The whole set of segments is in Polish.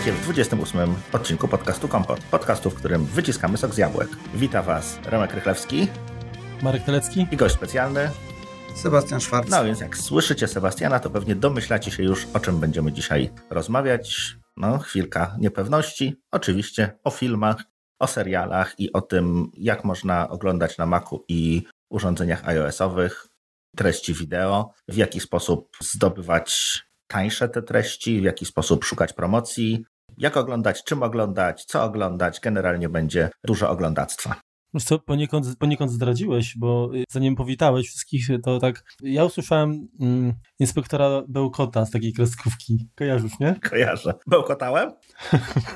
Witajcie w 28 odcinku podcastu Kompot. Podcastu, w którym wyciskamy sok z jabłek. Wita Was Remek Rychlewski. Marek Telecki. I gość specjalny. Sebastian Szwarc. No więc jak słyszycie Sebastiana, to pewnie domyślacie się już, o czym będziemy dzisiaj rozmawiać. No, chwilka niepewności. Oczywiście o filmach, o serialach i o tym, jak można oglądać na Macu i urządzeniach iOS-owych treści wideo, w jaki sposób zdobywać tańsze te treści, w jaki sposób szukać promocji, jak oglądać, czym oglądać, co oglądać. Generalnie będzie dużo oglądactwa. Wiesz co, poniekąd, poniekąd zdradziłeś, bo zanim powitałeś wszystkich, to tak, ja usłyszałem mm, inspektora Bełkota z takiej kreskówki. Kojarzysz, nie? Kojarzę. Bełkotałem?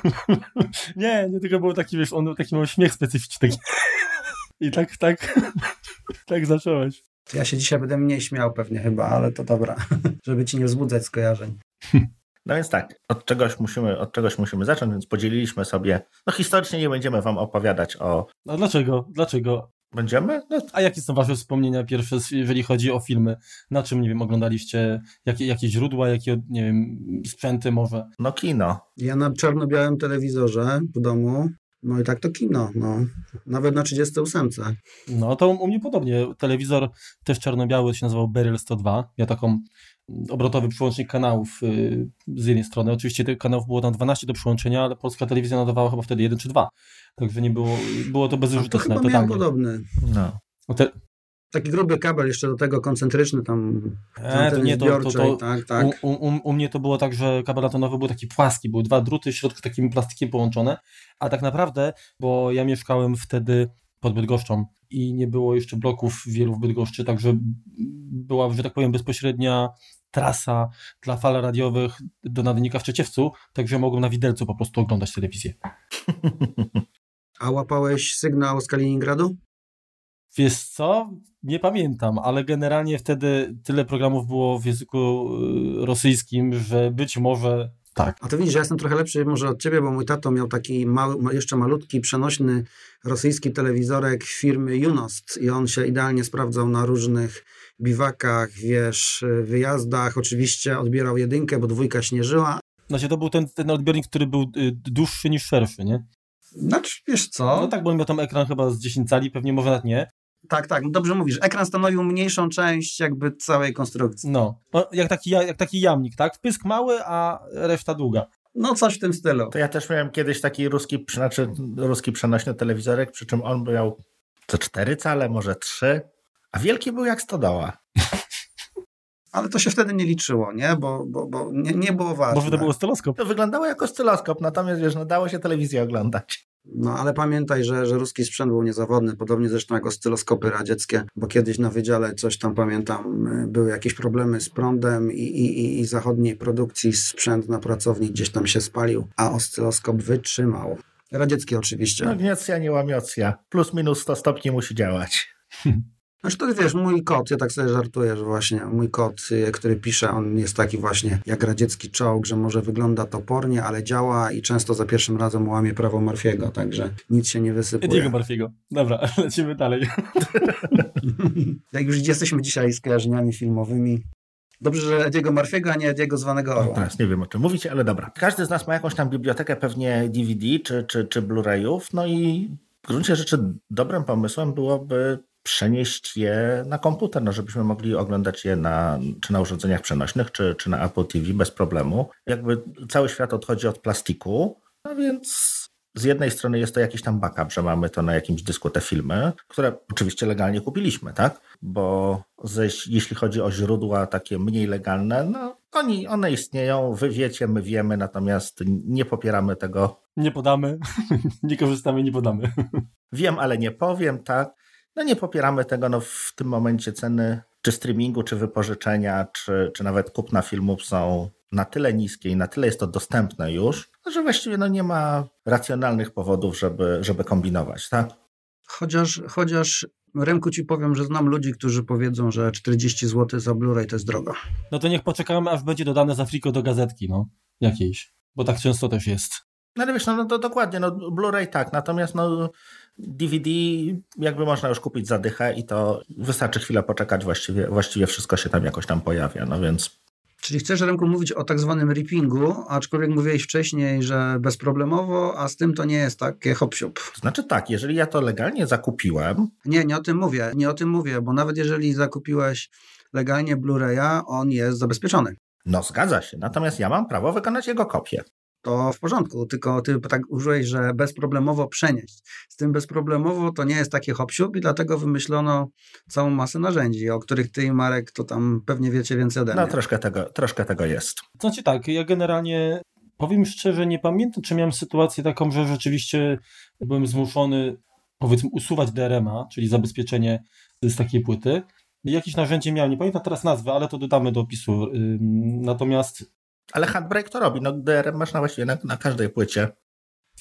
nie, nie, tylko był taki, wiesz, on taki miał śmiech specyficzny. I tak, tak, tak zacząłeś. Ja się dzisiaj będę mniej śmiał pewnie chyba, ale to dobra, żeby ci nie wzbudzać skojarzeń. No więc tak, od czegoś musimy, od czegoś musimy zacząć, więc podzieliliśmy sobie. No historycznie nie będziemy wam opowiadać o. A dlaczego? Dlaczego? Będziemy? No. A jakie są wasze wspomnienia pierwsze, jeżeli chodzi o filmy? Na czym, nie wiem, oglądaliście? Jakie, jakie źródła, jakie, nie wiem, sprzęty może? No kino. Ja na czarno-białym telewizorze w domu no i tak to kino, no. Nawet na 38. No to u mnie podobnie. Telewizor też czarno-biały się nazywał Beryl 102. Ja taką obrotowy przyłącznik kanałów y, z jednej strony. Oczywiście tych kanałów było tam 12 do przyłączenia, ale polska telewizja nadawała chyba wtedy jeden czy dwa. Także nie było, było to bezużyteczne. To chyba miałem podobny. No. Te... Taki gruby kabel jeszcze do tego koncentryczny tam. E, to nie, to, to, to tak, tak. U, u, u, mnie to było tak, że kabel atonowy był taki płaski, były dwa druty w środku takim plastikiem połączone, a tak naprawdę, bo ja mieszkałem wtedy pod Bydgoszczą i nie było jeszcze bloków wielu w Bydgoszczy, także była, że tak powiem, bezpośrednia trasa dla fal radiowych do nadajnika w Czeciewcu, także mogłem na widelcu po prostu oglądać telewizję. A łapałeś sygnał z Kaliningradu? Wiesz co? Nie pamiętam, ale generalnie wtedy tyle programów było w języku y, rosyjskim, że być może tak. A to widzisz, ja jestem trochę lepszy może od ciebie, bo mój tato miał taki mały, jeszcze malutki, przenośny rosyjski telewizorek firmy Junost i on się idealnie sprawdzał na różnych biwakach, wiesz, wyjazdach. Oczywiście odbierał jedynkę, bo dwójka śnieżyła. Znaczy to był ten, ten odbiornik, który był y, dłuższy niż szerszy, nie? Znaczy, wiesz co? No tak, bo miał tam ekran chyba z 10 cali, pewnie może nawet nie. Tak, tak, dobrze mówisz. Ekran stanowił mniejszą część jakby całej konstrukcji. No, no jak, taki, jak taki jamnik, tak? Wpysk mały, a reszta długa. No coś w tym stylu. To ja też miałem kiedyś taki ruski, znaczy ruski przenośny telewizorek, przy czym on miał co cztery cale, może trzy, a wielki był jak stodoła. Ale to się wtedy nie liczyło, nie? Bo, bo, bo nie, nie było ważne. Może to był oscyloskop. To wyglądało jako oscyloskop, natomiast wiesz, no dało się telewizję oglądać. No ale pamiętaj, że, że ruski sprzęt był niezawodny, podobnie zresztą jak oscyloskopy radzieckie, bo kiedyś na wydziale coś tam pamiętam, y, były jakieś problemy z prądem i, i, i zachodniej produkcji sprzęt na pracowni gdzieś tam się spalił, a oscyloskop wytrzymał. Radziecki oczywiście. No gniecja, nie łamiocja. Plus minus 100 stopni musi działać. Znaczy to wiesz, mój kot, ja tak sobie żartuję, że właśnie mój kot, y, który pisze, on jest taki właśnie jak radziecki czołg, że może wygląda topornie, ale działa i często za pierwszym razem łamie prawo Morfiego, także nic się nie wysypuje. Ediego Morfiego. Dobra, lecimy dalej. jak już jesteśmy dzisiaj z kojarzeniami filmowymi, Dobrze, że Ediego Marfiego, a nie Ediego zwanego Orła. No teraz nie wiem o czym mówicie, ale dobra. Każdy z nas ma jakąś tam bibliotekę pewnie DVD czy, czy, czy Blu-rayów, no i w gruncie rzeczy dobrym pomysłem byłoby przenieść je na komputer, no żebyśmy mogli oglądać je na, czy na urządzeniach przenośnych, czy, czy na Apple TV bez problemu. Jakby cały świat odchodzi od plastiku, no więc z jednej strony jest to jakiś tam backup, że mamy to na jakimś dysku te filmy, które oczywiście legalnie kupiliśmy, tak? Bo ze, jeśli chodzi o źródła takie mniej legalne, no oni, one istnieją, wy wiecie, my wiemy, natomiast nie popieramy tego. Nie podamy, nie korzystamy, nie podamy. Wiem, ale nie powiem, tak? No nie popieramy tego, no w tym momencie ceny czy streamingu, czy wypożyczenia, czy, czy nawet kupna filmów są na tyle niskie i na tyle jest to dostępne już, że właściwie no nie ma racjonalnych powodów, żeby, żeby kombinować, tak? Chociaż, chociaż Remku ci powiem, że znam ludzi, którzy powiedzą, że 40 zł za Blu-ray to jest drogo. No to niech poczekamy, aż będzie dodane za friko do gazetki, no, jakiejś, bo tak często też jest. No ale wiesz, no, no to dokładnie, no Blu-ray tak, natomiast no DVD jakby można już kupić za dychę i to wystarczy chwilę poczekać, właściwie, właściwie wszystko się tam jakoś tam pojawia, no więc... Czyli chcesz, Remku, mówić o tak zwanym rippingu, aczkolwiek mówiłeś wcześniej, że bezproblemowo, a z tym to nie jest takie hop -siup. Znaczy tak, jeżeli ja to legalnie zakupiłem... Nie, nie o tym mówię, nie o tym mówię, bo nawet jeżeli zakupiłeś legalnie Blu-raya, on jest zabezpieczony. No zgadza się, natomiast ja mam prawo wykonać jego kopię to w porządku, tylko ty tak użyłeś, że bezproblemowo przenieść. Z tym bezproblemowo to nie jest takie hop i dlatego wymyślono całą masę narzędzi, o których ty i Marek to tam pewnie wiecie więcej ode no, mnie. No troszkę tego, troszkę tego jest. Znaczy tak, ja generalnie powiem szczerze, nie pamiętam, czy miałem sytuację taką, że rzeczywiście byłem zmuszony powiedzmy usuwać DRM-a, czyli zabezpieczenie z takiej płyty. Jakieś narzędzie miałem, nie pamiętam teraz nazwy, ale to dodamy do opisu. Natomiast ale Handbrake to robi, no DRM masz na właściwie na, na każdej płycie.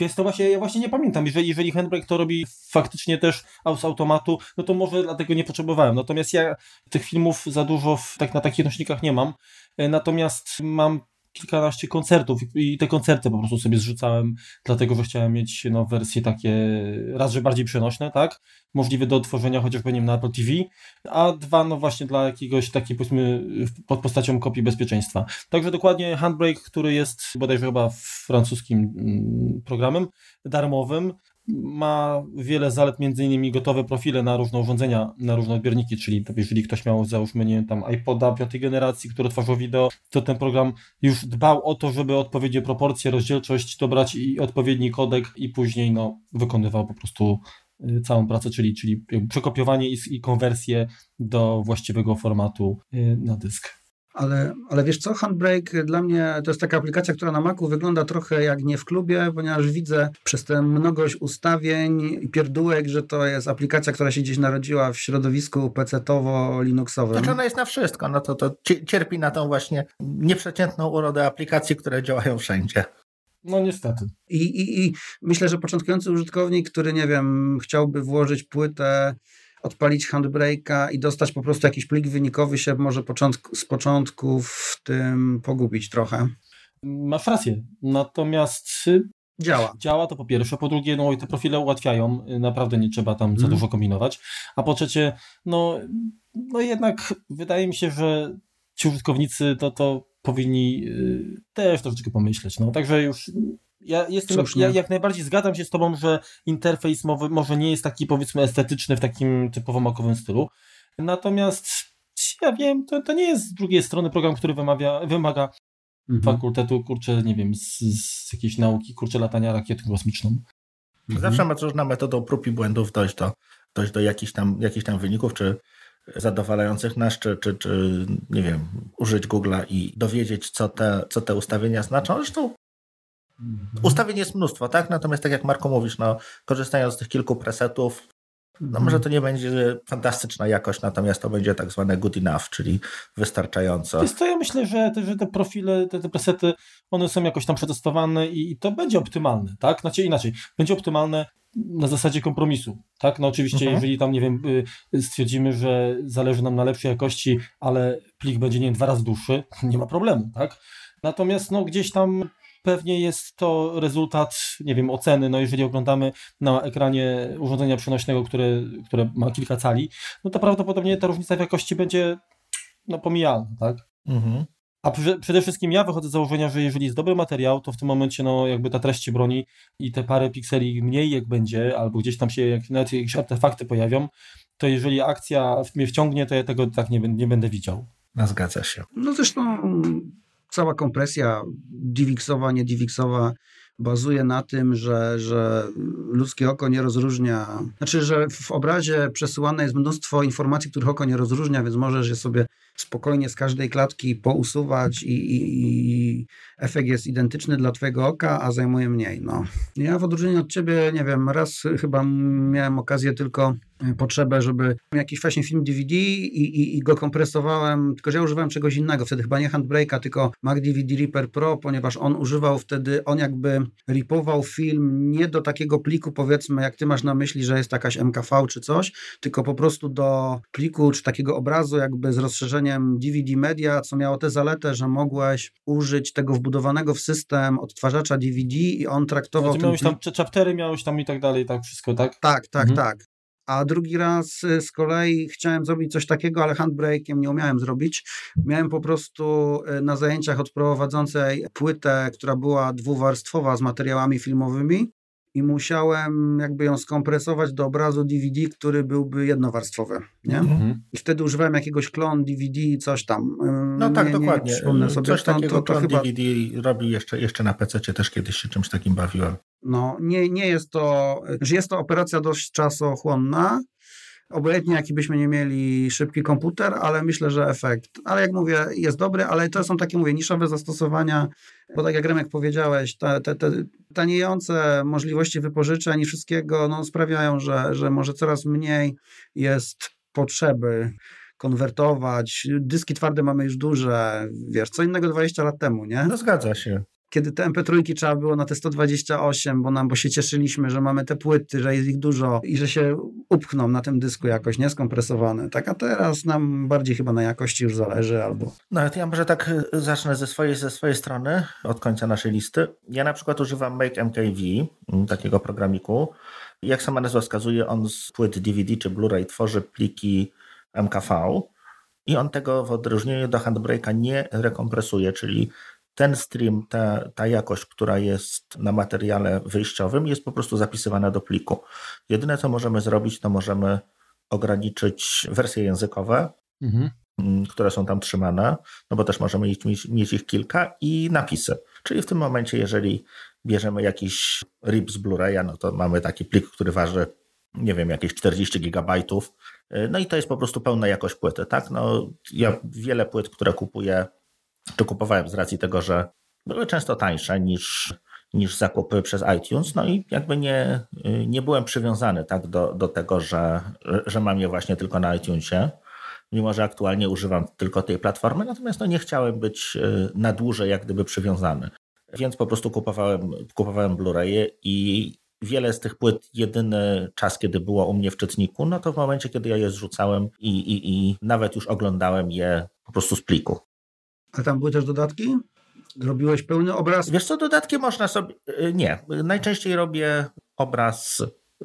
Więc to właśnie, ja właśnie nie pamiętam, jeżeli, jeżeli Handbrake to robi faktycznie też z automatu, no to może dlatego nie potrzebowałem. Natomiast ja tych filmów za dużo w, tak, na takich nośnikach nie mam. E, natomiast mam kilkanaście koncertów i te koncerty po prostu sobie zrzucałem, dlatego że chciałem mieć no, wersje takie raz, że bardziej przenośne, tak, możliwe do odtworzenia chociażby nie wiem, na Apple TV, a dwa, no właśnie dla jakiegoś takiej powiedzmy pod postacią kopii bezpieczeństwa. Także dokładnie Handbrake, który jest bodajże chyba francuskim mm, programem darmowym, ma wiele zalet, między innymi gotowe profile na różne urządzenia, na różne odbiorniki, czyli jeżeli ktoś miał, załóżmy, nie wiem, tam iPoda piątej generacji, który tworzył wideo, to ten program już dbał o to, żeby odpowiednie proporcje, rozdzielczość dobrać i odpowiedni kodek i później, no, wykonywał po prostu y, całą pracę, czyli, czyli przekopiowanie i, i konwersję do właściwego formatu y, na dysk. Ale, ale wiesz co, Handbrake dla mnie to jest taka aplikacja, która na Macu wygląda trochę jak nie w klubie, ponieważ widzę przez tę mnogość ustawień i pierdółek, że to jest aplikacja, która się gdzieś narodziła w środowisku PC-towo-linuxowym. Znaczy ona jest na wszystko, no to, to cierpi na tą właśnie nieprzeciętną urodę aplikacji, które działają wszędzie. No niestety. I, i, I myślę, że początkujący użytkownik, który nie wiem, chciałby włożyć płytę odpalić handbrake'a i dostać po prostu jakiś plik wynikowy się może początku, z początku w tym pogubić trochę. Masz rację. Natomiast Działa. Działa to po pierwsze, po drugie, no i te profile ułatwiają, naprawdę nie trzeba tam za mm. dużo kombinować, a po trzecie, no, no jednak wydaje mi się, że ci użytkownicy to, to powinni y, też troszeczkę pomyśleć, no, także już ja jestem, ja jak najbardziej zgadzam się z tobą, że interfejs mowy, może nie jest taki powiedzmy estetyczny w takim typowo makowym stylu. Natomiast ja wiem, to, to nie jest z drugiej strony program, który wymawia, wymaga mhm. fakultetu, kurczę, nie wiem, z, z jakiejś nauki, kurczę, latania rakietą kosmiczną. Mhm. Zawsze można metodą prób i błędów dojść do, dojść do jakichś, tam, jakichś tam wyników, czy zadowalających nas, czy, czy, czy nie wiem, użyć Google'a i dowiedzieć, co te, co te ustawienia znaczą. Zresztą Mhm. Ustawień jest mnóstwo, tak? Natomiast tak jak Marko mówisz, no, korzystając z tych kilku presetów, no mhm. może to nie będzie fantastyczna jakość, natomiast to będzie tak zwane good enough, czyli wystarczająco. Jest to ja myślę, że te, że te profile, te, te presety, one są jakoś tam przetestowane i, i to będzie optymalne, tak? Znaczy inaczej, będzie optymalne na zasadzie kompromisu, tak? No oczywiście, mhm. jeżeli tam, nie wiem, y, stwierdzimy, że zależy nam na lepszej jakości, ale plik będzie, nie wiem, dwa razy dłuższy, nie ma problemu, tak? Natomiast no gdzieś tam pewnie jest to rezultat, nie wiem, oceny, no jeżeli oglądamy na ekranie urządzenia przenośnego, które, które ma kilka cali, no to prawdopodobnie ta różnica w jakości będzie no, pomijalna, tak? Mhm. A przede wszystkim ja wychodzę z założenia, że jeżeli jest dobry materiał, to w tym momencie no, jakby ta treść się broni i te parę pikseli mniej jak będzie, albo gdzieś tam się jak, nawet jakieś artefakty pojawią, to jeżeli akcja mnie wciągnie, to ja tego tak nie, nie będę widział. No, zgadza się. No zresztą cała kompresja DivXowa, nie bazuje na tym, że, że ludzkie oko nie rozróżnia, znaczy, że w obrazie przesyłane jest mnóstwo informacji, których oko nie rozróżnia, więc możesz je sobie spokojnie z każdej klatki pousuwać i, i, i efekt jest identyczny dla twojego oka, a zajmuje mniej. No. Ja w odróżnieniu od ciebie, nie wiem, raz chyba miałem okazję tylko e, potrzebę, żeby jakiś właśnie film DVD i, i, i, go kompresowałem, tylko że ja używałem czegoś innego, wtedy chyba nie Handbrake'a, tylko Mac DVD Reaper Pro, ponieważ on używał wtedy, on jakby ripował film nie do takiego pliku powiedzmy, jak ty masz na myśli, że jest jakaś MKV czy coś, tylko po prostu do pliku czy takiego obrazu jakby z rozszerzeniem DVD Media, co miało tę zaletę, że mogłeś użyć tego wbudowanego w system odtwarzacza DVD i on traktował... Znaczy, miałeś tam chaptery, miałeś tam i tak dalej, tak wszystko, tak? Tak, tak, mhm. tak. a drugi raz y, z kolei chciałem zrobić coś takiego, ale handbrake'iem nie umiałem zrobić. Miałem po prostu y, na zajęciach od prowadzącej płytę, która była dwuwarstwowa z materiałami filmowymi i musiałem jakby ją skompresować do obrazu DVD, który byłby jednowarstwowy, nie? Mhm. I wtedy używałem jakiegoś klon DVD, coś tam. No tak, nie, dokładnie. Nie sobie. Coś to, takiego to, to klon chyba... DVD robi jeszcze, jeszcze na PC, też kiedyś się czymś takim bawiłem. No, nie, nie jest to, jest to operacja dość czasochłonna, obojętnie jaki byśmy nie mieli szybki komputer, ale myślę, że efekt, ale jak mówię, jest dobry, ale to są takie, mówię, niszowe zastosowania, bo tak jak Remek powiedziałeś, te, te, te taniejące możliwości wypożyczeń i wszystkiego no, sprawiają, że, że może coraz mniej jest potrzeby konwertować. Dyski twarde mamy już duże, wiesz, co innego 20 lat temu, nie? No zgadza się kiedy te MP3 trzeba było na te 128, bo nam, bo się cieszyliśmy, że mamy te płyty, że jest ich dużo i że się upchną na tym dysku jakoś, nieskompresowane. Tak, a teraz nam bardziej chyba na jakości już zależy albo... No, ja może tak y, zacznę ze swojej, ze swojej strony, od końca naszej listy. Ja na przykład używam Make MKV, mm, takiego programiku. Jak sama nazwa wskazuje, on z płyt DVD czy Blu-ray tworzy pliki MKV i on tego w odróżnieniu do Handbrake'a nie rekompresuje, czyli ten stream, ta, ta jakość, która jest na materiale wyjściowym, jest po prostu zapisywana do pliku. Jedyne, co możemy zrobić, to możemy ograniczyć wersje językowe, mhm. Mm, które są tam trzymane, no bo też możemy mieć, mieć ich kilka i napisy. Czyli w tym momencie, jeżeli bierzemy jakiś RIP z Blu-raya, no to mamy taki plik, który waży, nie wiem, jakieś 40 gigabajtów. No i to jest po prostu pełna jakość płyty, tak? No, ja wiele płyt, które kupuję czy kupowałem z racji tego, że były często tańsze niż, niż zakupy przez iTunes, no i jakby nie, nie byłem przywiązany tak do, do tego, że, że mam je właśnie tylko na iTunesie, mimo że aktualnie używam tylko tej platformy, natomiast no nie chciałem być y, na dłużej jak gdyby przywiązany. Więc po prostu kupowałem, kupowałem Blu-raye i wiele z tych płyt, jedyny czas, kiedy było u mnie w czytniku, no to w momencie, kiedy ja je zrzucałem i, i, i nawet już oglądałem je po prostu z pliku. A tam były też dodatki? Robiłeś pełny obraz? Wiesz co, dodatki można sobie... Y, nie. Najczęściej robię obraz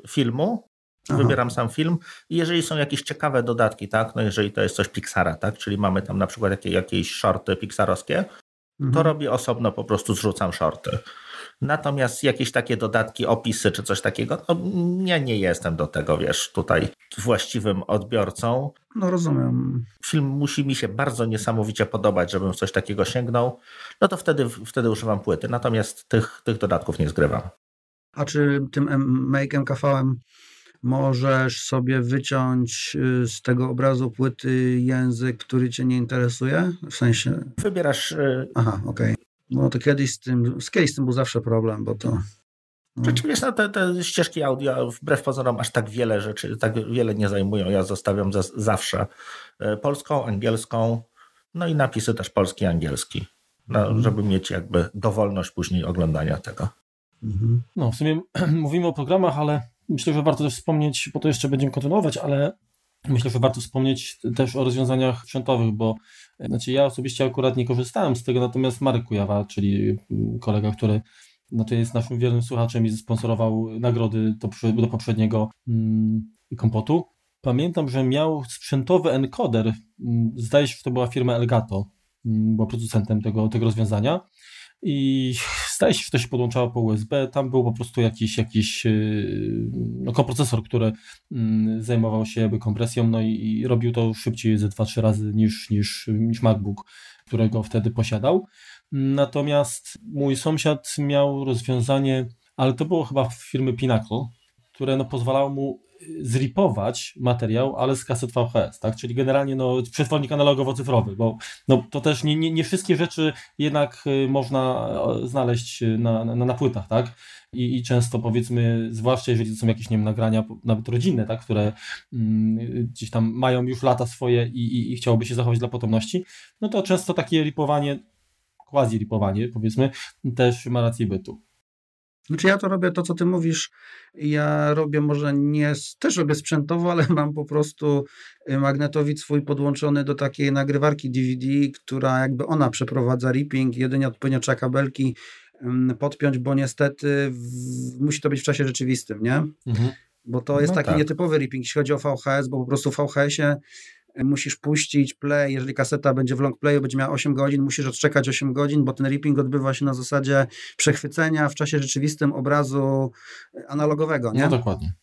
filmu, Aha. wybieram sam film i jeżeli są jakieś ciekawe dodatki, tak, no jeżeli to jest coś Pixara, tak, czyli mamy tam na przykład jakieś, jakieś shorty pixarowskie, mhm. to robię osobno, po prostu zrzucam shorty. Natomiast jakieś takie dodatki, opisy czy coś takiego, no ja nie jestem do tego, wiesz, tutaj właściwym odbiorcą. No rozumiem. Film musi mi się bardzo niesamowicie podobać, żebym coś takiego sięgnął, no to wtedy, wtedy używam płyty. Natomiast tych, tych dodatków nie zgrywam. A czy tym Make MKV możesz sobie wyciąć y, z tego obrazu płyty język, który cię nie interesuje? W sensie... Wybierasz... Y, Aha, okej. Okay. No to kiedyś z tym, z kiedyś z tym był zawsze problem, bo to... No. Rzeczywiście no, te, te, ścieżki audio wbrew pozorom aż tak wiele rzeczy, tak wiele nie zajmują. Ja zostawiam za, zawsze e, polską, angielską, no i napisy też polski, angielski, no, mhm. żeby mieć jakby dowolność później oglądania tego. Mhm. No w sumie mówimy o programach, ale myślę, że warto też wspomnieć, bo to jeszcze będziemy kontynuować, ale myślę, że warto wspomnieć też o rozwiązaniach sprzętowych, bo znaczy ja osobiście akurat nie korzystałem z tego, natomiast Marek Kujawa, czyli kolega, który to jest naszym wiernym słuchaczem i sponsorował nagrody do, do poprzedniego mm, kompotu. Pamiętam, że miał sprzętowy encoder, mm, zdaje się, że to była firma Elgato, mm, była producentem tego, tego rozwiązania i zdaje się, że to się podłączało po USB. Tam był po prostu jakiś, jakiś yy, no, koprocesor, który mm, zajmował się jakby kompresją, no i, i robił to szybciej ze 2-3 razy niż, niż, niż MacBook, którego wtedy posiadał. Natomiast mój sąsiad miał rozwiązanie, ale to było chyba w firmy Pinnacle, które no, pozwalało mu zripować materiał, ale z kaset VHS, tak? Czyli generalnie no, przetwornik analogowo-cyfrowy, bo no, to też nie, nie, nie wszystkie rzeczy jednak y, można znaleźć na, na, na płytach, tak? I, I, często powiedzmy, zwłaszcza jeżeli to są jakieś nie wiem, nagrania nawet rodzinne, tak, które mm, gdzieś tam mają już lata swoje i, i, i chciałoby się zachować dla potomności, no to często takie ripowanie, quasi-ripowanie powiedzmy, też ma rację bytu. Znaczy ja to robię to, co ty mówisz. Ja robię może nie, też robię sprzętowo, ale mam po prostu y, magnetowid swój podłączony do takiej nagrywarki DVD, która jakby ona przeprowadza ripping, jedynie odpowiednio trzeba kabelki podpiąć, bo niestety w, musi to być w czasie rzeczywistym, nie? Mhm. Bo to jest no taki tak. nietypowy ripping, jeśli chodzi o VHS, bo po prostu w VHS-ie musisz puścić play, jeżeli kaseta będzie w long playu, będzie miała 8 godzin, musisz odczekać 8 godzin, bo ten ripping odbywa się na zasadzie przechwycenia w czasie rzeczywistym obrazu analogowego, nie? No dokładnie.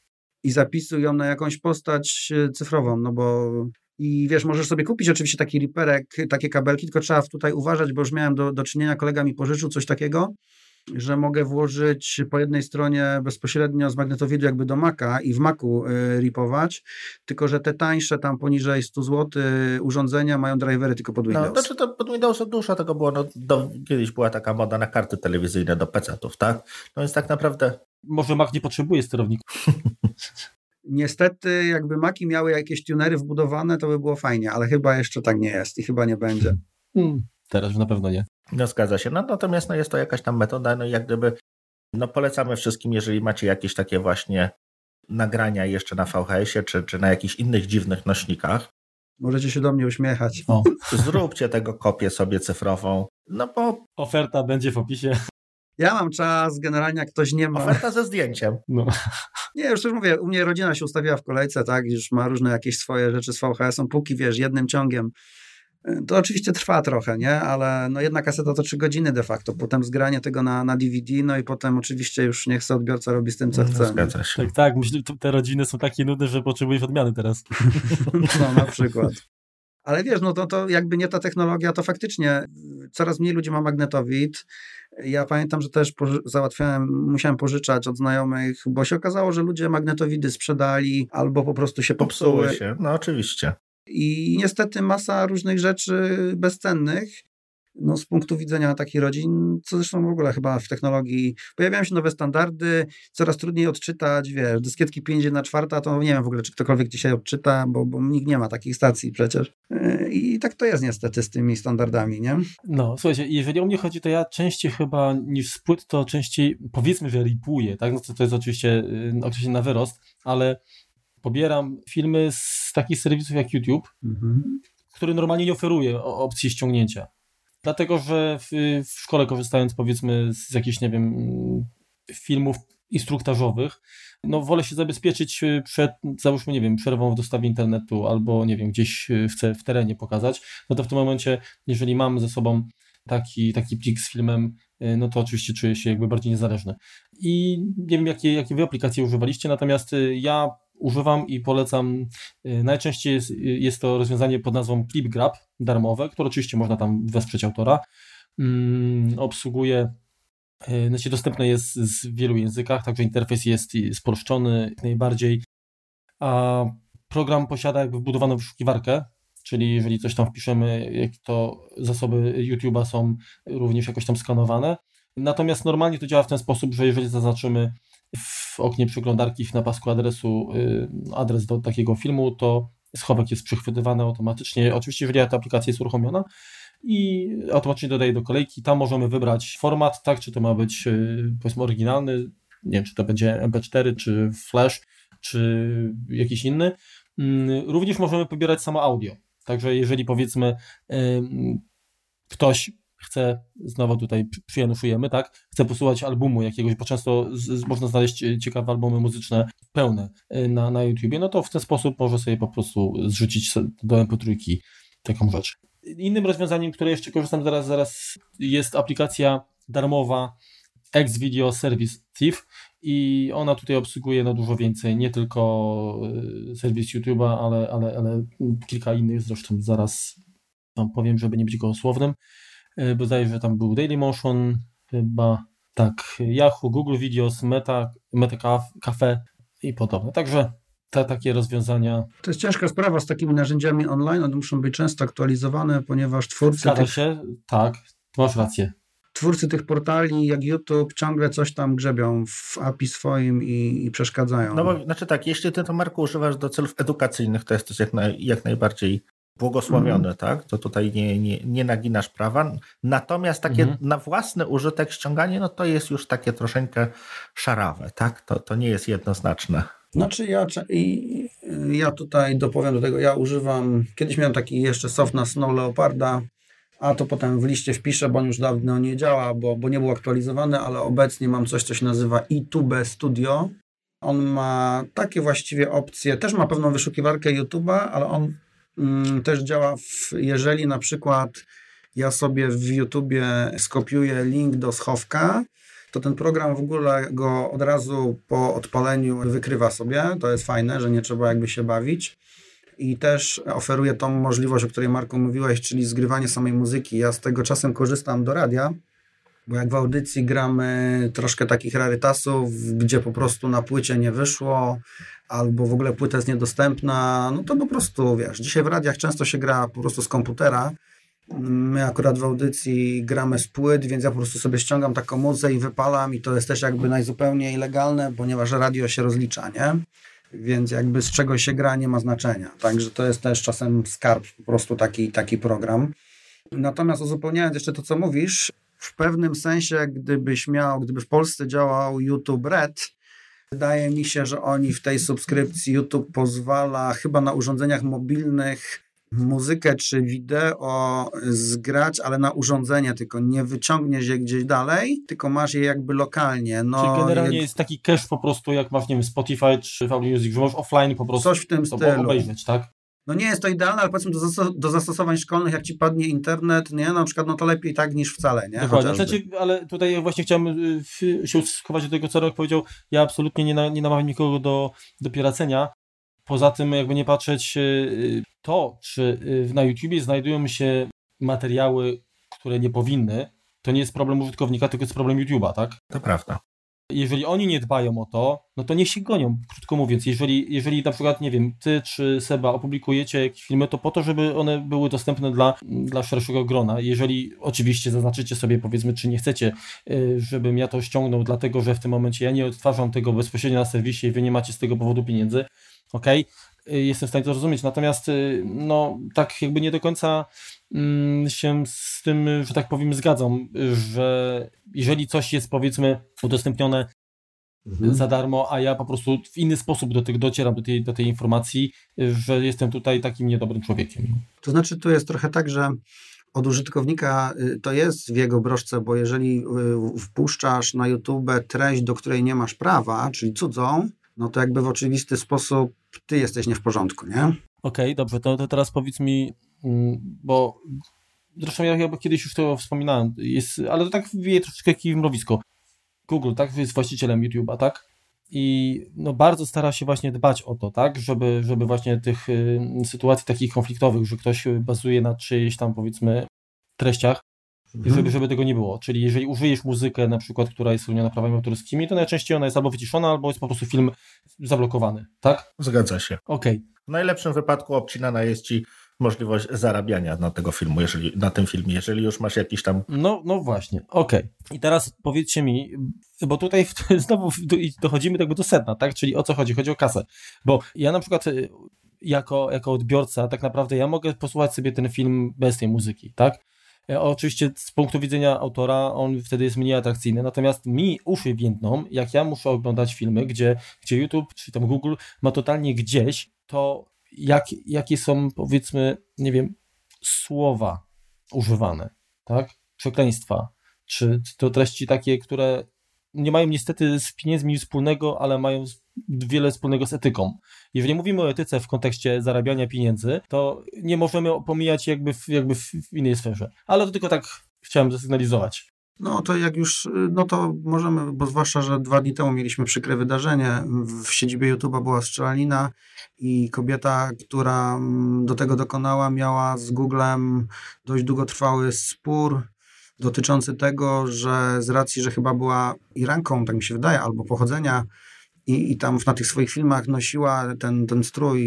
I zapisuj ją na jakąś postać e, cyfrową, no bo i wiesz, możesz sobie kupić oczywiście taki riperek, takie kabelki, tylko trzeba tutaj uważać, bo już miałem do, do czynienia, kolega mi pożyczył coś takiego, że mogę włożyć po jednej stronie bezpośrednio z magnetowidu jakby do Maca i w Macu y, ripować, tylko że te tańsze tam poniżej 100 zł urządzenia mają drivery tylko pod no, Windows. No, znaczy to pod Windows dużo tego było, no, do, kiedyś była taka moda na karty telewizyjne do PC-ów, tak? No więc tak naprawdę... Może Mac nie potrzebuje sterowników. Niestety, jakby Maki miały jakieś tunery wbudowane, to by było fajnie, ale chyba jeszcze tak nie jest i chyba nie będzie. Hmm. Teraz już na pewno nie. No zgadza się. No, natomiast no, jest to jakaś tam metoda, no jak gdyby no polecamy wszystkim, jeżeli macie jakieś takie właśnie nagrania jeszcze na VHS-ie czy, czy na jakichś innych dziwnych nośnikach. Możecie się do mnie uśmiechać. O. Zróbcie tego kopię sobie cyfrową. No bo. Oferta będzie w opisie. Ja mam czas, generalnie jak ktoś nie ma. Oferta ze zdjęciem. No. Nie, już też mówię, u mnie rodzina się ustawiła w kolejce, tak, już ma różne jakieś swoje rzeczy z VHS-em, póki wiesz, jednym ciągiem to oczywiście trwa trochę, nie? Ale no jedna kaseta to trzy godziny de facto. Potem zgranie tego na, na DVD, no i potem oczywiście już niech sobie odbiorca robi z tym, co no, chce. Zgadza się. Tak, tak. Myślę, te rodziny są takie nudne, że potrzebujesz odmiany teraz. no, na przykład. Ale wiesz, no to, to jakby nie ta technologia, to faktycznie coraz mniej ludzi ma magnetowid. Ja pamiętam, że też załatwiałem, musiałem pożyczać od znajomych, bo się okazało, że ludzie magnetowidy sprzedali albo po prostu się popsuły. popsuły się, no oczywiście. I niestety masa różnych rzeczy bezcennych, no, z punktu widzenia takich rodzin, co zresztą w ogóle chyba w technologii, pojawiają się nowe standardy, coraz trudniej odczytać, wiesz, dyskietki 5 na czwarta, to nie wiem w ogóle, czy ktokolwiek dzisiaj odczyta, bo, bo nikt nie ma takich stacji przecież. Yy, I tak to jest niestety z tymi standardami, nie? No, słuchajcie, jeżeli o mnie chodzi, to ja częściej chyba niż z płyt, to częściej powiedzmy, że ripuję, tak? No to, to jest oczywiście, yy, oczywiście na wyrost, ale pobieram filmy z takich serwisów jak YouTube, mhm. który normalnie nie oferuje opcji ściągnięcia. Dlatego, że w, w szkole korzystając powiedzmy z jakichś, nie wiem, filmów instruktażowych, no wolę się zabezpieczyć przed, załóżmy, nie wiem, przerwą w dostawie internetu albo, nie wiem, gdzieś chcę w terenie pokazać, no to w tym momencie, jeżeli mam ze sobą taki, taki plik z filmem, no to oczywiście czuję się jakby bardziej niezależny. I nie wiem, jakie, jakie wy aplikacje używaliście, natomiast ja używam i polecam. Y, najczęściej jest, jest to rozwiązanie pod nazwą ClipGrab darmowe, które oczywiście można tam wesprzeć autora. Mm, obsługuje, y, znaczy dostępne jest w wielu językach, także interfejs jest spolszczony jak najbardziej. A program posiada jakby wbudowaną wyszukiwarkę, czyli jeżeli coś tam wpiszemy, to zasoby YouTube'a są również jakoś tam skanowane. Natomiast normalnie to działa w ten sposób, że jeżeli zaznaczymy w oknie przeglądarki na pasku adresu y, adres do takiego filmu, to schowek jest przechwytywany automatycznie. Oczywiście, jeżeli ta aplikacja jest uruchomiona i automatycznie dodaje do kolejki. Tam możemy wybrać format, tak, czy to ma być y, powiedzmy oryginalny, nie wiem, czy to będzie MP4, czy Flash, czy jakiś inny. Mm, również możemy pobierać samo audio. Także jeżeli powiedzmy ktoś chce, znowu tutaj przyjanuszujemy, tak, chce posłuchać albumu jakiegoś, bo często z, można znaleźć e, ciekawe albumy muzyczne pełne e, na, na YouTubie, no to w ten sposób może sobie po prostu zrzucić do MP3 taką rzecz. Innym rozwiązaniem, które jeszcze korzystam zaraz, zaraz jest aplikacja darmowa Xvideo Service Thief i ona tutaj obsługuje no dużo więcej, nie tylko e, serwis YouTube'a, ale, ale, ale kilka innych, zresztą zaraz wam powiem, żeby nie być gołosłownym. E, bodajże tam był Dailymotion, chyba tak, Yahoo, Google Videos, Meta, Meta Cafe i podobne. Także te takie rozwiązania. To jest ciężka sprawa z takimi narzędziami online, one muszą być często aktualizowane, ponieważ twórcy. Zgadza tych... się, tak, masz rację. Twórcy tych portali, jak YouTube, ciągle coś tam grzebią w API swoim i, i przeszkadzają. No bo, znaczy tak, jeśli ty to marku używasz do celów edukacyjnych, to jest to jak, naj, jak najbardziej błogosławione, mm. tak? To tutaj nie, nie, nie naginasz prawa. Natomiast takie mm. na własny użytek ściąganie, no to jest już takie troszeczkę szarawe, tak? To, to nie jest jednoznaczne. Znaczy ja, i, ja tutaj dopowiem do tego, ja używam, kiedyś miałem taki jeszcze soft na Snow Leoparda, a to potem w liście wpiszę, bo on już dawno nie działa, bo, bo nie był aktualizowany, ale obecnie mam coś, co się nazywa iTube Studio On ma takie właściwie opcje, też ma pewną wyszukiwarkę YouTube'a, ale on też działa, w, jeżeli na przykład ja sobie w YouTubie skopiuję link do schowka, to ten program w ogóle go od razu po odpaleniu wykrywa sobie. To jest fajne, że nie trzeba jakby się bawić. I też oferuje tą możliwość, o której Marku mówiłeś, czyli zgrywanie samej muzyki. Ja z tego czasem korzystam do radia, bo jak w audycji gramy troszkę takich rarytasów, gdzie po prostu na płycie nie wyszło, albo w ogóle płyta jest niedostępna, no to po prostu, wiesz, dzisiaj w radiach często się gra po prostu z komputera, My akurat w audycji gramy z płyt, więc ja po prostu sobie ściągam taką muzę i wypalam i to jest też jakby najzupełniej legalne, ponieważ radio się rozlicza, nie? Więc jakby z czego się gra nie ma znaczenia. Także to jest też czasem skarb, po prostu taki, taki program. Natomiast uzupełniając jeszcze to, co mówisz, w pewnym sensie, gdybyś miał, gdyby w Polsce działał YouTube Red, wydaje mi się, że oni w tej subskrypcji YouTube pozwala chyba na urządzeniach mobilnych muzykę czy wideo zgrać, ale na urządzenie, tylko nie wyciągniesz je gdzieś dalej, tylko masz je jakby lokalnie. No, Czyli generalnie jak... jest taki cache po prostu, jak masz, nie wiem, Spotify czy Apple Music, że możesz offline po prostu Coś w tym stylu. obejrzeć, tak? No nie jest to idealne, ale powiedzmy do, zastos do, zastosowań szkolnych, jak ci padnie internet, nie, na przykład, no to lepiej tak niż wcale, nie? Dokładnie, znaczy, ale tutaj właśnie chciałem y, się schować do tego, co Rok powiedział, ja absolutnie nie, na, nie namawiam nikogo do, do piracenia, Poza tym, jakby nie patrzeć, y, to, czy y, na YouTubie znajdują się materiały, które nie powinny, to nie jest problem użytkownika, tylko jest problem YouTube'a, tak? To prawda. Jeżeli oni nie dbają o to, no to niech się gonią, krótko mówiąc. Jeżeli, jeżeli na przykład, nie wiem, ty czy Seba opublikujecie jakieś filmy, to po to, żeby one były dostępne dla, dla szerszego grona. Jeżeli oczywiście zaznaczycie sobie, powiedzmy, czy nie chcecie, y, żebym ja to ściągnął, dlatego że w tym momencie ja nie odtwarzam tego bezpośrednio na serwisie i wy nie macie z tego powodu pieniędzy, ok, jestem w stanie to zrozumieć, natomiast y, no tak jakby nie do końca mm, się z tym, że tak powiem, zgadzam, że jeżeli coś jest powiedzmy udostępnione mhm. za darmo, a ja po prostu w inny sposób do tego docieram, do tej, do tej informacji, że jestem tutaj takim niedobrym człowiekiem. To znaczy tu jest trochę tak, że od użytkownika y, to jest w jego broszce, bo jeżeli y, wpuszczasz na YouTube treść, do której nie masz prawa, czyli cudzą, no to jakby w oczywisty sposób ty jesteś nie w porządku, nie? Okej, okay, dobrze, to, to teraz powiedz mi, mm, bo zresztą ja kiedyś już to wspominałem, jest, ale to tak wieje troszeczkę w mrowisko. Google, tak, jest właścicielem YouTube'a, tak? I no, bardzo stara się właśnie dbać o to, tak, żeby, żeby właśnie tych y, sytuacji takich konfliktowych, że ktoś bazuje na czyjejś tam powiedzmy treściach. Żeby, żeby tego nie było. Czyli jeżeli użyjesz muzykę na przykład, która jest spełniona prawami autorskimi, to najczęściej ona jest albo wyciszona, albo jest po prostu film zablokowany, tak? Zgadza się. Okej. Okay. W najlepszym wypadku obcinana jest ci możliwość zarabiania na tego filmu, jeżeli, na tym filmie, jeżeli już masz jakiś tam... No, no właśnie, okej. Okay. I teraz powiedzcie mi, bo tutaj znowu dochodzimy jakby do sedna, tak? Czyli o co chodzi? Chodzi o kasę. Bo ja na przykład y, jako, jako odbiorca tak naprawdę ja mogę posłuchać sobie ten film bez tej muzyki, tak? E, oczywiście z punktu widzenia autora on wtedy jest mniej atrakcyjny, natomiast mi uszy więdną, jak ja muszę oglądać filmy, gdzie, gdzie YouTube czy tam Google ma totalnie gdzieś, to jak, jakie są powiedzmy, nie wiem, słowa używane, tak? Przekleństwa, czy to treści takie, które nie mają niestety z pieniędzmi wspólnego, ale mają wiele wspólnego z etyką. Jeżeli mówimy o etyce w kontekście zarabiania pieniędzy, to nie możemy pomijać jakby w, jakby w innej sferze. Ale to tylko tak chciałem zasygnalizować. No to jak już, no to możemy, bo zwłaszcza, że dwa dni temu mieliśmy przykre wydarzenie. W siedzibie YouTube'a była strzelanina i kobieta, która do tego dokonała, miała z Googlem dość długotrwały spór dotyczący tego, że z racji, że chyba była Iranką, tak mi się wydaje, albo pochodzenia i, i tam na tych swoich filmach nosiła ten, ten strój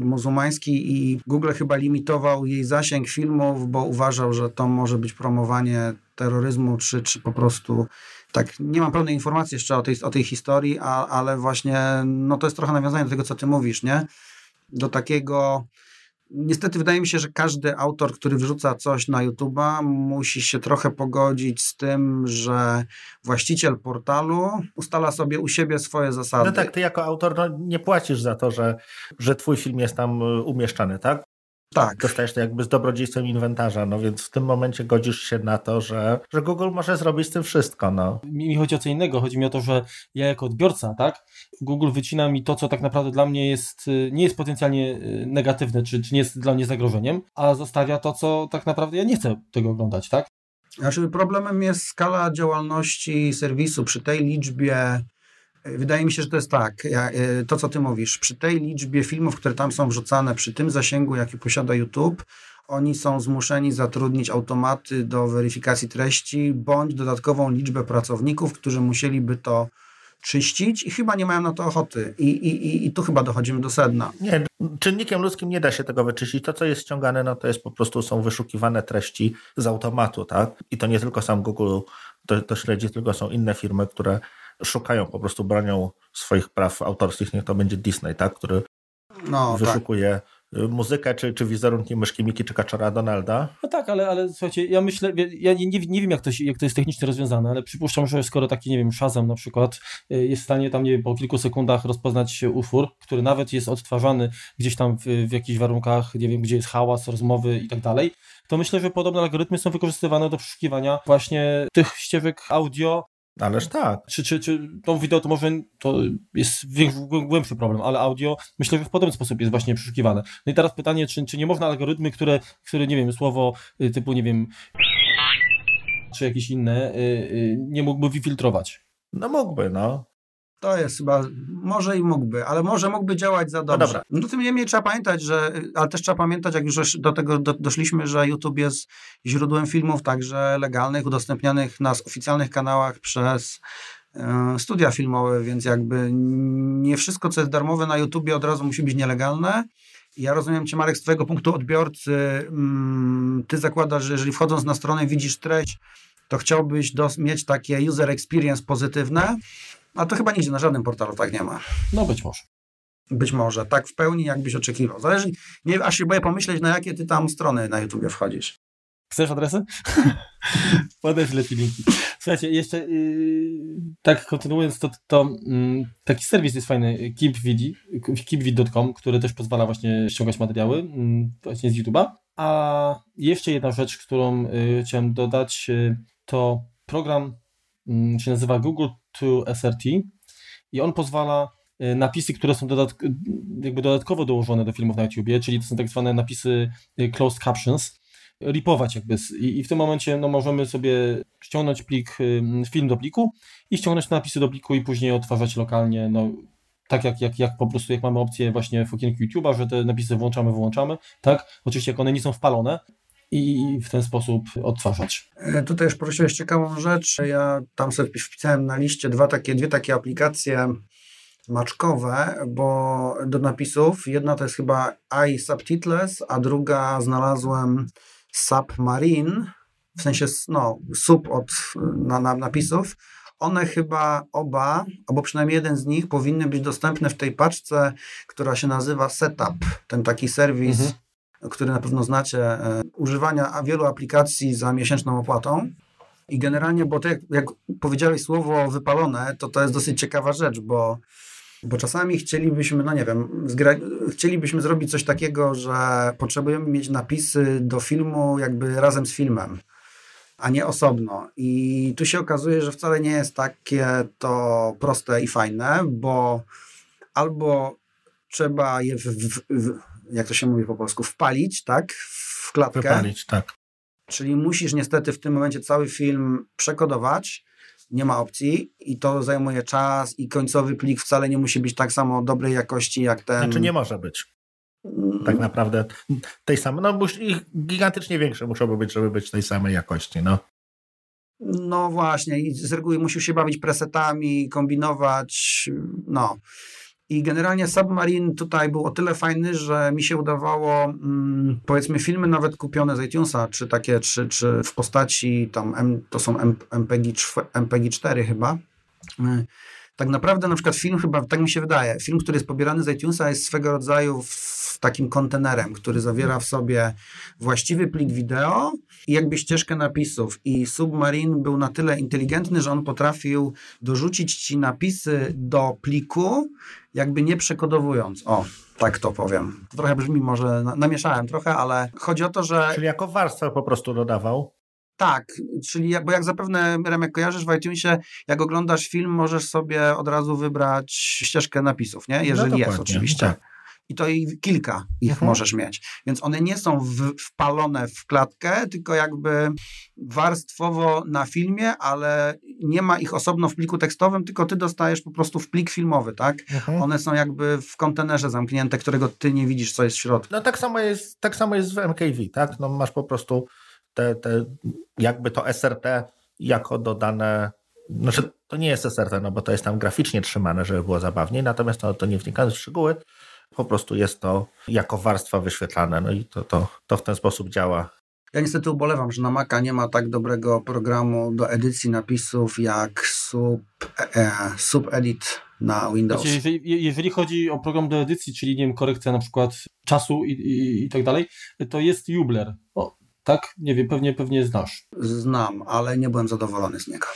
muzułmański i Google chyba limitował jej zasięg filmów, bo uważał, że to może być promowanie terroryzmu, czy, czy po prostu tak, nie mam pełnej informacji jeszcze o tej, o tej historii, a, ale właśnie no to jest trochę nawiązanie do tego, co ty mówisz, nie? Do takiego Niestety wydaje mi się, że każdy autor, który wrzuca coś na YouTube'a, musi się trochę pogodzić z tym, że właściciel portalu ustala sobie u siebie swoje zasady. No tak, ty jako autor no, nie płacisz za to, że, że twój film jest tam umieszczany, tak? Tak. Dostajesz to jakby z dobrodziejstwem inwentarza, no więc w tym momencie godzisz się na to, że, że Google może zrobić z tym wszystko, no. Mi chodzi o co innego, chodzi mi o to, że ja jako odbiorca, tak, Google wycina mi to, co tak naprawdę dla mnie jest, y, nie jest potencjalnie y, negatywne, czy, czy nie jest dla mnie zagrożeniem, a zostawia to, co tak naprawdę ja nie chcę tego oglądać, tak? Znaczy problemem jest skala działalności serwisu przy tej liczbie Wydaje mi się, że to jest tak, e, to co ty mówisz, przy tej liczbie filmów, które tam są wrzucane, przy tym zasięgu, jaki posiada YouTube, oni są zmuszeni zatrudnić automaty do weryfikacji treści, bądź dodatkową liczbę pracowników, którzy musieliby to czyścić i chyba nie mają na to ochoty. I, i, i tu chyba dochodzimy do sedna. Nie, czynnikiem ludzkim nie da się tego wyczyścić. To, co jest ściągane, no to jest po prostu są wyszukiwane treści z automatu, tak? I to nie tylko sam Google to, to śledzi, tylko są inne firmy, które szukają, po prostu bronią swoich praw autorskich, niech to będzie Disney, tak, który no, tak. wyszukuje tak. muzykę, czy, czy wizerunki myszki Miki, czy kaczora Donalda. No tak, ale, ale słuchajcie, ja myślę, ja nie, nie, nie wiem jak to, jak to jest technicznie rozwiązane, ale przypuszczam, że skoro taki, nie wiem, Shazam na przykład y, jest w stanie tam, nie wiem, po kilku sekundach rozpoznać utwór, który nawet jest odtwarzany gdzieś tam w, w jakichś warunkach, nie wiem, gdzie jest hałas, rozmowy i tak dalej, to myślę, że podobne algorytmy są wykorzystywane do przeszukiwania właśnie tych ścieżek audio Ależ tak. Czy, czy, czy to wideo to może to jest głębszy problem, ale audio myślę, że w podobny sposób jest właśnie przeszukiwane. No i teraz pytanie, czy, czy nie można algorytmy, które, które, nie wiem, słowo y, typu, nie wiem, czy jakieś inne, y, y, nie mógłby wyfiltrować? No mógłby, no. To jest chyba, może i mógłby, ale może mógłby działać za dobrze. No, dobra. no tym niemniej trzeba pamiętać, że, ale też trzeba pamiętać, jak już do tego do, doszliśmy, że YouTube jest źródłem filmów także legalnych, udostępnianych na oficjalnych kanałach przez e, studia filmowe, więc jakby nie wszystko, co jest darmowe na YouTubie od razu musi być nielegalne. Ja rozumiem Cię, Marek, z Twojego punktu odbiorcy, mm, Ty zakładasz, że jeżeli wchodząc na stronę widzisz treść, to chciałbyś dos- mieć takie user experience pozytywne, a to chyba nigdzie na żadnym portalu tak nie ma. No być może. Być może, tak w pełni, jakbyś oczekiwał. Zależy, nie, aż się boję pomyśleć, na jakie ty tam strony na YouTubie wchodzisz. Chcesz adresy? Podeślę ci linki. Słuchajcie, jeszcze yy, tak kontynuując, to, to yy, taki serwis jest fajny, keepvid.com, który też pozwala właśnie ściągać materiały yy, właśnie z YouTube'a. A jeszcze jedna rzecz, którą y, chciałem dodać, y, to program mm, się nazywa Google to SRT i on pozwala y, napisy, które są dodatk jakby dodatkowo dołożone do filmów na YouTubie, czyli to są tak zwane napisy y, closed captions, ripować jakby i, i w tym momencie no, możemy sobie ściągnąć plik, y, film do pliku i ściągnąć napisy do pliku i później odtwarzać lokalnie, no tak jak, jak, jak po prostu jak mamy opcję właśnie w okienku YouTube'a, że te napisy włączamy, wyłączamy, tak? Oczywiście jak one nie są wpalone, i w ten sposób odtwarzać. E, tutaj już poruszyłeś ciekawą rzecz. Ja tam sobie wpisałem na liście dwa takie, dwie takie aplikacje maczkowe, bo do napisów. Jedna to jest chyba iSubtitles, a druga znalazłem Submarine, w sensie no, sub od na, na, napisów. One chyba oba, albo przynajmniej jeden z nich powinny być dostępne w tej paczce, która się nazywa Setup. Ten taki serwis mhm który na pewno znacie, e, używania wielu aplikacji za miesięczną opłatą. I generalnie, bo to jak, jak powiedziałeś słowo wypalone, to to jest dosyć ciekawa rzecz, bo, bo czasami chcielibyśmy, no nie wiem, chcielibyśmy zrobić coś takiego, że potrzebujemy mieć napisy do filmu jakby razem z filmem, a nie osobno. I tu się okazuje, że wcale nie jest takie to proste i fajne, bo albo trzeba je w, w, w, jak to się mówi po polsku, wpalić, tak, w klatkę. Wypalić, tak. Czyli musisz niestety w tym momencie cały film przekodować, nie ma opcji i to zajmuje czas i końcowy plik wcale nie musi być tak samo dobrej jakości jak ten. Znaczy nie może być. Tak mm. naprawdę tej samej, no ich gigantycznie większe muszą być, żeby być tej samej jakości, no. No właśnie i z reguły musisz się bawić presetami, kombinować, no. I generalnie Submarine tutaj był o tyle fajny, że mi się udawało, mm, powiedzmy, filmy nawet kupione z iTunesa, czy takie, czy, czy w postaci tam, M, to są MPG, MPG 4 chyba. Y, tak naprawdę na przykład film chyba, tak mi się wydaje, film, który jest pobierany z iTunesa jest swego rodzaju w takim kontenerem, który zawiera w sobie właściwy plik wideo i jakby ścieżkę napisów. I Submarine był na tyle inteligentny, że on potrafił dorzucić ci napisy do pliku, jakby nie przekodowując. O, Tak to powiem. To trochę brzmi, może namieszałem trochę, ale chodzi o to, że... Czyli jako warstwę po prostu dodawał? Tak, czyli bo jak zapewne Remek kojarzysz w iTunesie, jak oglądasz film, możesz sobie od razu wybrać ścieżkę napisów, nie? Jeżeli no jest oczywiście. Tak. I to i kilka ich mhm. możesz mieć. Więc one nie są w, wpalone w klatkę, tylko jakby warstwowo na filmie, ale nie ma ich osobno w pliku tekstowym, tylko ty dostajesz po prostu w plik filmowy, tak? Mhm. One są jakby w kontenerze zamknięte, którego ty nie widzisz, co jest w środku. No tak samo jest, tak samo jest w MKV, tak? No masz po prostu te, te jakby to SRT jako dodane znaczy, to nie jest SRT, no bo to jest tam graficznie trzymane, żeby było zabawniej, natomiast to, to nie wnikając w szczegóły, po prostu jest to jako warstwa wyświetlane, no i to, to, to w ten sposób działa. Ja niestety ubolewam, że na Maca nie ma tak dobrego programu do edycji napisów jak Sub, e, SubEdit na Windows. Znaczy, jeżeli, jeżeli, chodzi o program do edycji, czyli nie wiem, korekcja na przykład czasu i, i, i tak dalej, to jest Jubler. O, tak? Nie wiem, pewnie, pewnie znasz. Znam, ale nie byłem zadowolony z niego.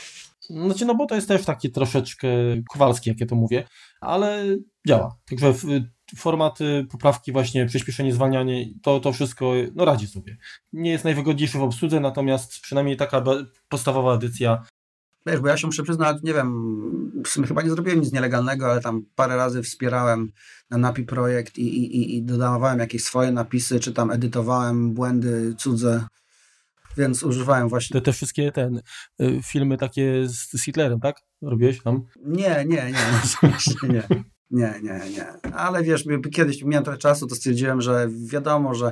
Znaczy, no bo to jest też taki troszeczkę kowalski, jak ja to mówię, ale działa. Także formaty, poprawki, właśnie przyspieszenie, zwalnianie, to, to wszystko no, radzi sobie. Nie jest najwygodniejszy w obsłudze, natomiast przynajmniej taka podstawowa edycja Wiesz, bo ja się muszę przyznać, nie wiem, w sumie chyba nie zrobiłem nic nielegalnego, ale tam parę razy wspierałem na NAPI projekt i, i, i dodawałem jakieś swoje napisy, czy tam edytowałem błędy cudze, więc używałem właśnie... Te, te wszystkie ten, y, filmy takie z, z Hitlerem, tak? Robiłeś tam? Nie, nie, nie, no, nie. Nie, nie, nie. Ale wiesz, kiedyś miałem trochę czasu, to stwierdziłem, że wiadomo, że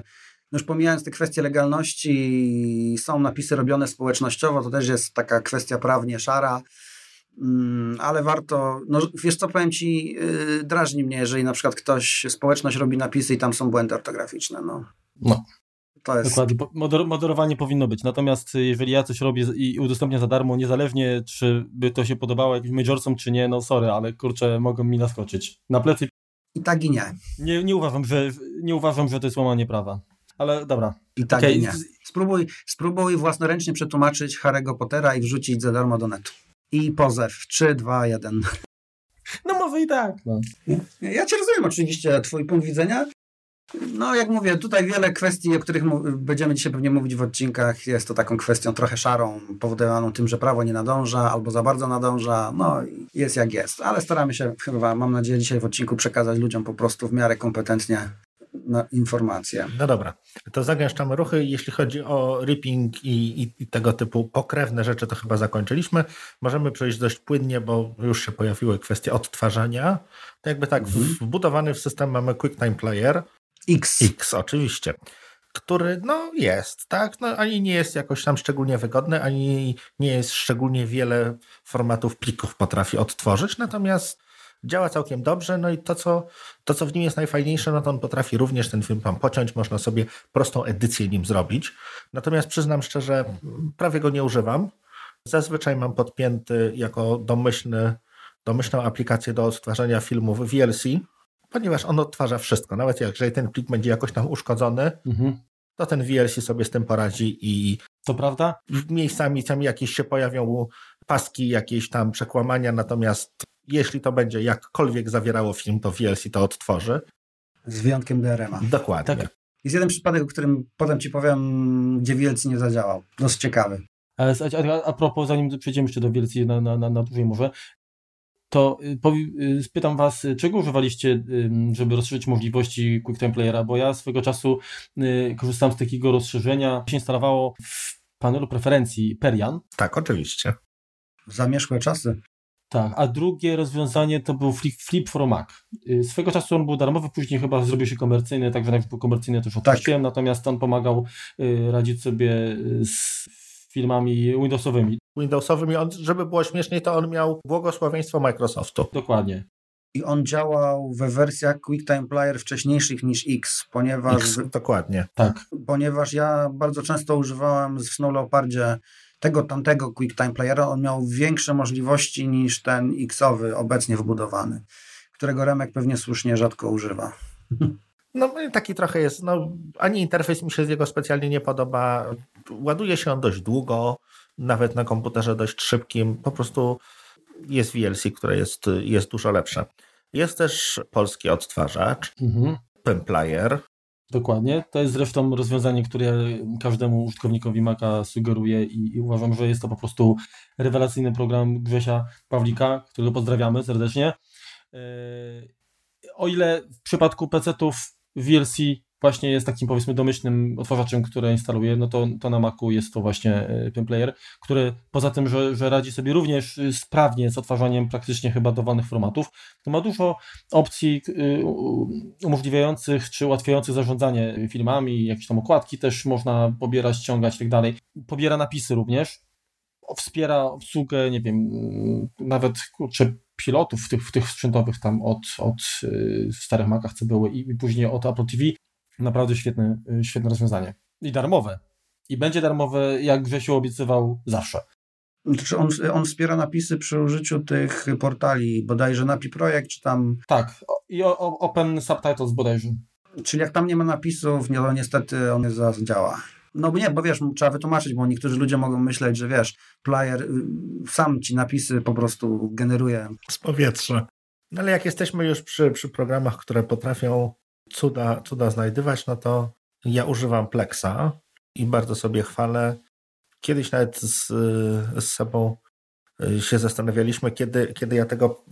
no już pomijając te kwestie legalności, są napisy robione społecznościowo, to też jest taka kwestia prawnie szara, mm, ale warto, no wiesz co, powiem Ci, yy, drażni mnie, jeżeli na przykład ktoś, społeczność robi napisy i tam są błędy ortograficzne, no. No. To jest... Dokładnie, Moder moderowanie powinno być. Natomiast jeżeli ja coś robię i udostępnię za darmo, niezależnie czy by to się podobało jakimś majorsom, czy nie, no sorry, ale kurczę, mogą mi naskoczyć. Na plecy. I tak i nie. Nie, nie, uważam, że, nie uważam, że to jest łamanie prawa. Ale dobra. I tak okay. i nie. Spróbuj, spróbuj własnoręcznie przetłumaczyć Harry'ego Pottera i wrzucić za darmo do netu. I pozew. 3, 2, 1. No może i tak. No. Ja cię rozumiem oczywiście, twój punkt widzenia. No, jak mówię, tutaj wiele kwestii, o których będziemy dzisiaj pewnie mówić w odcinkach. Jest to taką kwestią trochę szarą, powodowaną tym, że prawo nie nadąża albo za bardzo nadąża. No, jest jak jest. Ale staramy się chyba, mam nadzieję, dzisiaj w odcinku przekazać ludziom po prostu w miarę kompetentnie na informacje. No dobra, to zagęszczamy ruchy. Jeśli chodzi o ripping i, i, i, tego typu pokrewne rzeczy, to chyba zakończyliśmy. Możemy przejść dość płynnie, bo już się pojawiły kwestie odtwarzania. To jakby tak, mhm. wbudowany w system mamy QuickTime Player, X. X, oczywiście. Który, no jest, tak? No, ani nie jest jakoś tam szczególnie wygodny, ani nie jest szczególnie wiele formatów plików potrafi odtworzyć, natomiast działa całkiem dobrze, no i to co, to, co w nim jest najfajniejsze, no to on potrafi również ten film tam pociąć, można sobie prostą edycję nim zrobić. Natomiast przyznam szczerze, prawie go nie używam. Zazwyczaj mam podpięty jako domyślny, domyślną aplikację do odtwarzania filmów VLC, ponieważ on odtwarza wszystko. Nawet jeżeli ten plik będzie jakoś tam uszkodzony, mhm. to ten VLC sobie z tym poradzi i to prawda? Miejscami tam jakieś się pojawią paski, jakieś tam przekłamania, natomiast jeśli to będzie jakkolwiek zawierało film, to VLC to odtworzy. Z wyjątkiem DRM-a. Dokładnie. Tak. Jest jeden przypadek, o którym potem ci powiem, gdzie VLC nie zadziałał. Dosyć ciekawy. A, a, a propos, zanim przejdziemy jeszcze do VLC na, na, na, na dłużej może, to y, y, spytam Was, czego używaliście, żeby rozszerzyć możliwości QuickTime Playera, bo ja swego czasu y, korzystałem z takiego rozszerzenia, się instalowało w panelu preferencji Perian. Tak, oczywiście. Zamieszkłe czasy. Tak, a drugie rozwiązanie to był Flip, Flip for Mac. Swego czasu on był darmowy, później chyba zrobił się komercyjny, także jak był komercyjny też odpuściłem, tak. natomiast on pomagał radzić sobie z filmami Windowsowymi. Windowsowymi, on, żeby było śmieszniej, to on miał błogosławieństwo Microsoftu. Dokładnie. I on działał we wersjach QuickTime Player wcześniejszych niż X, ponieważ... X, dokładnie. Tak. Ponieważ ja bardzo często używałem w Snow Leopardzie tego tamtego QuickTime Playera, on miał większe możliwości niż ten Xowy obecnie wbudowany, którego Remek pewnie słusznie rzadko używa. No taki trochę jest, no ani interfejs mi się z jego specjalnie nie podoba. Ładuje się on dość długo, nawet na komputerze dość szybkim. Po prostu jest VLC, które jest, jest dużo lepsze. Jest też polski odtwarzacz, mhm. Pemplayer. Dokładnie. To jest zresztą rozwiązanie, które każdemu użytkownikowi Maca sugeruje i, i, uważam, że jest to po prostu rewelacyjny program Grzesia Pawlika, którego pozdrawiamy serdecznie. Yy, o ile w przypadku PC-ów VLC właśnie jest takim powiedzmy domyślnym otwarzaczem, który instaluje, no to, to na Macu jest to właśnie Pimplayer, e, który poza tym, że, że radzi sobie również y, sprawnie z odtwarzaniem praktycznie chyba dowolnych formatów, to ma dużo opcji y, umożliwiających czy ułatwiających zarządzanie filmami, jakieś tam okładki też można pobierać, ściągać i tak dalej. Pobiera napisy również, wspiera obsługę, nie wiem, nawet kurczę, pilotów w tych, w tych sprzętowych tam od, od y, starych Macach, co były i później od Apple TV. Naprawdę świetne, y, świetne rozwiązanie. I darmowe. I będzie darmowe, jak Grzesiu obiecywał, zawsze. Znaczy on, on wspiera napisy przy użyciu tych portali, bodajże Napi Projekt, czy tam... Tak, i o, o, Open Subtitles bodajże. Czyli jak tam nie ma napisów, no niestety on nie działa. No bo nie, bo wiesz, trzeba wytłumaczyć, bo niektórzy ludzie mogą myśleć, że wiesz, player y, sam ci napisy po prostu generuje. Z powietrza. No ale jak jesteśmy już przy, przy programach, które potrafią cuda, cuda znajdywać, no to ja używam Plexa i bardzo sobie chwalę. Kiedyś nawet z, z sobą y, się zastanawialiśmy, kiedy, kiedy ja tego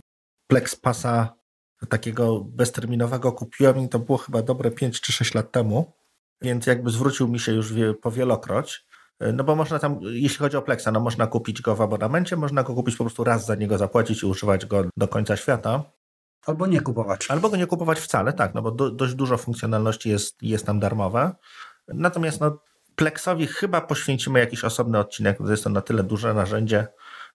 Plex Passa takiego bezterminowego kupiłem i to było chyba dobre 5 czy 6 lat temu więc jakby zwrócił mi się już powielokroć. E, no bo można tam, jeśli chodzi o Plexa, no można kupić go w abonamencie, można go kupić po prostu raz za niego zapłacić i używać go do końca świata. Albo nie kupować. Albo go nie kupować wcale, tak, no bo do, dość dużo funkcjonalności jest, jest tam darmowe. Natomiast no, Plexowi chyba poświęcimy jakiś osobny odcinek, bo jest to na tyle duże narzędzie.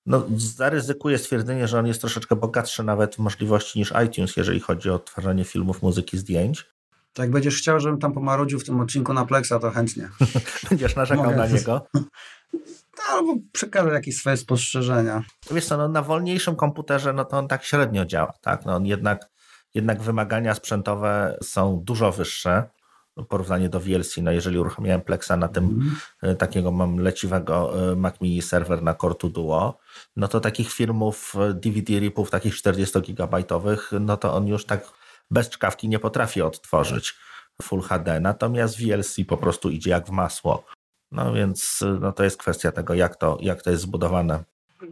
No, zaryzykuję stwierdzenie, że on jest troszeczkę bogatszy nawet w możliwości niż iTunes, jeżeli chodzi o odtwarzanie filmów, muzyki, zdjęć. To jak będziesz chciał, żebym tam pomarudził w tym odcinku na Plexa, to chętnie. będziesz narzekał Mogę. na niego? albo przekażę jakieś swoje spostrzeżenia. Wiesz co, no, na wolniejszym komputerze no to on tak średnio działa. Tak? No, on jednak, jednak wymagania sprzętowe są dużo wyższe w porównaniu do VLC. No, jeżeli uruchomiłem Plexa na tym mm. takiego mam leciwego e, Mac Mini serwer na Core 2 Duo, no to takich filmów DVD e, ripów takich 40 gigabajtowych, no to on już tak bez czkawki nie potrafi odtworzyć Full HD, natomiast VLC po prostu idzie jak w masło. No więc no to jest kwestia tego, jak to, jak to jest zbudowane.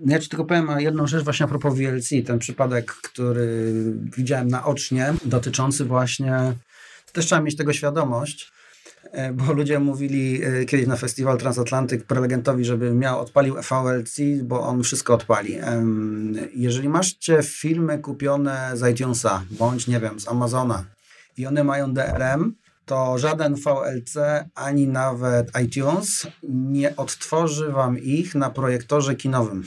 Ja ci tylko powiem jedną rzecz właśnie a propos VLC. Ten przypadek, który widziałem naocznie, dotyczący właśnie, też trzeba mieć tego świadomość, bo ludzie mówili e, kiedyś na festiwal Transatlantyk prelegentowi, żeby miał, odpalił VLC, bo on wszystko odpali. Jeżeli masz filmy kupione z iTunesa, bądź nie wiem, z Amazona i one mają DRM, to żaden VLC ani nawet iTunes nie odtworzy Wam ich na projektorze kinowym.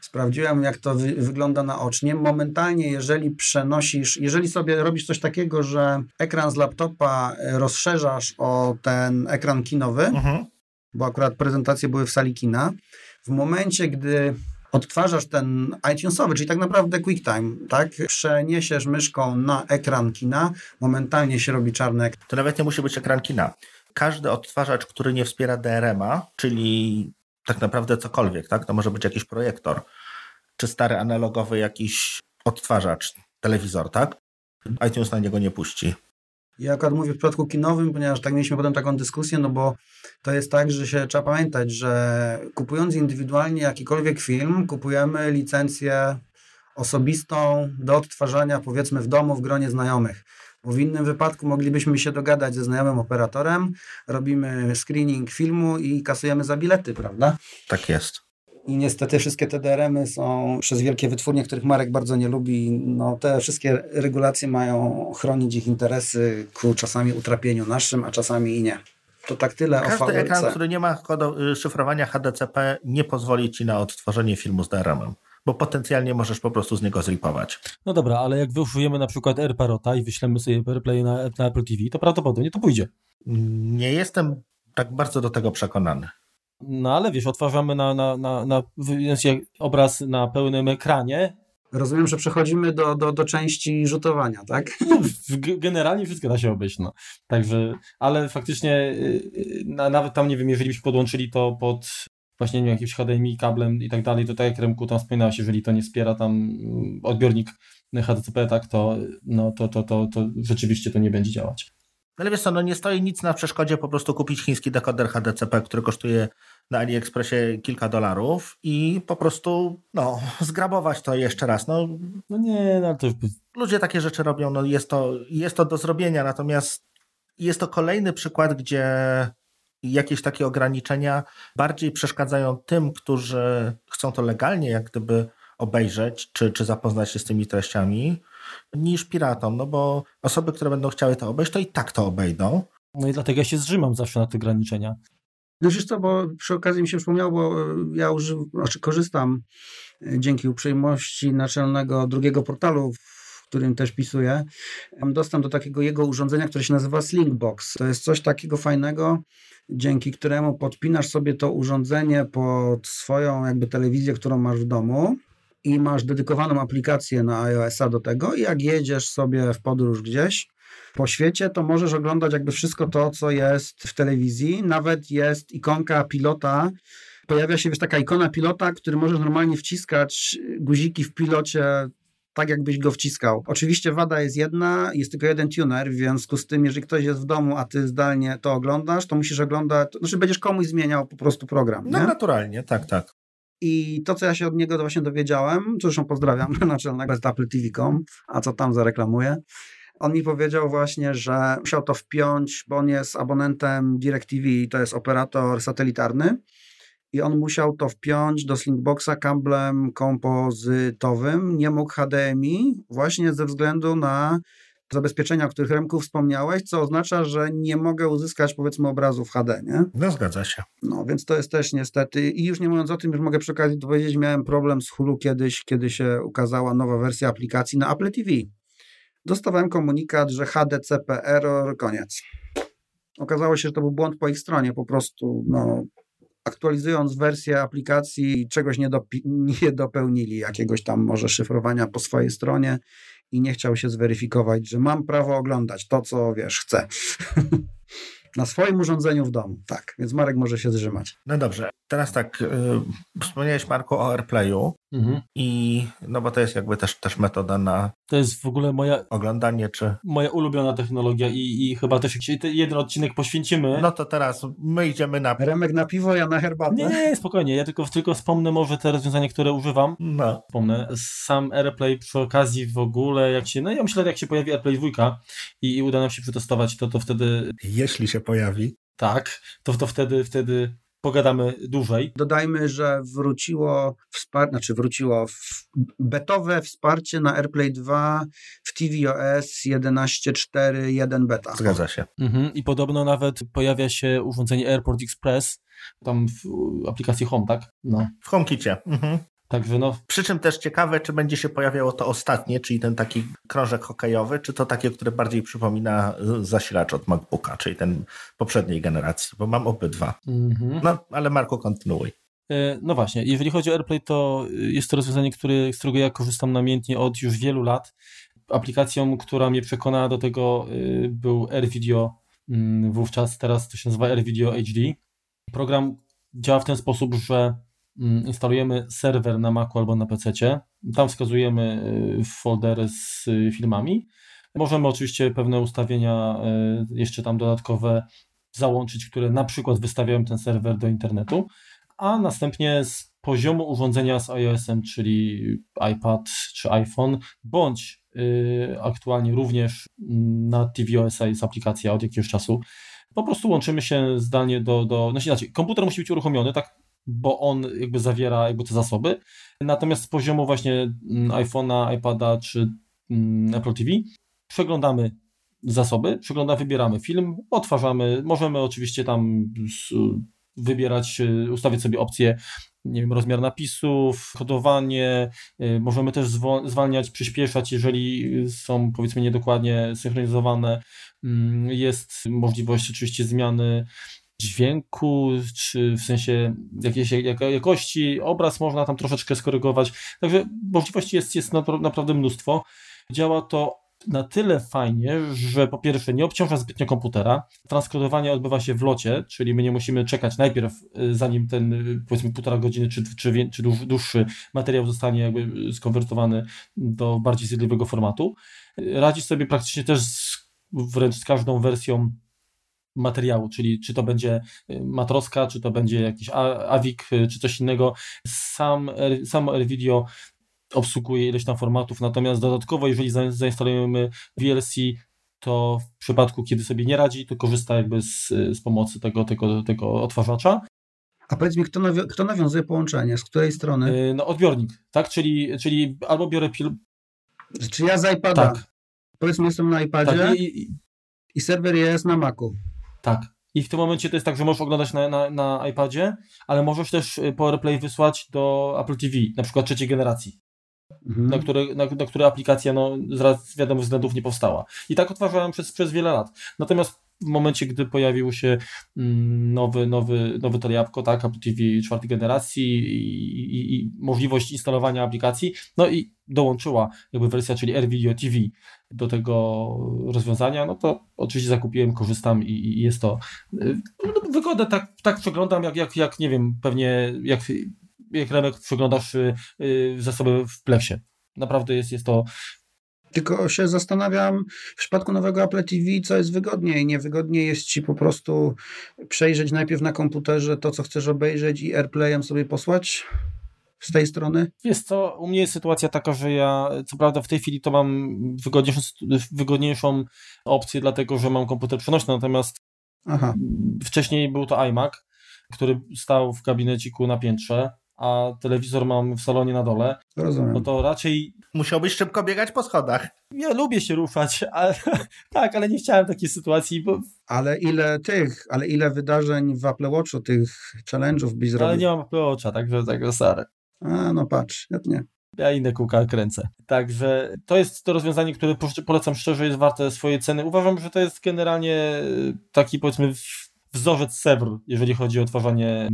Sprawdziłem, jak to wy wygląda naocznie. Momentalnie, jeżeli przenosisz, jeżeli sobie robisz coś takiego, że ekran z laptopa rozszerzasz o ten ekran kinowy, mhm. bo akurat prezentacje były w sali kina, w momencie, gdy odtwarzasz ten iTunesowy, czyli tak naprawdę QuickTime, tak? Przeniesiesz myszką na ekran kina, momentalnie się robi czarny To nawet nie musi być ekran kina. Każdy odtwarzacz, który nie wspiera DRM-a, czyli tak naprawdę cokolwiek, tak? To może być jakiś projektor, czy stary analogowy jakiś odtwarzacz, telewizor, tak? iTunes na niego nie puści. Ja akurat mówię w przypadku kinowym, ponieważ tak mieliśmy potem taką dyskusję, no bo to jest tak, że się trzeba pamiętać, że kupując indywidualnie jakikolwiek film, kupujemy licencję osobistą do odtwarzania powiedzmy w domu, w gronie znajomych. Bo w innym wypadku moglibyśmy się dogadać ze znajomym operatorem, robimy screening filmu i kasujemy za bilety, prawda? Tak jest. I niestety wszystkie te DRM-y są przez wielkie wytwórnie, których Marek bardzo nie lubi. No, te wszystkie regulacje mają chronić ich interesy ku czasami utrapieniu naszym, a czasami i nie. To tak tyle Każdy o VLC. ekran, który nie ma y, szyfrowania HDCP nie pozwoli Ci na odtworzenie filmu z DRM-em bo potencjalnie możesz po prostu z niego zripować. No dobra, ale jak wyużyjemy na przykład AirParota i wyślemy sobie AirPlay na, na Apple TV, to prawdopodobnie to pójdzie. Nie jestem tak bardzo do tego przekonany. No ale wiesz, otwarzamy na, na, na, na obraz na pełnym ekranie. Rozumiem, że przechodzimy do, do, do części rzutowania, tak? No, generalnie wszystko da się obejść, no. Także, ale faktycznie y, y, nawet tam, nie wiem, jeżeli byśmy podłączyli to pod właśnie nie wiem, jakimś HDMI kablem i tak dalej, to tak jak Remku tam wspominałeś, jeżeli to nie wspiera tam mm, odbiornik HDCP, tak, to, no, to, to, to, to rzeczywiście to nie będzie działać. Ale wiesz co, no nie stoi nic na przeszkodzie po prostu kupić chiński dekoder HDCP, który kosztuje na AliExpressie kilka dolarów i po prostu no, zgrabować to jeszcze raz. No, no nie, no to... Ludzie takie rzeczy robią, no jest to, jest to do zrobienia, natomiast jest to kolejny przykład, gdzie jakieś takie ograniczenia bardziej przeszkadzają tym, którzy chcą to legalnie jak gdyby obejrzeć, czy, czy zapoznać się z tymi treściami, niż piratom, no bo osoby, które będą chciały to obejść, to i tak to obejdą. No i dlatego ja się zrzymam zawsze na te ograniczenia. No wiesz co, bo przy okazji mi się przypomniało, bo ja używam, znaczy korzystam e, dzięki uprzejmości naczelnego drugiego portalu, w którym też pisuję. Mam dostęp do takiego jego urządzenia, które się nazywa Slinkbox. To jest coś takiego fajnego, dzięki któremu podpinasz sobie to urządzenie pod swoją jakby telewizję, którą masz w domu i masz dedykowaną aplikację na iOS-a do tego i jak jedziesz sobie w podróż gdzieś po świecie, to możesz oglądać jakby wszystko to, co jest w telewizji. Nawet jest ikonka pilota, pojawia się wiesz, taka ikona pilota, który możesz normalnie wciskać guziki w pilocie tak jakbyś go wciskał. Oczywiście wada jest jedna, jest tylko jeden tuner, w związku z tym, jeżeli ktoś jest w domu, a ty zdalnie to oglądasz, to musisz oglądać, znaczy będziesz komuś zmieniał po prostu program. No naturalnie, tak, tak. I to, co ja się od niego właśnie dowiedziałem, zresztą pozdrawiam naczelnego z Apple TV.com, a co tam zareklamuję, on mi powiedział właśnie, że musiał to wpiąć, bo on jest abonentem DirecTV, to jest operator satelitarny i on musiał to wpiąć do Slinkboxa kablem kompozytowym, nie mógł HDMI właśnie ze względu na zabezpieczenia, o których Remku wspomniałeś, co oznacza, że nie mogę uzyskać powiedzmy obrazu w HD, nie? No zgadza się. No więc to jest też niestety i już nie mówiąc o tym, już mogę przy okazji powiedzieć, miałem problem z Hulu kiedyś, kiedy się ukazała nowa wersja aplikacji na Apple TV. Dostawałem komunikat, że HDCP error, koniec. Okazało się, że to był błąd po ich stronie, po prostu no, aktualizując wersję aplikacji czegoś nie, nie dopełnili, jakiegoś tam może szyfrowania po swojej stronie i nie chciał się zweryfikować, że mam prawo oglądać to, co wiesz, chcę. Na swoim urządzeniu w domu, tak. Więc Marek może się zrzymać. No dobrze. Teraz tak, yy, wspomniałeś Marku o AirPlayu mhm. i no bo to jest jakby też, też metoda na to jest w ogóle moja oglądanie, czy moja ulubiona technologia i, i chyba też jak jeden odcinek poświęcimy. No to teraz my idziemy na... Remek na piwo, ja na herbatę. Nie, nie, spokojnie, ja tylko, tylko wspomnę może te rozwiązania, które używam. No. Wspomnę. Sam AirPlay przy okazji w ogóle, jak się, no ja myślę, jak się pojawi AirPlay 2 i, i uda nam się przetestować, to, to wtedy... Jeśli się pojawi. Tak, to, to wtedy, wtedy pogadamy dłużej. Dodajmy, że wróciło, wspar- znaczy wróciło w betowe wsparcie na AirPlay 2 w tvOS 11.4.1 beta. Zgadza się. Mhm. I podobno nawet pojawia się urządzenie AirPort Express, tam w aplikacji Home, tak? No. W HomeKicie. Mhm. Także no. Przy czym też ciekawe, czy będzie się pojawiało to ostatnie, czyli ten taki krążek hokejowy, czy to takie, które bardziej przypomina zasilacz od MacBooka, czyli ten poprzedniej generacji, bo mam obydwa. Mhm. No, ale Marko, kontynuuj. E, no właśnie, jeżeli chodzi o AirPlay, to jest to rozwiązanie, które, z którego ja korzystam namiętnie od już wielu lat. Aplikacją, która mnie przekonała do tego e, był AirVideo mm, wówczas, teraz to się nazywa AirVideo HD. Program działa w ten sposób, że instalujemy serwer na Macu albo na PC. Tam wskazujemy y, foldery z y, filmami. Możemy oczywiście pewne ustawienia y, jeszcze tam dodatkowe załączyć, które na przykład wystawiają ten serwer do internetu, a następnie z poziomu urządzenia z iOS-em, czyli iPad czy iPhone, bądź aktualnie również mm, na tvOS jest aplikacja od jakiegoś czasu. Po prostu łączymy się zdalnie do, do no inaczej, komputer musi być uruchomiony, tak bo on jakby zawiera jakby te zasoby. Natomiast z poziomu właśnie mm, iPhone'a, iPada czy mm, Apple TV przeglądamy zasoby, przeglądamy, wybieramy film, odtwarzamy, możemy oczywiście tam wybierać, y, ustawić sobie opcje, nie wiem, rozmiar napisów, kodowanie, y, możemy też zwalniać, przyspieszać, jeżeli są powiedzmy niedokładnie synchronizowane. Mm, jest możliwość oczywiście zmiany dźwięku, czy w sensie jakiejś jakości, obraz można tam troszeczkę skorygować. Także możliwości jest, jest naprawdę mnóstwo. Działa to na tyle fajnie, że po pierwsze nie obciąża zbytnio komputera, transkodowanie odbywa się w locie, czyli my nie musimy czekać najpierw, y, zanim ten y, powiedzmy półtora godziny czy, czy, czy dłuższy materiał zostanie jakby skonwertowany do bardziej zjadliwego formatu. Radzi sobie praktycznie też z, wręcz z każdą wersją materiału, czyli czy to będzie y, matroska, czy to będzie jakiś AVIC, czy coś innego. Sam, samo AirVideo obsługuje ileś tam formatów, natomiast dodatkowo, jeżeli zainstalujemy VLC, to w przypadku, kiedy sobie nie radzi, to korzysta jakby z, z pomocy tego, tego, tego odtwarzacza. A powiedz mi, kto, kto nawiązuje połączenie? Z której strony? Yy, no odbiornik, tak? Czyli, czyli albo biorę pil... Czy ja z iPada? Tak. Powiedzmy, jestem na iPadzie tak, i, i, i serwer jest na Macu. Tak. I w tym momencie to jest tak, że możesz oglądać na, na, na iPadzie, ale możesz też PowerPlay wysłać do Apple TV, na przykład trzeciej generacji mhm. na, które, na, na które aplikacja no, z wiadomych względów nie powstała. I tak odtwarzałem przez, przez wiele lat. Natomiast w momencie, gdy pojawił się mm, nowy, nowy, nowy jabłko, tak, Apple TV czwartej generacji i, i, i, możliwość instalowania aplikacji, no i dołączyła jakby wersja, czyli AirVideo TV do tego rozwiązania, no to oczywiście zakupiłem, korzystam i, i jest to y, no, wygodę tak, tak przeglądam, jak, jak, jak nie wiem, pewnie jak jak Remek przeglądasz y, y, zasoby w Plexie. Naprawdę jest, jest to tylko się zastanawiam w przypadku nowego Apple TV, co jest wygodniej. Niewygodniej jest ci po prostu przejrzeć najpierw na komputerze to, co chcesz obejrzeć i AirPlayem sobie posłać z tej strony? Jest co, u mnie jest sytuacja taka, że ja co prawda w tej chwili to mam wygodniejszą, wygodniejszą opcję, dlatego że mam komputer przenośny, natomiast Aha. wcześniej był to iMac, który stał w gabineciku na piętrze a telewizor mam w salonie na dole, Rozumiem. no to raczej... Musiałbyś szybko biegać po schodach. Ja lubię się ruszać, ale, tak, ale nie chciałem takiej sytuacji, bo... Ale ile tych, ale ile wydarzeń w Apple Watchu, tych challenge'ów byś zrobił? Ale nie mam Apple Watcha, także, także stare. A, no patrz, ja nie. Ja inne kółka kręcę. Także to jest to rozwiązanie, które polecam szczerze, jest warte swojej ceny. Uważam, że to jest generalnie taki powiedzmy wzorzec Sevr, jeżeli chodzi o odtwarzanie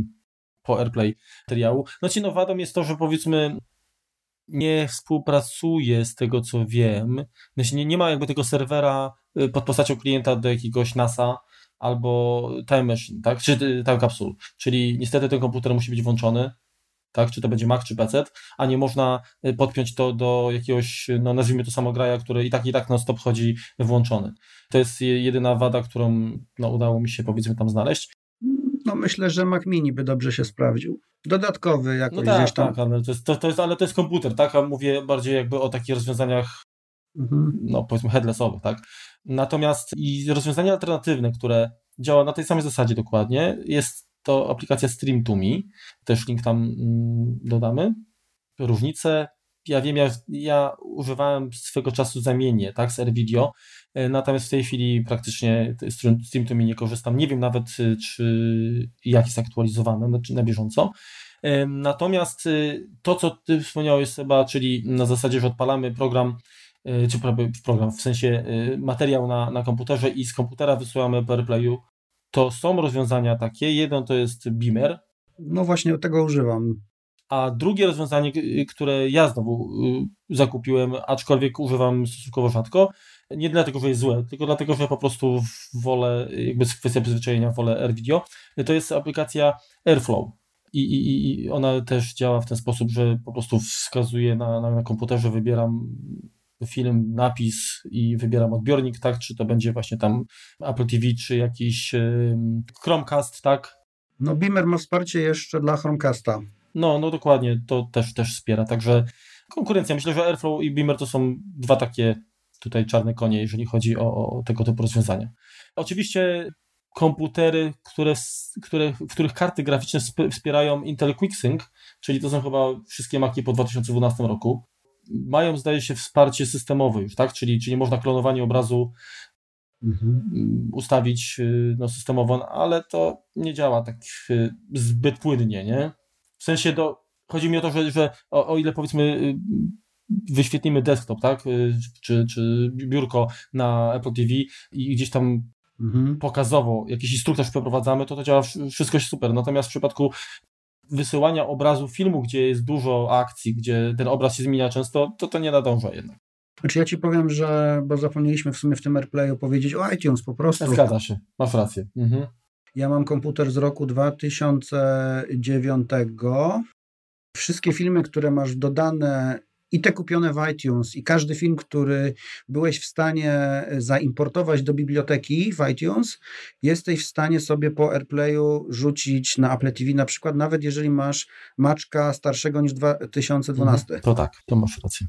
po AirPlay materiału. Znaczy, no wadą jest to, że powiedzmy nie współpracuje z tego, co wiem. Znaczy, nie, nie ma jakby tego serwera y, pod postacią klienta do jakiegoś NASA albo Time Machine, tak? Czy y, Time Capsule. Czyli niestety ten komputer musi być włączony, tak? Czy to będzie Mac, czy PC, a nie można y, podpiąć to do jakiegoś, no nazwijmy to samograja, który i tak i tak non stop chodzi włączony. To jest jedyna wada, którą no, udało mi się powiedzmy tam znaleźć no myślę, że Mac Mini by dobrze się sprawdził. Dodatkowy jakoś no tak, gdzieś tam. Tak, ale to, jest, to, to jest, ale to jest komputer, tak? A mówię bardziej jakby o takich rozwiązaniach mhm. no powiedzmy headlessowych, tak? Natomiast i rozwiązania alternatywne, które działa na tej samej zasadzie dokładnie, jest to aplikacja Stream to Me, też link tam mm, dodamy. Różnice, ja wiem, ja, ja używałem swego czasu zamiennie, tak, z AirVideo, E, natomiast w tej chwili praktycznie z TeamToMi nie korzystam. Nie wiem nawet, e, czy jak jest aktualizowane na, na bieżąco. E, natomiast to, co ty wspomniałeś chyba, czyli na zasadzie, że odpalamy program, czy program, w sensie materiał na, na komputerze i z komputera wysyłamy po AirPlayu, to są rozwiązania takie. Jeden to jest Beamer. No właśnie tego używam. A drugie rozwiązanie, które ja znowu zakupiłem, aczkolwiek używam stosunkowo rzadko, nie dlatego, że jest złe, tylko dlatego, że po prostu wolę, jakby kwestia przyzwyczajenia, wolę AirVideo. To jest aplikacja Airflow. I, i, I ona też działa w ten sposób, że po prostu wskazuję na, na, na komputerze, wybieram film, napis i wybieram odbiornik, tak, czy to będzie właśnie tam Apple TV, czy jakiś Chromecast, tak. No Beamer ma wsparcie jeszcze dla Chromecasta. No, no dokładnie, to też, też wspiera, także konkurencja. Myślę, że Airflow i Beamer to są dwa takie tutaj czarne konie, jeżeli chodzi o, o tego typu rozwiązania. Oczywiście komputery, które, które, w których karty graficzne wspierają Intel QuickSync, czyli to są chyba wszystkie Maki po 2012 roku, mają zdaje się wsparcie systemowe już, tak? Czyli, czyli można klonowanie obrazu mhm. ustawić y, no, systemowo, ale to nie działa tak y, zbyt płynnie, nie? W sensie do, chodzi mi o to, że, że o, o ile powiedzmy y, wyświetlimy desktop, tak, czy, czy biurko na Apple TV i gdzieś tam mhm. pokazowo jakiś instruktaż przeprowadzamy, to to działa wszystko super. Natomiast w przypadku wysyłania obrazu filmu, gdzie jest dużo akcji, gdzie ten obraz się zmienia często, to to nie nadąża jednak. Znaczy ja ci powiem, że, bo zapomnieliśmy w sumie w tym AirPlayu powiedzieć o iTunes po prostu. Zgadza się, masz rację. Mhm. Ja mam komputer z roku 2009. Wszystkie filmy, które masz dodane i te kupione w iTunes, i każdy film, który byłeś w stanie zaimportować do biblioteki w iTunes, jesteś w stanie sobie po AirPlayu rzucić na Apple TV, na przykład, nawet jeżeli masz maczka starszego niż 2012. Mhm, to tak, to masz rację.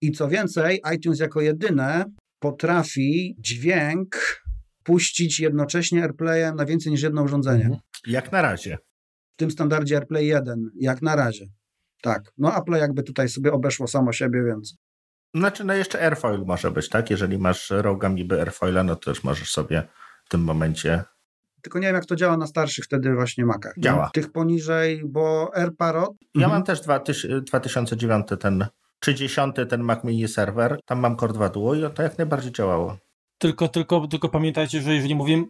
I co więcej, iTunes jako jedyne potrafi dźwięk puścić jednocześnie AirPlayem na więcej niż jedno urządzenie. Mhm. Jak na razie. W tym standardzie AirPlay 1, jak na razie. Tak. No Apple jakby tutaj sobie obeszło samo siebie, więc. Znaczy, no jeszcze Airfoil może być, tak? Jeżeli masz roga MIBY Airfoila, no to też możesz sobie w tym momencie. Tylko nie wiem, jak to działa na starszych wtedy właśnie Macach. Działa. Tych poniżej, bo AirParrot. Ja mhm. mam też 2009 ten, czy 10 ten Mac Mini Server. Tam mam Core 2 Duo i to jak najbardziej działało. Tylko, tylko, tylko pamiętajcie, że jeżeli mówimy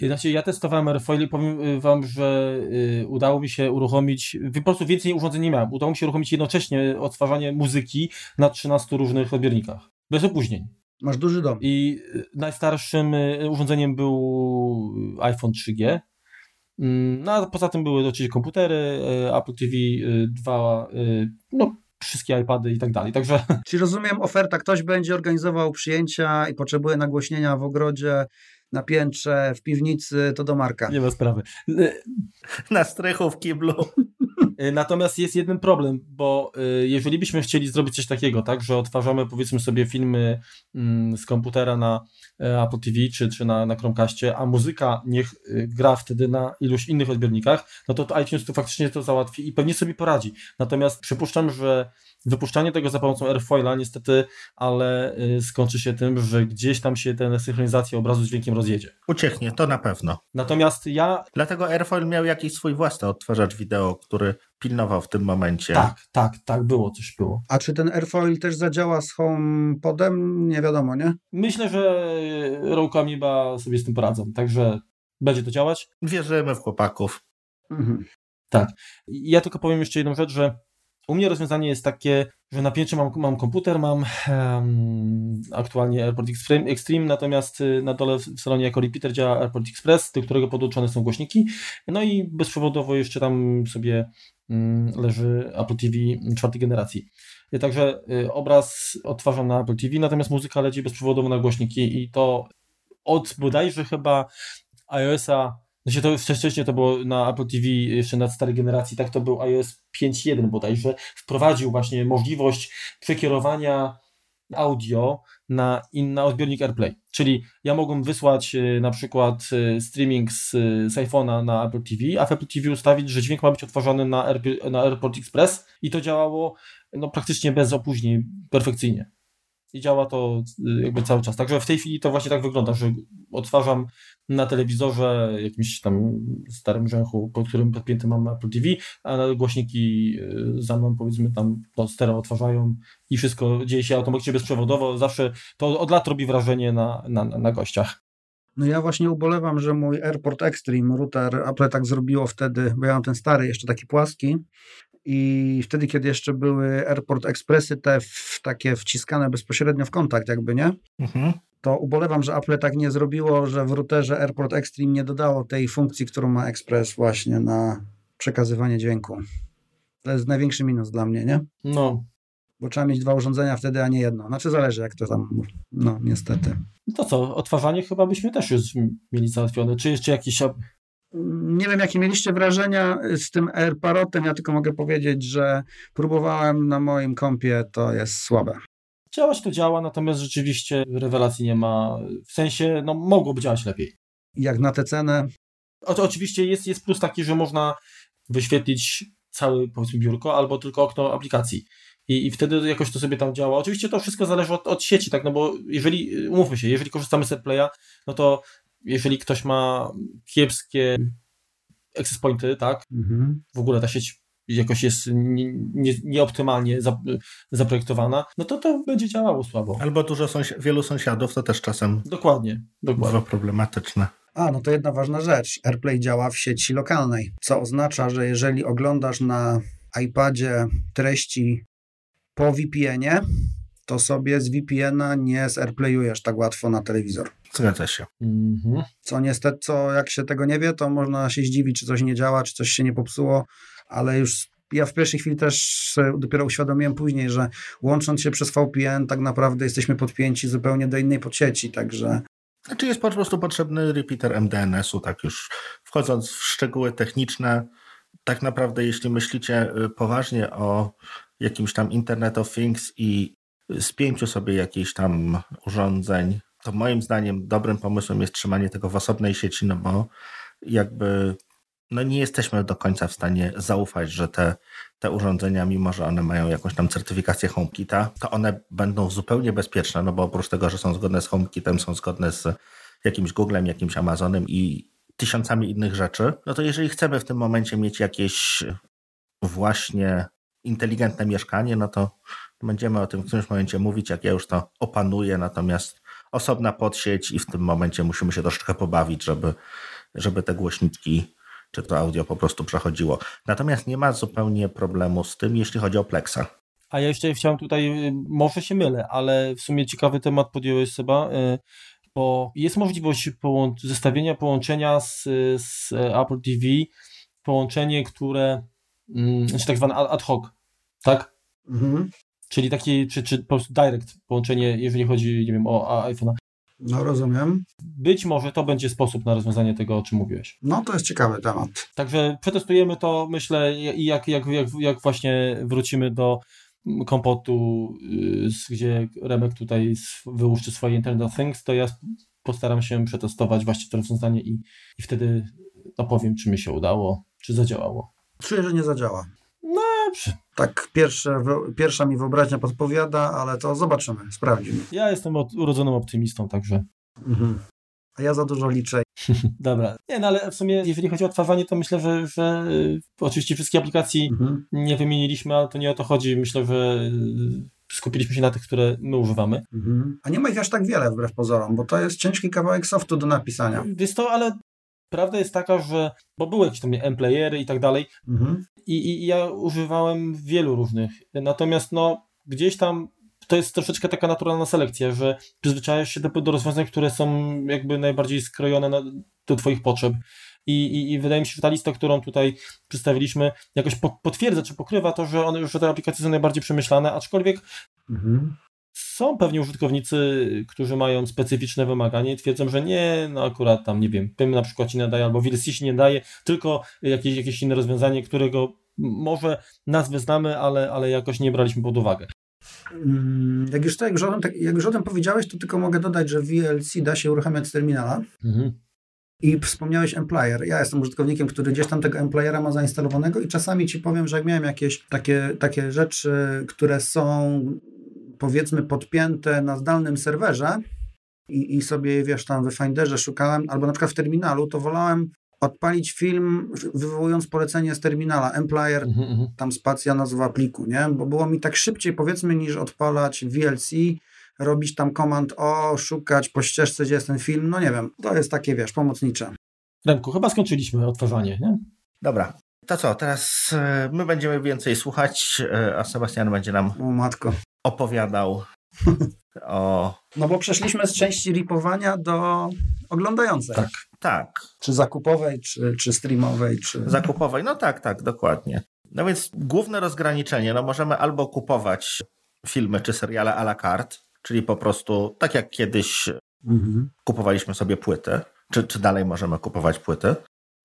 znaczy, ja testowałem Airfoil i powiem y, wam, że y, udało mi się uruchomić, po prostu więcej urządzeń nie miałem, udało mi się uruchomić jednocześnie odtwarzanie muzyki na 13 różnych odbiornikach, bez opóźnień. Masz duży dom. I y, najstarszym urządzeniem był iPhone 3G, mm, no a poza tym były oczywiście komputery, Apple TV 2, no wszystkie iPady i tak dalej. Także... Czyli rozumiem oferta, ktoś będzie organizował przyjęcia i potrzebuje nagłośnienia w ogrodzie, na piętrze, w piwnicy, to do Marka. Nie ma sprawy. Na strychu w kiblu. Y, natomiast jest jeden problem, bo y, jeżeli byśmy chcieli zrobić coś takiego, tak, że odtwarzamy powiedzmy sobie filmy mm, z komputera na e, Apple TV czy, czy na, na Chromecastie, a muzyka niech y, gra wtedy na iluś innych odbiornikach, no to, to iTunes tu faktycznie to załatwi i pewnie sobie poradzi. Natomiast przypuszczam, że wypuszczanie tego za pomocą Airfoila niestety, ale skończy się tym, że gdzieś tam się ten synchronizacja obrazu z dźwiękiem rozjedzie. Ucieknie, to na pewno. Natomiast ja... Dlatego Airfoil miał jakiś swój własny odtwarzacz wideo, który pilnował w tym momencie. Tak, tak, tak, było, coś było. A czy ten Airfoil też zadziała z HomePodem? Nie wiadomo, nie? Myślę, że Roku Amoeba sobie z tym poradzą, także będzie to działać. Wierzymy w chłopaków. Mhm. Tak. Ja tylko powiem jeszcze jedną rzecz, że u mnie rozwiązanie jest takie, że na piętrze mam, mam komputer, mam um, aktualnie AirPort Extreme, natomiast y, na dole w salonie jako repeater działa AirPort Express, do którego podłączone są głośniki. No i bezprzewodowo jeszcze tam sobie um, leży Apple TV czwartej generacji. Także y, obraz odtwarzam na Apple TV, natomiast muzyka leci bezprzewodowo na głośniki i to od bodajże chyba iOS-a znaczy to wcześniej to było na Apple TV jeszcze na starej generacji, tak to był iOS 5.1 bodajże, wprowadził właśnie możliwość przekierowania audio na inny odbiornik AirPlay. Czyli ja mogłem wysłać e, na przykład e, streaming z, z iPhone'a na Apple TV, a w Apple TV ustawić, że dźwięk ma być odtwarzany na, Air, na AirPort Express i to działało no, praktycznie bez opóźnień, perfekcyjnie i działa to y, jakby cały czas. Także w tej chwili to właśnie tak wygląda, że odtwarzam na telewizorze jakimś tam starym rzęchu, pod którym podpięty mam Apple TV, a głośniki y, za mną powiedzmy tam to stereo odtwarzają i wszystko dzieje się automatycznie bezprzewodowo. Zawsze to od lat robi wrażenie na, na, na gościach. No ja właśnie ubolewam, że mój AirPort Extreme router Apple tak zrobiło wtedy, bo ja mam ten stary, jeszcze taki płaski, i wtedy, kiedy jeszcze były Airport Expressy, te w, takie wciskane bezpośrednio w kontakt jakby, nie? Mhm. To ubolewam, że Apple tak nie zrobiło, że w routerze Airport Extreme nie dodało tej funkcji, którą ma Express właśnie na przekazywanie dźwięku. To jest największy minus dla mnie, nie? No. Bo trzeba mieć dwa urządzenia wtedy, a nie jedno. Znaczy zależy, jak to tam, no niestety. To co, odtwarzanie chyba byśmy też już mieli załatwione. Czy jeszcze jakiś nie wiem, jakie mieliście wrażenia z tym AirParotem. Ja tylko mogę powiedzieć, że próbowałem na moim kompie, to jest słabe. Działać to działa, natomiast rzeczywiście rewelacji nie ma. W sensie, no mogłoby działać lepiej. Jak na tę cenę? O, oczywiście jest, jest plus taki, że można wyświetlić całe powiedzmy biurko albo tylko okno aplikacji. I, I wtedy jakoś to sobie tam działa. Oczywiście to wszystko zależy od, od sieci, tak? No bo jeżeli, umówmy się, jeżeli korzystamy z AirPlaya, no to jeżeli ktoś ma kiepskie access pointy, tak, mhm. w ogóle ta sieć jakoś jest nie, nie, nieoptymalnie zaprojektowana, no to to będzie działało słabo. Albo dużo sąsi wielu sąsiadów, to też czasem dokładnie, dokładnie. problematyczne. A, no to jedna ważna rzecz. AirPlay działa w sieci lokalnej, co oznacza, że jeżeli oglądasz na iPadzie treści po VPN-ie, to sobie z VPN-a nie zairplayujesz tak łatwo na telewizor. Zgadza się. Mhm. Co niestety, co jak się tego nie wie, to można się zdziwić, czy coś nie działa, czy coś się nie popsuło, ale już ja w pierwszej chwili też dopiero uświadomiłem później, że łącząc się przez VPN, tak naprawdę jesteśmy podpięci zupełnie do innej podsieci, także. Znaczy jest po prostu potrzebny repeater MDNS-u, tak już wchodząc w szczegóły techniczne, tak naprawdę jeśli myślicie y, poważnie o jakimś tam Internet of Things i spięciu sobie jakichś tam urządzeń, to moim zdaniem dobrym pomysłem jest trzymanie tego w osobnej sieci, no bo jakby no nie jesteśmy do końca w stanie zaufać, że te, te urządzenia, mimo że one mają jakąś tam certyfikację HomeKita, to one będą zupełnie bezpieczne, no bo oprócz tego, że są zgodne z HomeKitem, są zgodne z jakimś Googlem, jakimś Amazonem i tysiącami innych rzeczy, no to jeżeli chcemy w tym momencie mieć jakieś właśnie inteligentne mieszkanie, no to będziemy o tym w którymś momencie mówić, jak ja już to opanuję, natomiast osobna podsieć i w tym momencie musimy się troszeczkę pobawić, żeby, żeby te głośniki czy to audio po prostu przechodziło. Natomiast nie ma zupełnie problemu z tym, jeśli chodzi o Plexa. A ja jeszcze chciałem tutaj, y, może się mylę, ale w sumie ciekawy temat podjąłeś Seba, y, bo jest możliwość połąc zestawienia połączenia z, z Apple TV, połączenie, które, mm, znaczy tak zwane ad hoc, tak? Mhm. Czyli taki, czy, czy po prostu direct połączenie, jeżeli chodzi, nie wiem, o iPhone'a. No, rozumiem. Być może to będzie sposób na rozwiązanie tego, o czym mówiłeś. No, to jest ciekawy temat. Także przetestujemy to, myślę, i jak, jak, jak, jak właśnie wrócimy do kompotu, y, gdzie Remek tutaj wyłuszczy swoje Internet of Things, to ja postaram się przetestować właśnie to rozwiązanie i, i wtedy opowiem, czy mi się udało, czy zadziałało. Czuję, że nie zadziała. Tak pierwsze, pierwsza mi wyobraźnia podpowiada, ale to zobaczymy, sprawdzimy. Ja jestem od, urodzonym optymistą, także. Mhm. A ja za dużo liczę. Dobra. Nie, no ale w sumie, jeżeli chodzi o odtwarzanie, to myślę, że, że y, oczywiście wszystkie aplikacji mhm. nie wymieniliśmy, ale to nie o to chodzi. Myślę, że y, skupiliśmy się na tych, które my używamy. Mhm. A nie ma ich aż tak wiele wbrew pozorom, bo to jest ciężki kawałek softu do napisania. Wiesz to, ale prawda jest taka, że, bo były jakieś tam M-playery i tak dalej mhm. i, i ja używałem wielu różnych, natomiast no gdzieś tam to jest troszeczkę taka naturalna selekcja, że przyzwyczajasz się do, do rozwiązań, które są jakby najbardziej skrojone na, do twoich potrzeb. I, i, I, wydaje mi się, że ta lista, którą tutaj przedstawiliśmy, jakoś po, potwierdza czy pokrywa to, że, one, że te aplikacje są najbardziej przemyślane, aczkolwiek mhm są pewnie użytkownicy, którzy mają specyficzne wymagania i twierdzą, że nie, no akurat tam, nie wiem, PIM na przykład nie daje, albo VLC się nie daje, tylko jakieś, jakieś inne rozwiązanie, którego może nazwy znamy, ale, ale jakoś nie braliśmy pod uwagę. Mm, jak już, to, jak, już tym, jak już o tym powiedziałeś, to tylko mogę dodać, że VLC da się uruchamiać z terminala. Mhm. I wspomniałeś Emplayer. Ja jestem użytkownikiem, który gdzieś tam tego Emplayera ma zainstalowanego i czasami ci powiem, że jak miałem jakieś takie, takie rzeczy, które są powiedzmy podpięte na zdalnym serwerze i, i sobie, wiesz, tam w Finderze szukałem, albo na przykład w terminalu, to wolałem odpalić film, wywołując polecenie z terminala, Emplayer, mm -hmm. tam spacja nazwa pliku, nie? Bo było mi tak szybciej, powiedzmy, niż odpalać VLC, robić tam komand o, szukać po ścieżce, gdzie jest ten film, no nie wiem, to jest takie, wiesz, pomocnicze. Remku, chyba skończyliśmy odtwarzanie, nie? Dobra, to co, teraz e, my będziemy więcej słuchać, e, a Sebastian będzie nam o, matko. Opowiadał o... No bo przeszliśmy z części ripowania do oglądającej. Tak, tak. Czy zakupowej, czy, czy streamowej, czy... Zakupowej, no tak, tak, dokładnie. No więc główne rozgraniczenie, no możemy albo kupować filmy czy seriale à la carte, czyli po prostu tak jak kiedyś mhm. kupowaliśmy sobie płyty, czy, czy dalej możemy kupować płyty,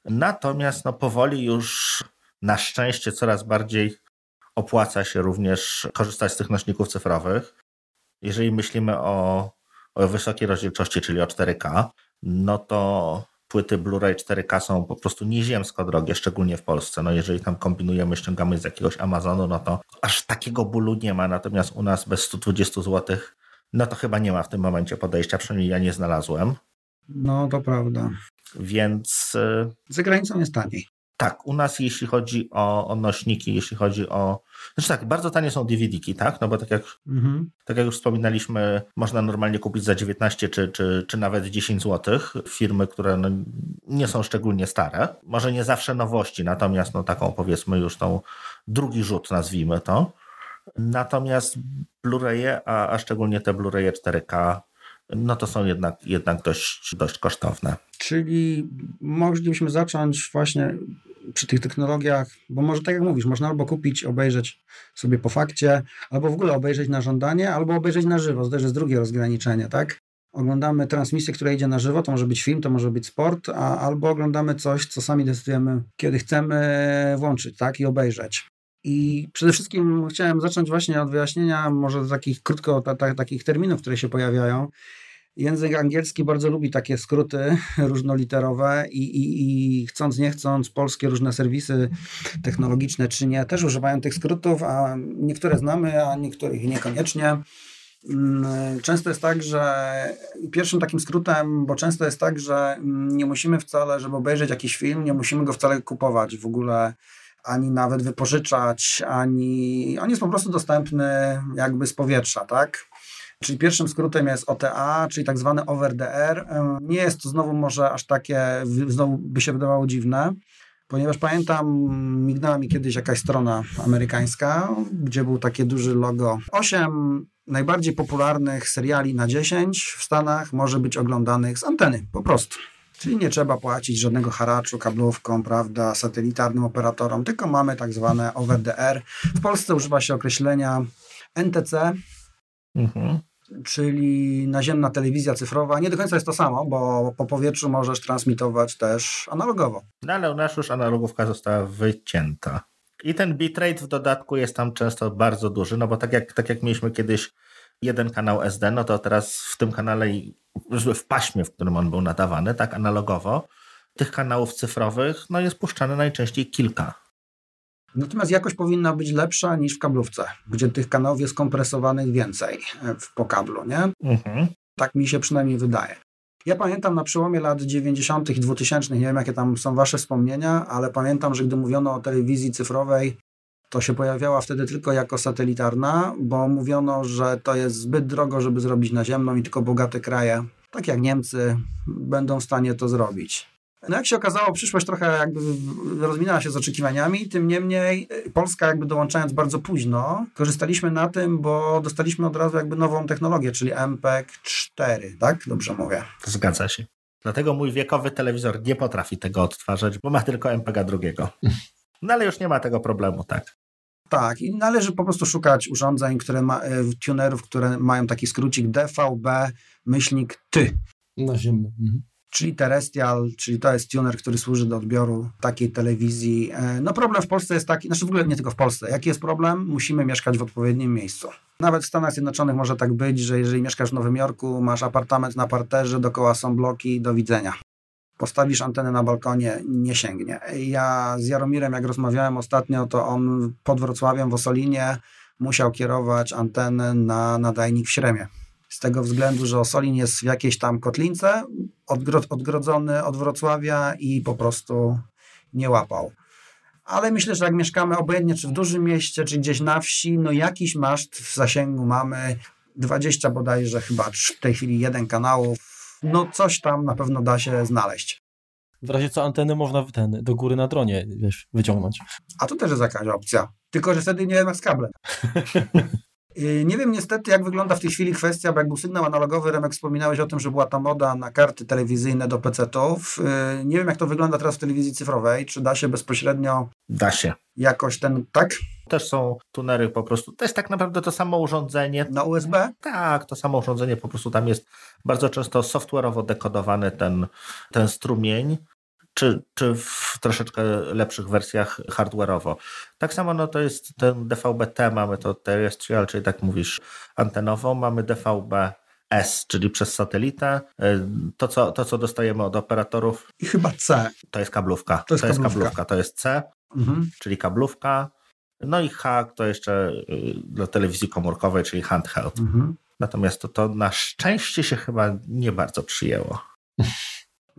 Natomiast no, powoli już na szczęście coraz bardziej opłaca się również korzystać z tych nośników cyfrowych. Jeżeli myślimy o, o wysokiej rozdzielczości, czyli o 4K, no to płyty Blu-ray 4K są po prostu nieziemsko drogie, szczególnie w Polsce. No jeżeli tam kombinujemy, ściągamy z jakiegoś Amazonu, no to aż takiego bólu nie ma. Natomiast u nas bez 120 zł, no to chyba nie ma w tym momencie podejścia, przynajmniej ja nie znalazłem. No to prawda. Więc. E, Za granicą jest taniej. Tak, u nas jeśli chodzi o, o nośniki, jeśli chodzi o. Znaczy tak, bardzo tanie są DVD-ki, tak? No bo tak jak, mhm. tak jak już wspominaliśmy, można normalnie kupić za 19 czy, czy, czy nawet 10 zł firmy, które no nie są szczególnie stare. Może nie zawsze nowości, natomiast no taką powiedzmy już tą drugi rzut, nazwijmy to. Natomiast Blu-raye, a, a szczególnie te Blu-raye 4K, no to są jednak, jednak dość, dość kosztowne. Czyli moglibyśmy zacząć właśnie przy tych technologiach, bo może tak jak mówisz, można albo kupić, obejrzeć sobie po fakcie, albo w ogóle obejrzeć na żądanie, albo obejrzeć na żywo. To też jest drugie rozgraniczenie, tak? Oglądamy transmisję, która idzie na żywo, to może być film, to może być sport, a, albo oglądamy coś, co sami decydujemy, kiedy chcemy włączyć, tak? I obejrzeć. I przede wszystkim chciałem zacząć właśnie od wyjaśnienia może takich krótko ta, ta, takich terminów, które się pojawiają. Język angielski bardzo lubi takie skróty różnoliterowe i, i, i chcąc, nie chcąc, polskie różne serwisy technologiczne czy nie też używają tych skrótów, a niektóre znamy, a niektórych niekoniecznie. Mm, często jest tak, że pierwszym takim skrótem, bo często jest tak, że nie musimy wcale, żeby obejrzeć jakiś film, nie musimy go wcale kupować w ogóle, ani nawet wypożyczać, ani on jest po prostu dostępny jakby z powietrza, tak? Czyli pierwszym skrótem jest OTA, czyli tak zwany over the air. Nie jest to znowu może aż takie, znowu by się wydawało dziwne, ponieważ pamiętam, mignęła mi kiedyś jakaś strona amerykańska, gdzie był takie duży logo. Osiem najbardziej popularnych seriali na 10 w Stanach może być oglądanych z anteny, po prostu. Czyli nie trzeba płacić żadnego haraczu kablówką, prawda, satelitarnym operatorom, tylko mamy tak zwane over the air. W Polsce używa się określenia NTC, mhm. Czyli naziemna telewizja cyfrowa. Nie do końca jest to samo, bo po powietrzu możesz transmitować też analogowo. No ale u nas już analogówka została wycięta. I ten bitrate w dodatku jest tam często bardzo duży, no bo tak jak, tak jak mieliśmy kiedyś jeden kanał SD, no to teraz w tym kanale, w paśmie, w którym on był nadawany, tak analogowo, tych kanałów cyfrowych no jest puszczane najczęściej kilka. Natomiast jakość powinna być lepsza niż w kablówce, gdzie tych kanałów jest kompresowanych więcej e, po kablu, nie? Mhm. Tak mi się przynajmniej wydaje. Ja pamiętam na przełomie lat 90. i 2000, nie wiem jakie tam są Wasze wspomnienia, ale pamiętam, że gdy mówiono o telewizji cyfrowej, to się pojawiała wtedy tylko jako satelitarna, bo mówiono, że to jest zbyt drogo, żeby zrobić naziemną i tylko bogate kraje, tak jak Niemcy, będą w stanie to zrobić. No jak się okazało, przyszłość trochę jakby rozminęła się z oczekiwaniami, tym niemniej y, Polska jakby dołączając bardzo późno, korzystaliśmy na tym, bo dostaliśmy od razu jakby nową technologię, czyli MPEG 4, tak? Dobrze mówię. Zgadza się. Dlatego mój wiekowy telewizor nie potrafi tego odtwarzać, bo ma tylko MPEG drugiego. No ale już nie ma tego problemu, tak. Tak, i należy po prostu szukać urządzeń, które ma, y, tunerów, które mają taki skrócik DVB, myślnik Ty. Naziemny. Mhm czyli Terrestrial, czyli to jest tuner, który służy do odbioru takiej telewizji. E, no problem w Polsce jest taki, znaczy w ogóle nie tylko w Polsce. Jaki jest problem? Musimy mieszkać w odpowiednim miejscu. Nawet w Stanach Zjednoczonych może tak być, że jeżeli mieszkasz w Nowym Jorku, masz apartament na parterze, dookoła są bloki, do widzenia. Postawisz antenę na balkonie, nie sięgnie. Ja z Jaromirem, jak rozmawiałem ostatnio, to on pod Wrocławiem w Osolinie musiał kierować antenę na nadajnik w Śremie z tego względu, że Osolin jest w jakiejś tam kotlince, odgrodzony od Wrocławia i po prostu nie łapał. Ale myślę, że jak mieszkamy obojętnie, czy w dużym mieście, czy gdzieś na wsi, no jakiś maszt w zasięgu mamy, 20 bodajże chyba w tej chwili jeden kanałów, no coś tam na pewno da się znaleźć. W razie co anteny można ten, do góry na dronie wiesz, wyciągnąć. A to też jest jakaś opcja. Tylko, że wtedy nie wiem jak z kablem. Y, nie wiem niestety, jak wygląda w tej chwili kwestia, bo jak był sygnał analogowy, Remek wspominałeś o tym, że była ta moda na karty telewizyjne do PC-ów. Y, nie wiem, jak to wygląda teraz w telewizji cyfrowej. Czy da się bezpośrednio... Da się. Jakoś ten, tak? Też są tunery po prostu. To jest tak naprawdę to samo urządzenie. Na USB? Tak, to samo urządzenie, po prostu tam jest bardzo często software'owo dekodowany ten, ten strumień czy, czy w troszeczkę lepszych wersjach hardware'owo. Tak samo no to jest ten DVB-T, mamy to terrestrial, czyli tak mówisz antenowo, mamy DVB S, czyli przez satelitę. To co, to, co dostajemy od operatorów. I chyba C. To jest kablówka. To jest, to jest kablówka. kablówka. To jest C, mhm. czyli kablówka. No i H to jeszcze y, dla telewizji komórkowej, czyli handheld. Mhm. Natomiast to, to na szczęście się chyba nie bardzo przyjęło.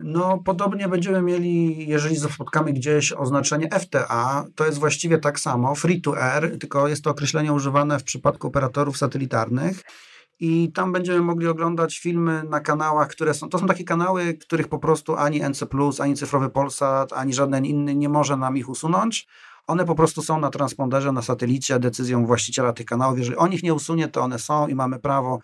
No, podobnie będziemy mieli, jeżeli spotkamy gdzieś oznaczenie FTA, to jest właściwie tak samo, free to air, tylko jest to określenie używane w przypadku operatorów satelitarnych. I tam będziemy mogli oglądać filmy na kanałach, które są. To są takie kanały, których po prostu ani NC, ani cyfrowy Polsat, ani żaden inny nie może nam ich usunąć. one po prostu są na transponderze, na satelicie, decyzją właściciela tych kanałów. Jeżeli on ich nie usunie, to one są i mamy prawo.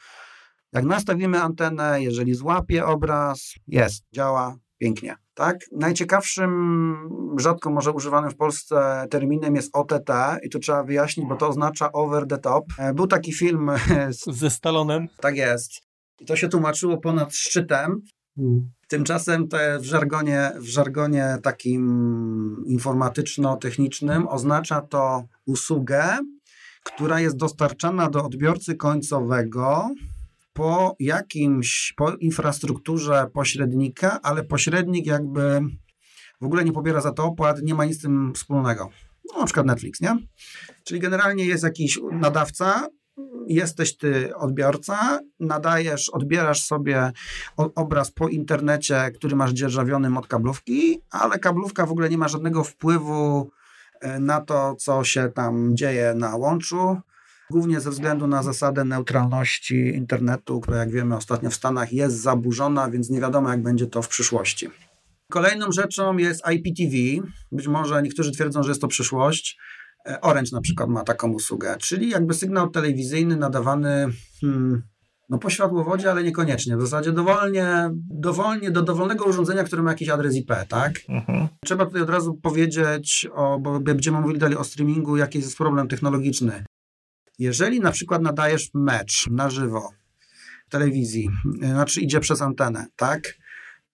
Jak nastawimy antenę, jeżeli złapie obraz, jest, działa pięknie. Tak? Najciekawszym, rzadko może używanym w Polsce terminem jest OTT i tu trzeba wyjaśnić, bo to oznacza over the top. E, był taki film z... ze Stalonem. Tak jest. I to się tłumaczyło ponad szczytem. Hmm. Tymczasem to w żargonie, w żargonie takim informatyczno-technicznym oznacza to usługę, która jest dostarczana do odbiorcy końcowego po jakimś, po infrastrukturze pośrednika, ale pośrednik jakby w ogóle nie pobiera za to opłat, nie ma nic z tym wspólnego. No, na przykład Netflix, nie? Czyli generalnie jest jakiś nadawca, jesteś ty odbiorca, nadajesz, odbierasz sobie obraz po internecie, który masz dzierżawiony od kablówki, ale kablówka w ogóle nie ma żadnego wpływu e, na to, co się tam dzieje na łączu. Głównie ze względu na zasadę neutralności internetu, która jak wiemy ostatnio w Stanach jest zaburzona, więc nie wiadomo jak będzie to w przyszłości. Kolejną rzeczą jest IPTV. Być może niektórzy twierdzą, że jest to przyszłość. E, Orange na przykład ma taką usługę, czyli jakby sygnał telewizyjny nadawany hmm, no po światłowodzie, ale niekoniecznie. W zasadzie dowolnie, dowolnie do dowolnego urządzenia, które ma jakiś adres IP, tak? Mhm. Trzeba tutaj od razu powiedzieć, o, bo będziemy mówili dalej o streamingu, jaki jest problem technologiczny. Jeżeli na przykład nadajesz mecz na żywo w telewizji, y, znaczy idzie przez antenę, tak?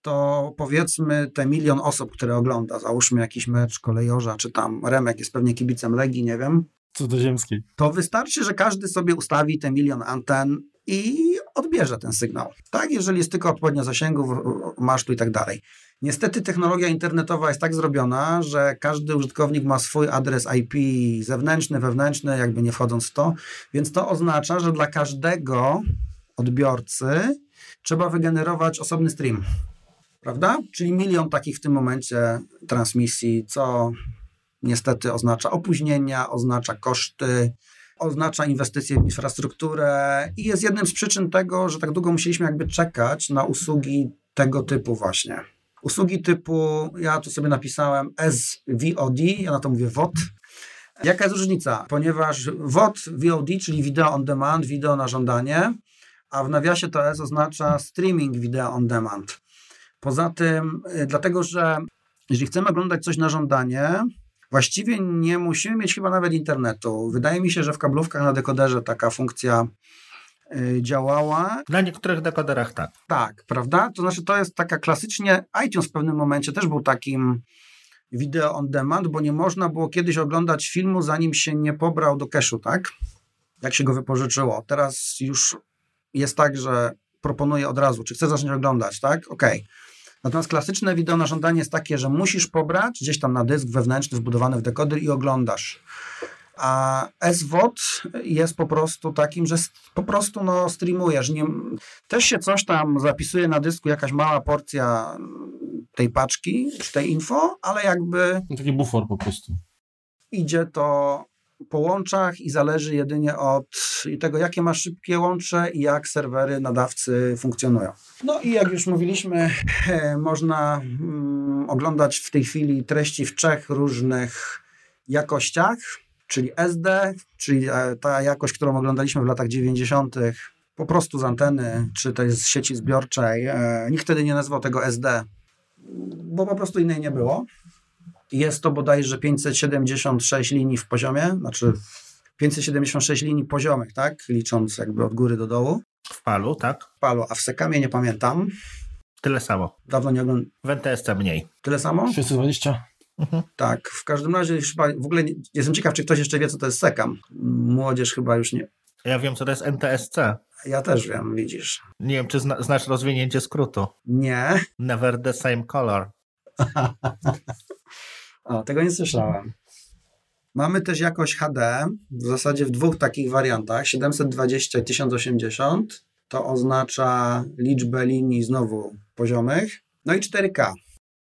To powiedzmy te milion osób, które ogląda, załóżmy jakiś mecz kolejorza, czy tam Remek jest pewnie kibicem Legii, nie wiem. Cudzoziemskiej. To wystarczy, że każdy sobie ustawi te milion anten i odbierze ten sygnał. Tak, jeżeli jest tylko odpowiednio zasięgów, masztu i tak dalej. Niestety technologia internetowa jest tak zrobiona, że każdy użytkownik ma swój adres IP zewnętrzny, wewnętrzny, jakby nie wchodząc w to, więc to oznacza, że dla każdego odbiorcy trzeba wygenerować osobny stream. Prawda? Czyli milion takich w tym momencie transmisji, co niestety oznacza opóźnienia, oznacza koszty, oznacza inwestycje w infrastrukturę i jest jednym z przyczyn tego, że tak długo musieliśmy jakby czekać na usługi tego typu właśnie. Usługi typu, ja tu sobie napisałem SVOD, ja na to mówię VOD. Jaka jest różnica? Ponieważ VOD, VOD, czyli video on demand, video na żądanie, a w nawiasie to S oznacza streaming video on demand. Poza tym, y, dlatego że jeżeli chcemy oglądać coś na żądanie, właściwie nie musimy mieć chyba nawet internetu. Wydaje mi się, że w kablówkach na dekoderze taka funkcja Y, działała. Na niektórych dekoderach tak. Tak, prawda? To znaczy to jest taka klasycznie, iTunes w pewnym momencie też był takim video on demand, bo nie można było kiedyś oglądać filmu, zanim się nie pobrał do cache'u, tak? Jak się go wypożyczyło. Teraz już jest tak, że proponuję od razu, czy chcesz zacząć oglądać, tak? Okej. Okay. Natomiast klasyczne wideo na żądanie jest takie, że musisz pobrać gdzieś tam na dysk wewnętrzny wbudowany w dekoder i oglądasz. A SWOT jest po prostu takim, że po prostu no, streamujesz. Nie, też się coś tam zapisuje na dysku, jakaś mała porcja tej paczki, czy tej info, ale jakby... No, taki bufor po prostu. Idzie to po łączach i zależy jedynie od tego, jakie masz szybkie łącze i jak serwery nadawcy funkcjonują. No i jak już mówiliśmy, można mm, oglądać w tej chwili treści w trzech różnych jakościach czyli SD, czyli e, ta jakość, którą oglądaliśmy w latach 90., po prostu z anteny, czy też z sieci zbiorczej. E, nikt wtedy nie nazwał tego SD, bo po prostu innej nie było. Jest to bodajże 576 linii w poziomie, znaczy 576 linii poziomych, tak? Licząc jakby od góry do dołu. W palu, tak? W palu, a w sekamie nie pamiętam. Tyle samo. Dawno nie oglądałem. W NTSC mniej. Tyle samo? 620. Mhm. Tak, w każdym razie chyba w ogóle nie, jestem ciekaw, czy ktoś jeszcze wie, co to jest SECAM. Młodzież chyba już nie. Ja wiem, co to jest NTSC. Ja też wiem, widzisz. Nie wiem, czy zna, znasz rozwinięcie skrótu. Nie. Never the same color. o, tego nie słyszałem. Mamy też jakość HD, w zasadzie w dwóch takich wariantach, 720 i 1080. To oznacza liczbę linii znowu poziomych. No i 4K.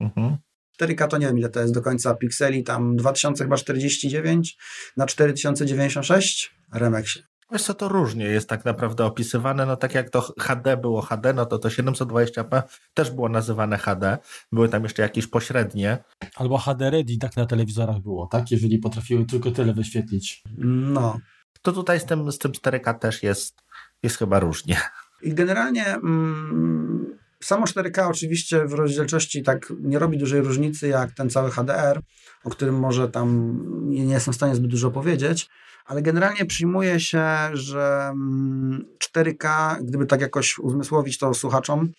Mhm. 4K to nie wiem ile to jest do końca pikseli, tam 2049 na 4096. Remek się Wiesz co, to różnie jest tak naprawdę opisywane, no tak jak to HD było HD, no to to 720p też było nazywane HD, były tam jeszcze jakieś pośrednie. Albo HD Ready tak na telewizorach było, tak? Jeżeli potrafiły tylko tyle wyświetlić. No. To tutaj z tym, z tym 4K też jest, jest chyba różnie. I generalnie mm, samo 4K oczywiście w rozdzielczości tak nie robi dużej różnicy jak ten cały HDR, o którym może tam nie jestem w stanie zbyt dużo powiedzieć, ale generalnie przyjmuje się, że 4K, mm, gdyby tak jakoś uzmysłowić to słuchaczom,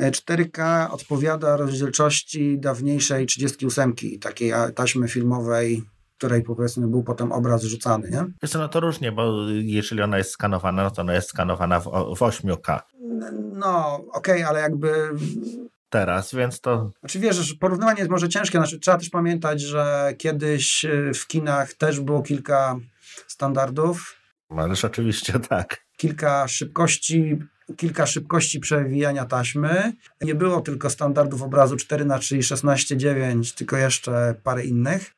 4K e, odpowiada rozdzielczości dawniejszej 38, takiej taśmy filmowej, której powiedzmy był potem obraz rzucany, nie? Wiesz no to różnie, bo jeżeli ona jest skanowana, no to ona jest skanowana w, w 8K. No, okej, okay, ale jakby teraz, więc to... Znaczy wiesz, porównywanie jest może ciężkie, znaczy trzeba też pamiętać, że kiedyś e, w kinach też było kilka standardów. Ależ oczywiście tak. Kilka szybkości, kilka szybkości przewijania taśmy. Nie było tylko standardów obrazu 4 na 3 i 16:9, tylko jeszcze parę innych.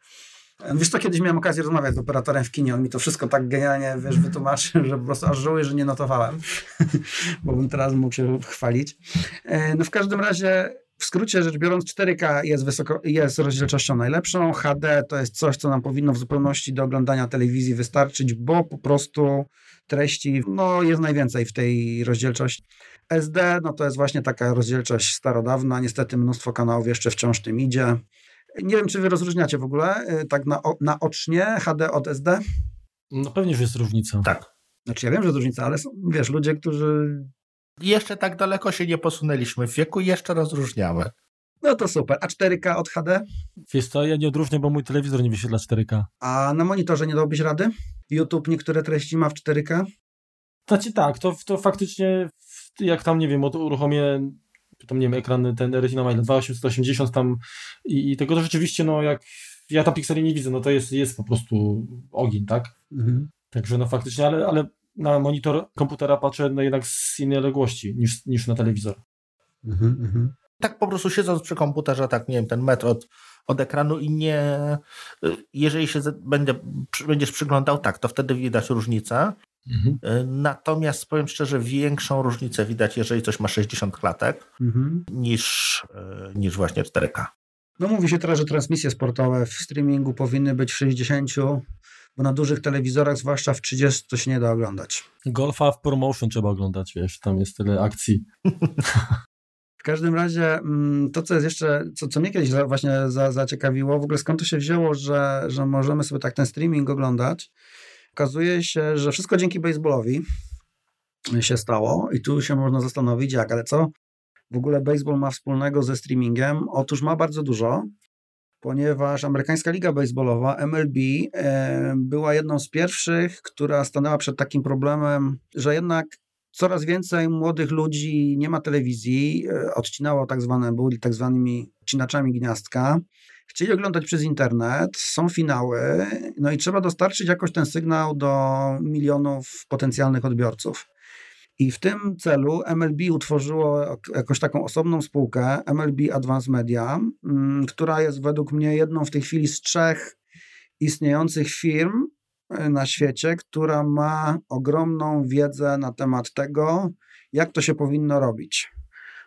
Wiesz co, kiedyś miałem okazję rozmawiać z operatorem w kinie, on mi to wszystko tak genialnie, wiesz, wytłumaczył, że po prostu aż żałuję, że nie notowałem, bo bym teraz mógł się chwalić. E, no w każdym razie w skrócie rzecz biorąc, 4K jest, wysoko, jest rozdzielczością najlepszą. HD to jest coś, co nam powinno w zupełności do oglądania telewizji wystarczyć, bo po prostu treści no, jest najwięcej w tej rozdzielczości. SD no, to jest właśnie taka rozdzielczość starodawna. Niestety mnóstwo kanałów jeszcze wciąż tym idzie. Nie wiem, czy wy rozróżniacie w ogóle y, tak na, naocznie HD od SD? No pewnie, że jest różnica. Tak. Znaczy ja wiem, że jest różnica, ale są, wiesz, ludzie, którzy jeszcze tak daleko się nie posunęliśmy w wieku jeszcze rozróżniamy. No to super. A 4K od HD? Wiesz co, ja nie odróżniam, bo mój telewizor nie wyświetla 4K. A na monitorze nie dałbyś rady? YouTube niektóre treści ma w 4K? Znaczy tak, to, to faktycznie jak tam, nie wiem, uruchomię tam, nie wiem, ekran ten Retina ma 2880 tam i, i tego to rzeczywiście, no jak ja tam pikseli nie widzę, no to jest, jest po prostu ogień, tak? Mhm. Także no faktycznie, ale, ale na monitor komputera patrzę no jednak z innej odległości niż, niż na telewizor. Mhm, mhm. Tak po prostu siedząc przy komputerze, tak nie wiem, ten metr od, od ekranu i nie, jeżeli się będzie, będziesz przyglądał, tak, to wtedy widać różnicę. Mhm. Natomiast powiem szczerze, większą różnicę widać, jeżeli coś ma 60 klatek, mhm. niż, niż właśnie 4K. No mówi się teraz, że transmisje sportowe w streamingu powinny być w 60 bo na dużych telewizorach, zwłaszcza w 30, to się nie da oglądać. Golfa w promotion trzeba oglądać, wiesz, tam jest tyle akcji. W każdym razie mm, to, co jest jeszcze, co, co mnie kiedyś właśnie za, zaciekawiło, w ogóle skąd to się wzięło, że, że możemy sobie tak ten streaming oglądać. Okazuje się, że wszystko dzięki baseballowi się stało i tu się można zastanowić jak, ale co w ogóle baseball ma wspólnego ze streamingiem? Otóż ma bardzo dużo ponieważ amerykańska liga baseballowa MLB e, była jedną z pierwszych, która stanęła przed takim problemem, że jednak coraz więcej młodych ludzi nie ma telewizji, e, odcinało tak zwane, byli tak zwanymi odcinaczami gniazdka. Chcieli oglądać przez internet, są finały, no i trzeba dostarczyć jakoś ten sygnał do milionów potencjalnych odbiorców. I w tym celu MLB utworzyło jakąś taką osobną spółkę, MLB Advanced Media, mm, która jest według mnie jedną w tej chwili z trzech istniejących firm e, na świecie, która ma ogromną wiedzę na temat tego, jak to się powinno robić.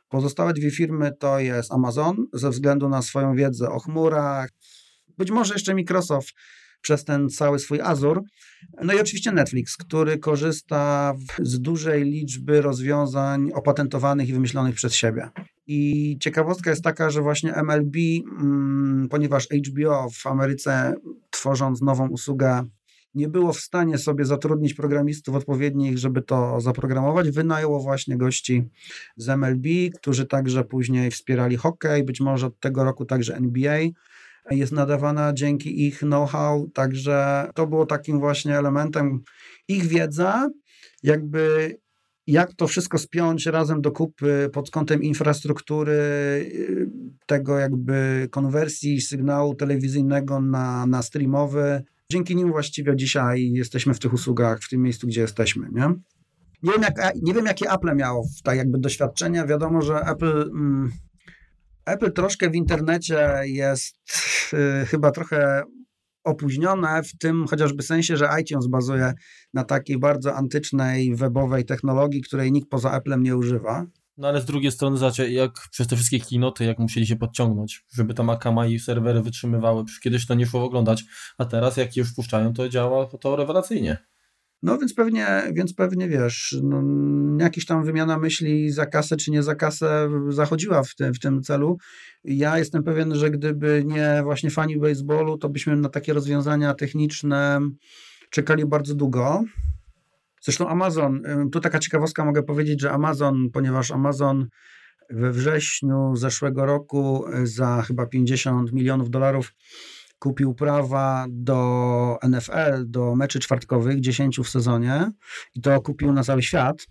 Pozostałe dwie firmy to jest Amazon, ze względu na swoją wiedzę o chmurach, być może jeszcze Microsoft przez ten cały swój Azure. No i oczywiście Netflix, który korzysta z dużej liczby rozwiązań opatentowanych i wymyślonych przez siebie. I ciekawostka jest taka, że właśnie MLB, mm, ponieważ HBO w Ameryce tworząc nową usługę nie było w stanie sobie zatrudnić programistów odpowiednich, żeby to zaprogramować, wynajęło właśnie gości z MLB, którzy także później wspierali hokej, być może od tego roku także NBA jest nadawana dzięki ich know-how, także to było takim właśnie elementem ich wiedza, jakby jak to wszystko spiąć razem do kupy pod kątem infrastruktury, tego jakby konwersji sygnału telewizyjnego na, na streamowy. Dzięki nim właściwie dzisiaj jesteśmy w tych usługach, w tym miejscu, gdzie jesteśmy, nie? Nie wiem, jak, nie wiem jakie Apple miało tak jakby doświadczenia. Wiadomo, że Apple... Mm, Apple troszkę w internecie jest y, chyba trochę opóźnione w tym chociażby sensie, że iTunes bazuje na takiej bardzo antycznej webowej technologii, której nikt poza Applem nie używa. No ale z drugiej strony, zobaczcie, jak przez te wszystkie kinoty, jak musieli się podciągnąć, żeby tam Akama i serwery wytrzymywały. Przecież kiedyś to nie szło oglądać, a teraz jak już wpuszczają, to działa to rewelacyjnie. No więc pewnie, więc pewnie wiesz, no, jakaś tam wymiana myśli za kasę czy nie za kasę zachodziła w, tym w tym celu. Ja jestem pewien, że gdyby nie właśnie fani baseballu, to byśmy na takie rozwiązania techniczne czekali bardzo długo. Zresztą Amazon, tu taka ciekawostka mogę powiedzieć, że Amazon, ponieważ Amazon we wrześniu zeszłego roku za chyba 50 milionów dolarów kupił prawa do NFL, do meczy czwartkowych, 10 w sezonie i to kupił na cały świat.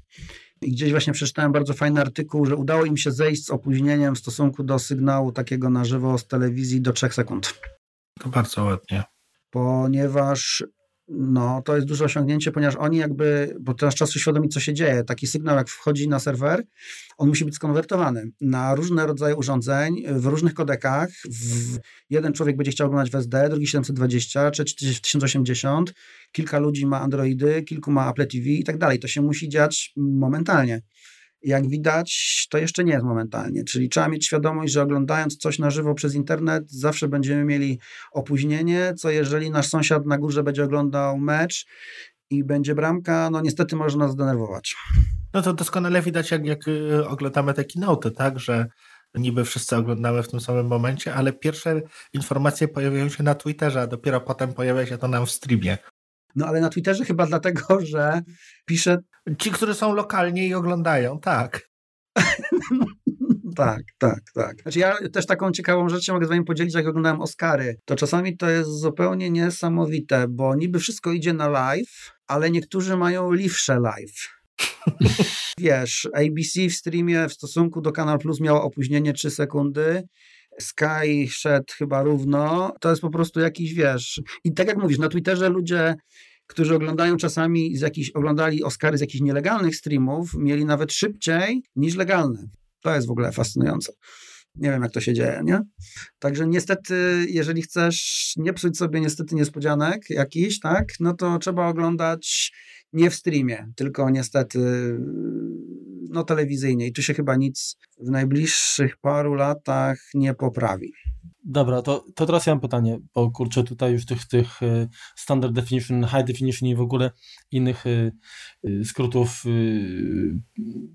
I gdzieś właśnie przeczytałem bardzo fajny artykuł, że udało im się zejść z opóźnieniem w stosunku do sygnału takiego na żywo z telewizji do 3 sekund. To bardzo ładnie. Ponieważ no, to jest duże osiągnięcie, ponieważ oni jakby, bo teraz czas uświadomić, co się dzieje. Taki sygnał, jak wchodzi na serwer, on musi być skonwertowany na różne rodzaje urządzeń, w różnych kodekach. W, jeden człowiek będzie chciał oglądać w SD, drugi 720, trzeci 1080, kilka ludzi ma Androidy, kilku ma Apple TV i tak dalej. To się musi dziać momentalnie jak widać, to jeszcze nie jest momentalnie. Czyli trzeba mieć świadomość, że oglądając coś na żywo przez internet, zawsze będziemy mieli opóźnienie, co jeżeli nasz sąsiad na górze będzie oglądał mecz i będzie bramka, no niestety może nas zdenerwować. No to doskonale widać, jak, jak y, oglądamy te keynote, tak, że niby wszyscy oglądały w tym samym momencie, ale pierwsze informacje pojawiają się na Twitterze, a dopiero potem pojawia się to nam w streamie. No ale na Twitterze chyba dlatego, że pisze. Ci, którzy są lokalnie i oglądają, tak. tak, tak, tak. Znaczy ja też taką ciekawą rzecz mogę z wami podzielić, jak oglądałem Oscary. To czasami to jest zupełnie niesamowite, bo niby wszystko idzie na live, ale niektórzy mają liwsze live. Wiesz, ABC w streamie w stosunku do Kanal Plus miało opóźnienie 3 sekundy, Sky szedł chyba równo, to jest po prostu jakiś, wiesz, i tak jak mówisz, na Twitterze ludzie którzy oglądają czasami z oglądali Oscary z jakichś nielegalnych streamów, mieli nawet szybciej niż legalne. To jest w ogóle fascynujące. Nie wiem, jak to się dzieje, nie? Także niestety, jeżeli chcesz nie psuć sobie niestety niespodzianek jakiś, tak, no to trzeba oglądać nie w streamie, tylko niestety no telewizyjnie i tu się chyba nic w najbliższych paru latach nie poprawi. Dobra, to, to teraz ja mam pytanie, bo kurczę tutaj już tych, tych y, standard definition, high definition i w ogóle innych y, y, skrótów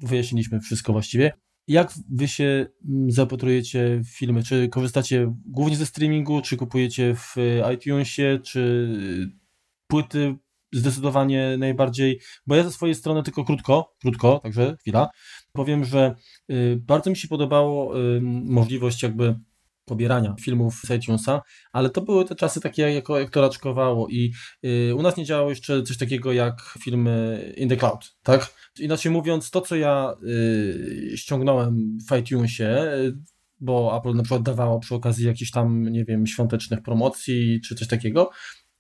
wyjaśniliśmy wszystko właściwie. Jak wy się zapatrujecie w filmy? Czy korzystacie głównie ze streamingu, czy kupujecie w iTunesie, czy płyty zdecydowanie najbardziej, bo ja ze swojej strony tylko krótko, krótko, także chwila, powiem, że bardzo mi się podobało możliwość jakby pobierania filmów z iTunesa, ale to były te czasy takie, jak, jak to raczkowało i y, u nas nie działało jeszcze coś takiego jak filmy in the cloud, tak? Inaczej mówiąc, to co ja y, ściągnąłem w iTunesie, y, bo Apple na przykład dawało przy okazji jakichś tam, nie wiem, świątecznych promocji czy coś takiego,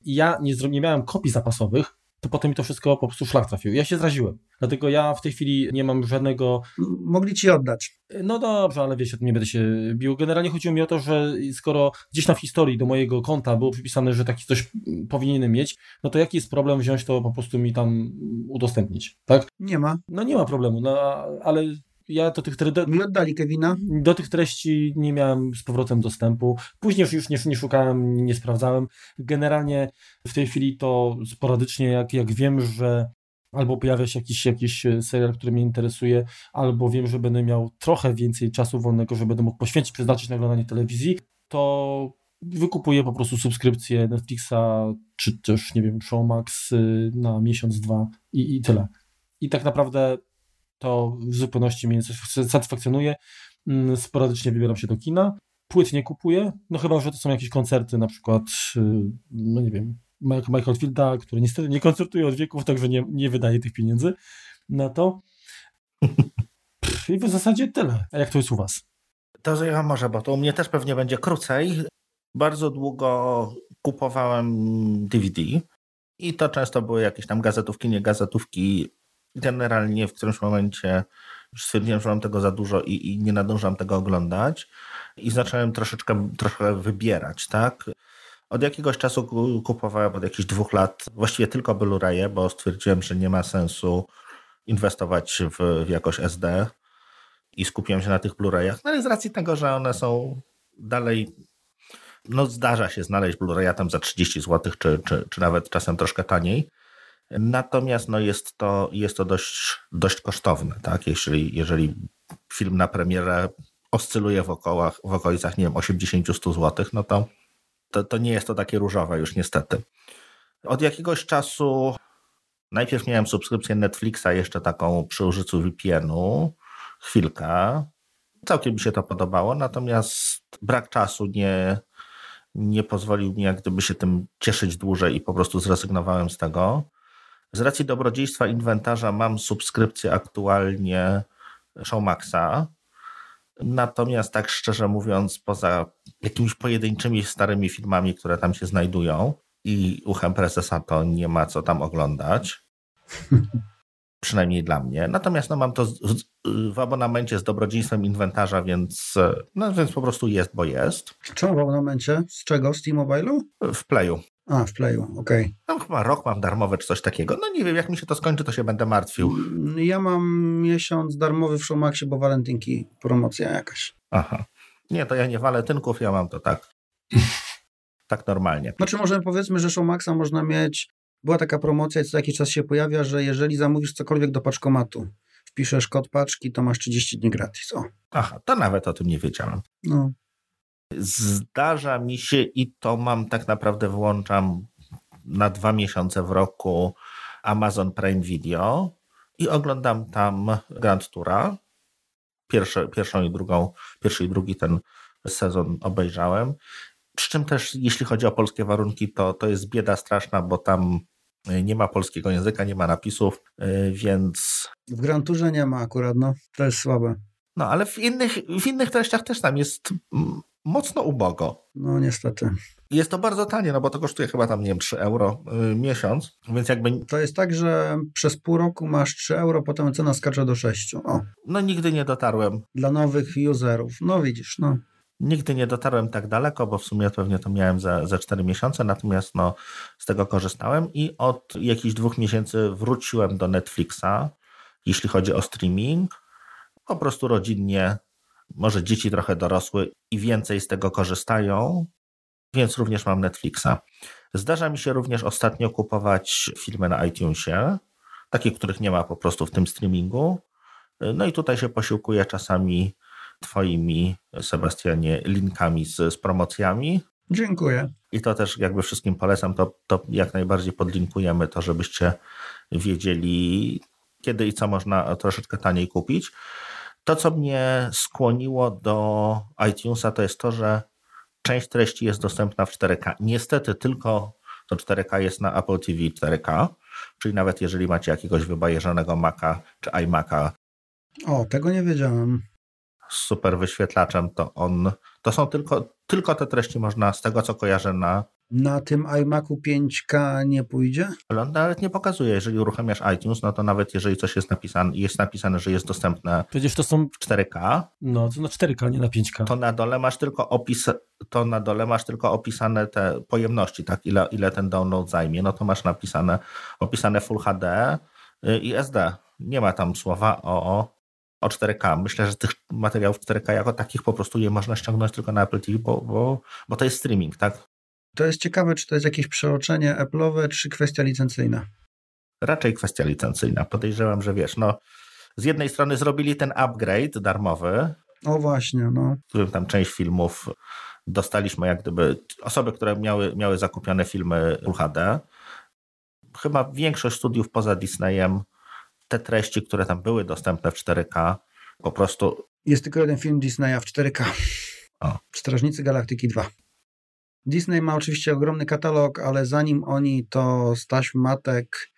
ja nie, nie miałem kopii zapasowych, to potem mi to wszystko po prostu szlak trafił. Ja się zraziłem. Dlatego ja w tej chwili nie mam żadnego. Mogli ci oddać. No dobrze, ale wiesz, nie będę się bił. Generalnie chodziło mi o to, że skoro gdzieś tam w historii do mojego konta było przypisane, że taki coś powinienem mieć, no to jaki jest problem wziąć to po prostu mi tam udostępnić, tak? Nie ma. No nie ma problemu, no ale ja do tych, oddali Kevina. Do tych treści nie miałem z powrotem dostępu. Później już nie, nie szukałem, nie sprawdzałem. Generalnie w tej chwili to sporadycznie, jak, jak wiem, że albo pojawia się jakiś, jakiś serial, który mnie interesuje, albo wiem, że będę miał trochę więcej czasu wolnego, że będę mógł poświęcić, przeznaczyć na oglądanie telewizji, to wykupuję po prostu subskrypcję Netflixa, czy też, nie wiem, Showmax y, na miesiąc, dwa i, i tyle. I tak naprawdę to w zupełności mnie satysfakcjonuje. Mm, sporadycznie wybieram się do kina. Płyt nie kupuję, no chyba, że to są jakieś koncerty, na przykład, y, no nie wiem, Michael Fielda, który niestety nie koncertuje od wieków, także nie, nie wydaje tych pieniędzy na to. I w zasadzie tyle. A jak to jest u Was? To ja może, bo to u mnie też pewnie będzie krócej. Bardzo długo kupowałem DVD i to często były jakieś tam gazetówki, nie gazetówki generalnie w którymś momencie stwierdziłem, że mam tego za dużo i, i nie nadążam tego oglądać i zacząłem troszeczkę trochę wybierać, tak? Od jakiegoś czasu kupowałem, od jakichś dwóch lat, właściwie tylko Blu-raye, bo stwierdziłem, że nie ma sensu inwestować w, w jakość SD i skupiłem się na tych Blu-rayach. No ale z racji tego, że one są dalej, no zdarza się znaleźć Blu-raya tam za 30 zł, czy, czy, czy nawet czasem troszkę taniej. Natomiast no jest to, jest to dość, dość kosztowne, tak? Jeśli, jeżeli film na premierę oscyluje w, okołach, w okolicach, nie wiem, 80-100 zł, no to, to, to nie jest to takie różowe już niestety. Od jakiegoś czasu najpierw miałem subskrypcję Netflixa jeszcze taką przy użyciu VPN-u, chwilkę. Całkiem mi się to podobało, natomiast brak czasu nie, nie pozwolił mi jak gdyby się tym cieszyć dłużej i po prostu zrezygnowałem z tego. Z racji dobrodziejstwa inwentarza mam subskrypcję aktualnie Showmaxa, natomiast tak szczerze mówiąc, poza jakimiś pojedynczymi starymi filmami, które tam się znajdują i uchem prezesa, to nie ma co tam oglądać. Przynajmniej dla mnie. Natomiast no, mam to w abonamencie z dobrodziejstwem inwentarza, więc, no, więc po prostu jest, bo jest. Czemu w abonamencie? Z czego? Z T-Mobile'u? W Playu. A, w Playu, okej. Okay. No chyba rok mam darmowe czy coś takiego. No nie wiem, jak mi się to skończy, to się będę martwił. Mm, ja mam miesiąc darmowy w Showmaxie, bo walentynki promocja jakaś. Aha. Nie, to ja nie walentynków, ja mam to tak. tak normalnie. Znaczy może powiedzmy, że Showmaxa można mieć była taka promocja i co jakiś czas się pojawia, że jeżeli zamówisz cokolwiek do paczkomatu, wpiszesz kod paczki, to masz 30 dni gratis. O. Aha, to nawet o tym nie wiedziałem. No. Zdarza mi się i to mam tak naprawdę włączam na dwa miesiące w roku Amazon Prime Video i oglądam tam Grand Toura. Pierwsze, pierwszą i drugą, pierwszy i drugi ten sezon obejrzałem. Przy czym też, jeśli chodzi o polskie warunki, to, to jest bieda straszna, bo tam nie ma polskiego języka, nie ma napisów, y, więc... W Grand Tourze nie ma akurat, no. To jest słabe. No, ale w innych, w innych treściach też tam jest mocno ubogo. No, niestety. Jest to bardzo tanie, no bo to kosztuje chyba tam, nie wiem, 3 euro y, miesiąc, więc jakby... To jest tak, że przez pół roku masz 3 euro, potem cena skacze do 6. O. No, nigdy nie dotarłem. Dla nowych userów. No, widzisz, no. Nigdy nie dotarłem tak daleko, bo w sumie pewnie to miałem za, za 4 miesiące, natomiast no, z tego korzystałem i od jakichś dwóch miesięcy wróciłem do Netflixa, jeśli chodzi o streaming. Po prostu rodzinnie, może dzieci trochę dorosły i więcej z tego korzystają, więc również mam Netflixa. Zdarza mi się również ostatnio kupować filmy na iTunesie, takie, których nie ma po prostu w tym streamingu. No i tutaj się posiłkuję czasami Twoimi, Sebastianie, linkami z, z promocjami. Dziękuję. I to też jakby wszystkim polecam, to, to jak najbardziej podlinkujemy to, żebyście wiedzieli, kiedy i co można troszeczkę taniej kupić. To, co mnie skłoniło do iTunesa, to jest to, że część treści jest dostępna w 4K. Niestety tylko to 4K jest na Apple TV 4K, czyli nawet jeżeli macie jakiegoś wybajeżonego Maca czy iMaca. O, tego nie wiedziałem z super wyświetlaczem, to on, to są tylko, tylko te treści można, z tego co kojarzę, na na tym iMacu 5K nie pójdzie? Ale on nawet nie pokazuje, jeżeli uruchamiasz iTunes, no to nawet jeżeli coś jest napisane, jest napisane, że jest dostępne Przecież to są 4K. No, to na 4K, nie na 5K. To na dole masz tylko opis, to na dole masz tylko opisane te pojemności, tak, ile, ile ten download zajmie, no to masz napisane, opisane Full HD i SD. Nie ma tam słowa o o 4K. Myślę, że tych materiałów 4K jako takich po prostu nie można ściągnąć tylko na Apple TV, bo, bo, bo to jest streaming, tak? To jest ciekawe, czy to jest jakieś przeoczenie Apple'owe, czy kwestia licencyjna? Raczej kwestia licencyjna. Podejrzewam, że wiesz, no z jednej strony zrobili ten upgrade darmowy. O właśnie, no. W którym tam część filmów dostaliśmy jak gdyby osoby, które miały, miały zakupione filmy Full HD. Chyba większość studiów poza Disneyem te treści, które tam były dostępne w 4K, po prostu. Jest tylko jeden film Disneya w 4K. O. Strażnicy Galaktyki 2. Disney ma oczywiście ogromny katalog, ale zanim oni to z taśm matek,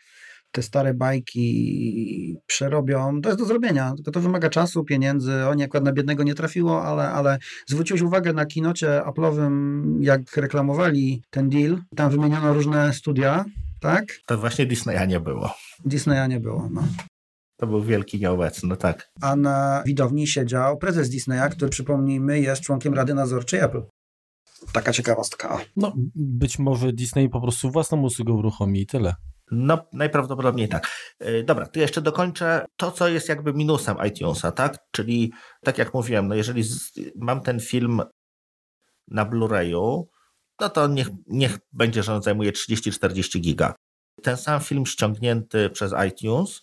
te stare bajki przerobią, to jest do zrobienia, tylko to wymaga czasu, pieniędzy. Oni akurat na biednego nie trafiło, ale, ale zwróciłeś uwagę na kinocie Apple'owym, jak reklamowali ten deal. Tam wymieniono różne studia, tak? To właśnie Disneya nie było. Disneya nie było, no. To był wielki nieobecny, no tak. A na widowni siedział prezes Disneya, który przypomnijmy jest członkiem Rady Nadzorczej Apple. Taka ciekawostka. No, być może Disney po prostu własną usługę uruchomi i tyle. No, najprawdopodobniej tak. E, dobra, to jeszcze dokończę to, co jest jakby minusem iTunesa, tak? Czyli, tak jak mówiłem, no jeżeli z, mam ten film na Blu-rayu, no to niech, niech będzie, że on zajmuje 30-40 giga. Ten sam film ściągnięty przez iTunes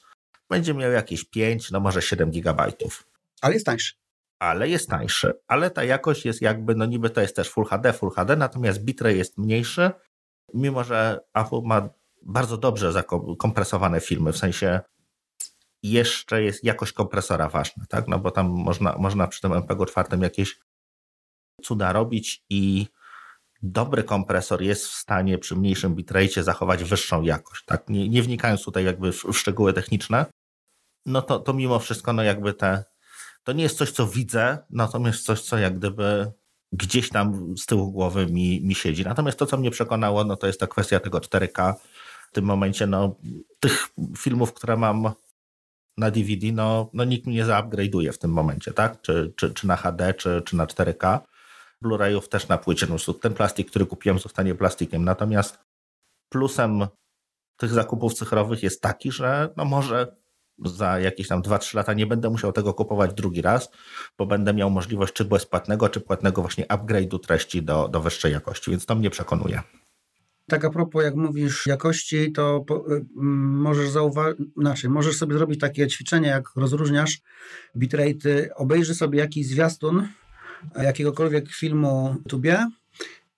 będzie miał jakieś 5, no może 7 gigabajtów. Ale jest tańszy. Ale jest tańszy. Ale ta jakość jest jakby, no niby to jest też Full HD, Full HD, natomiast bitrate jest mniejszy, mimo że Apple ma bardzo dobrze zakompresowane filmy, w sensie jeszcze jest jakość kompresora ważna, tak? No bo tam można, można przy tym MP4 jakieś cuda robić i dobry kompresor jest w stanie przy mniejszym bitrate zachować wyższą jakość, tak? Nie, nie wnikając tutaj jakby w, w szczegóły techniczne, no to, to mimo wszystko, no jakby te, to nie jest coś, co widzę, natomiast coś, co jak gdyby gdzieś tam z tyłu głowy mi, mi siedzi. Natomiast to, co mnie przekonało, no to jest ta kwestia tego 4K. W tym momencie, no, tych filmów, które mam na DVD, no, no nikt mi nie zaupgrade'uje w tym momencie, tak? Czy, czy, czy na HD, czy, czy na 4K. Blu-rayów też na płycie. No, ten plastik, który kupiłem, zostanie plastikiem. Natomiast plusem tych zakupów cyfrowych jest taki, że no może za jakieś tam 2-3 lata nie będę musiał tego kupować drugi raz, bo będę miał możliwość czy bezpłatnego, czy płatnego właśnie upgrade'u treści do, do wyższej jakości, więc to mnie przekonuje. Tak a propos, jak mówisz jakości, to po, y, możesz zauważyć, znaczy, możesz sobie zrobić takie ćwiczenie, jak rozróżniasz bitrate'y, obejrzy sobie jakiś zwiastun jakiegokolwiek filmu tubie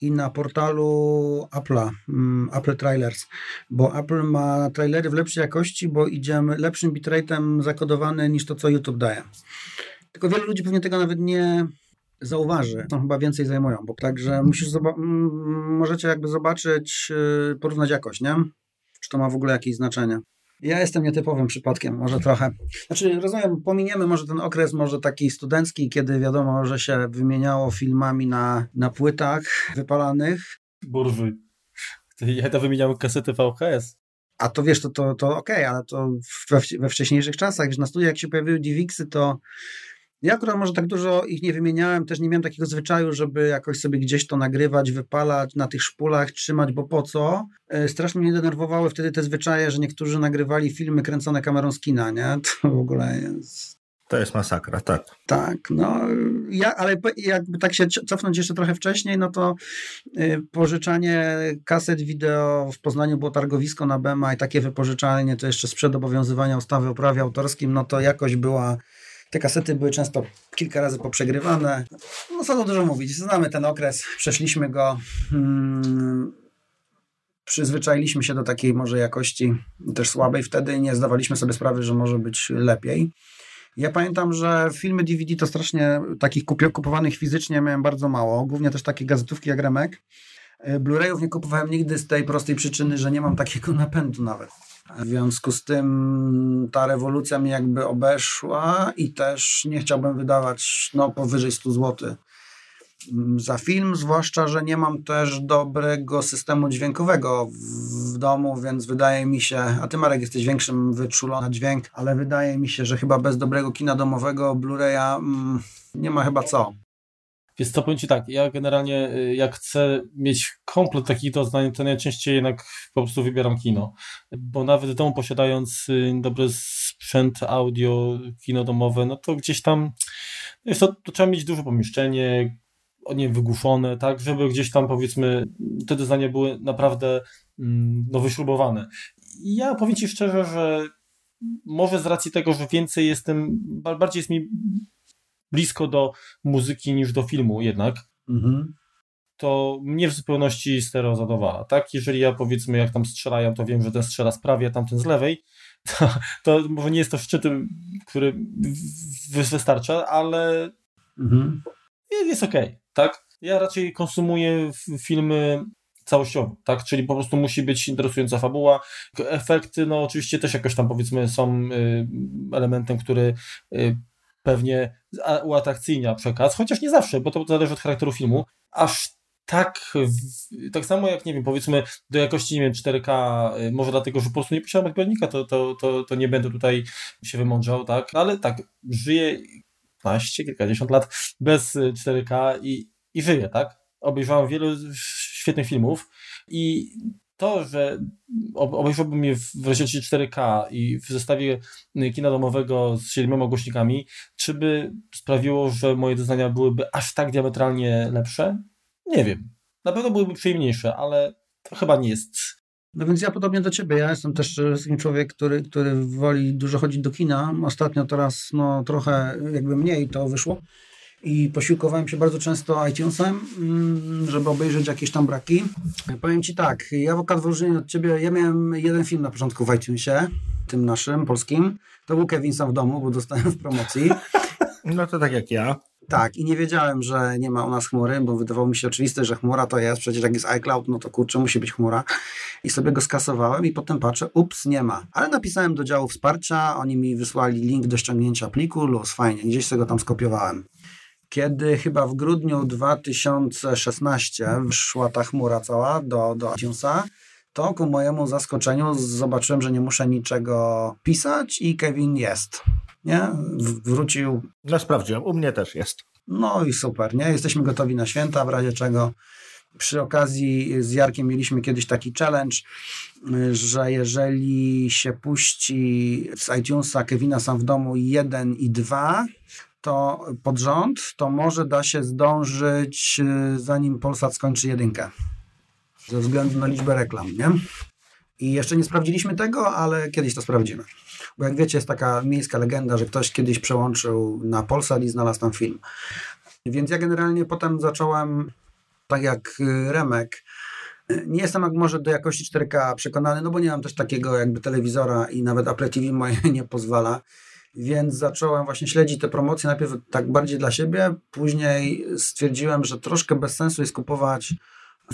i na portalu Apple'a, mm, Apple Trailers, bo Apple ma trailery w lepszej jakości, bo idziemy lepszym bitrate'em zakodowany niż to, co YouTube daje. Tylko wielu ludzi pewnie tego nawet nie zauważy. To chyba więcej zajmują, bo także musisz możecie jakby zobaczyć, y, porównać jakość, nie? Czy to ma w ogóle jakieś znaczenie. Ja jestem nietypowym przypadkiem, może trochę. Znaczy, rozumiem, pominiemy może ten okres, może taki studencki, kiedy wiadomo, że się wymieniało filmami na, na płytach wypalanych. Burwy. Ja to wymieniałem kasety VHS. A to wiesz, to, to, to okej, okay, ale to we, we wcześniejszych czasach, że na studiach jak się pojawiły DivXy, to ja akurat może tak dużo ich nie wymieniałem, też nie miałem takiego zwyczaju, żeby jakoś sobie gdzieś to nagrywać, wypalać, na tych szpulach trzymać, bo po co? E, strasznie mnie denerwowały wtedy te zwyczaje, że niektórzy nagrywali filmy kręcone kamerą z kina, nie? To w ogóle jest... To jest masakra, tak. Tak, no, ja, ale jakby tak się cofnąć jeszcze trochę wcześniej, no to y, pożyczanie kaset wideo w Poznaniu było targowisko na BEMA i takie wypożyczalnie to jeszcze sprzed obowiązywania ustawy o prawie autorskim, no to jakoś była te kasety były często kilka razy poprzegrywane. No co tu dużo mówić, znamy ten okres, przeszliśmy go, hmm, przyzwyczailiśmy się do takiej może jakości też słabej wtedy nie zdawaliśmy sobie sprawy, że może być lepiej. Ja pamiętam, że filmy DVD to strasznie takich kupowanych fizycznie miałem bardzo mało, głównie też takie gazetówki jak Remek. Blu-rayów nie kupowałem nigdy z tej prostej przyczyny, że nie mam takiego napędu nawet. W związku z tym ta rewolucja mnie jakby obeszła i też nie chciałbym wydawać no, powyżej 100 zł za film, zwłaszcza, że nie mam też dobrego systemu dźwiękowego w domu, więc wydaje mi się, a ty Marek jesteś większym wyczulony na dźwięk, ale wydaje mi się, że chyba bez dobrego kina domowego Blu-raya mm, nie ma chyba co. Więc to powiem Ci tak, ja generalnie y, jak chcę mieć komplet takich doznań, to najczęściej jednak po prostu wybieram kino, bo nawet w domu posiadając y, dobry sprzęt audio, kino domowe, no to gdzieś tam jest to, to trzeba mieć duże pomieszczenie, nie wygłuszone, tak, żeby gdzieś tam powiedzmy te doznania były naprawdę mm, no, wyśrubowane. Ja powiem Ci szczerze, że może z racji tego, że więcej jestem, bardziej jest mi blisko do muzyki niż do filmu jednak, mhm. to mnie w zupełności stereo zadowala. Tak? Jeżeli ja powiedzmy, jak tam strzelają, to wiem, że ten strzela z prawej, a tamten z lewej, to, to może nie jest to szczyt, który wystarcza, ale mhm. jest okej, okay, tak? Ja raczej konsumuję filmy całościowo, tak? Czyli po prostu musi być interesująca fabuła. Efekty, no oczywiście też jakoś tam powiedzmy są y, elementem, który y, pewnie uatrakcyjnia przekaz, chociaż nie zawsze, bo to zależy od charakteru filmu, aż tak, tak samo jak, nie wiem, powiedzmy do jakości, nie wiem, 4K, y, może dlatego, że po prostu nie posiadam odbiornika, to, to, to, to nie będę tutaj się wymądrzał, tak, ale tak, żyję 15, kilkadziesiąt lat bez 4K i, i żyję, tak, obejrzałem wiele świetnych filmów i to, że obejrzałbym je w rozdzielczości 4K i w zestawie kina domowego z siedmioma głośnikami, czy by sprawiło, że moje doznania byłyby aż tak diametralnie lepsze? Nie wiem. Na pewno byłyby przyjemniejsze, ale to chyba nie jest no więc ja podobnie do ciebie, ja jestem też takim człowiek, który, który woli dużo chodzić do kina. Ostatnio teraz no trochę jakby mniej to wyszło i posiłkowałem się bardzo często iTunesem, mm, żeby obejrzeć jakieś tam braki. Powiem Ci tak, ja w wyróżnienia od Ciebie, ja miałem jeden film na początku w iTunesie, tym naszym, polskim. To był Kevin sam w domu, bo dostałem w promocji. No to tak jak ja. Tak, i nie wiedziałem, że nie ma u nas chmury, bo wydawało mi się oczywiste, że chmura to jest, przecież jak jest iCloud, no to kurczę, musi być chmura. I sobie go skasowałem i potem patrzę, ups, nie ma. Ale napisałem do działu wsparcia, oni mi wysłali link do ściągnięcia pliku, luz, fajnie, gdzieś sobie go tam skopiowałem kiedy chyba w grudniu 2016 wszła ta chmura cała do, do iTunesa, to ku mojemu zaskoczeniu zobaczyłem, że nie muszę niczego pisać i Kevin jest. Nie? Wrócił. No sprawdziłem, u mnie też jest. No i super, nie? Jesteśmy gotowi na święta, w razie czego przy okazji z Jarkiem mieliśmy kiedyś taki challenge, że jeżeli się puści z iTunesa Kevina sam w domu 1 i 2, to pod rząd, to może da się zdążyć, y, zanim Polsat skończy jedynkę. Ze względu na liczbę reklam, nie? I jeszcze nie sprawdziliśmy tego, ale kiedyś to sprawdzimy. Bo jak wiecie, jest taka miejska legenda, że ktoś kiedyś przełączył na Polsat i znalazł tam film. Więc ja generalnie potem zacząłem, tak jak y, Remek, nie jestem jak może do jakości 4K przekonany, no bo nie mam też takiego jakby telewizora i nawet Apple TV moje nie pozwala więc zacząłem właśnie śledzić te promocje, najpierw tak bardziej dla siebie, później stwierdziłem, że troszkę bez sensu jest kupować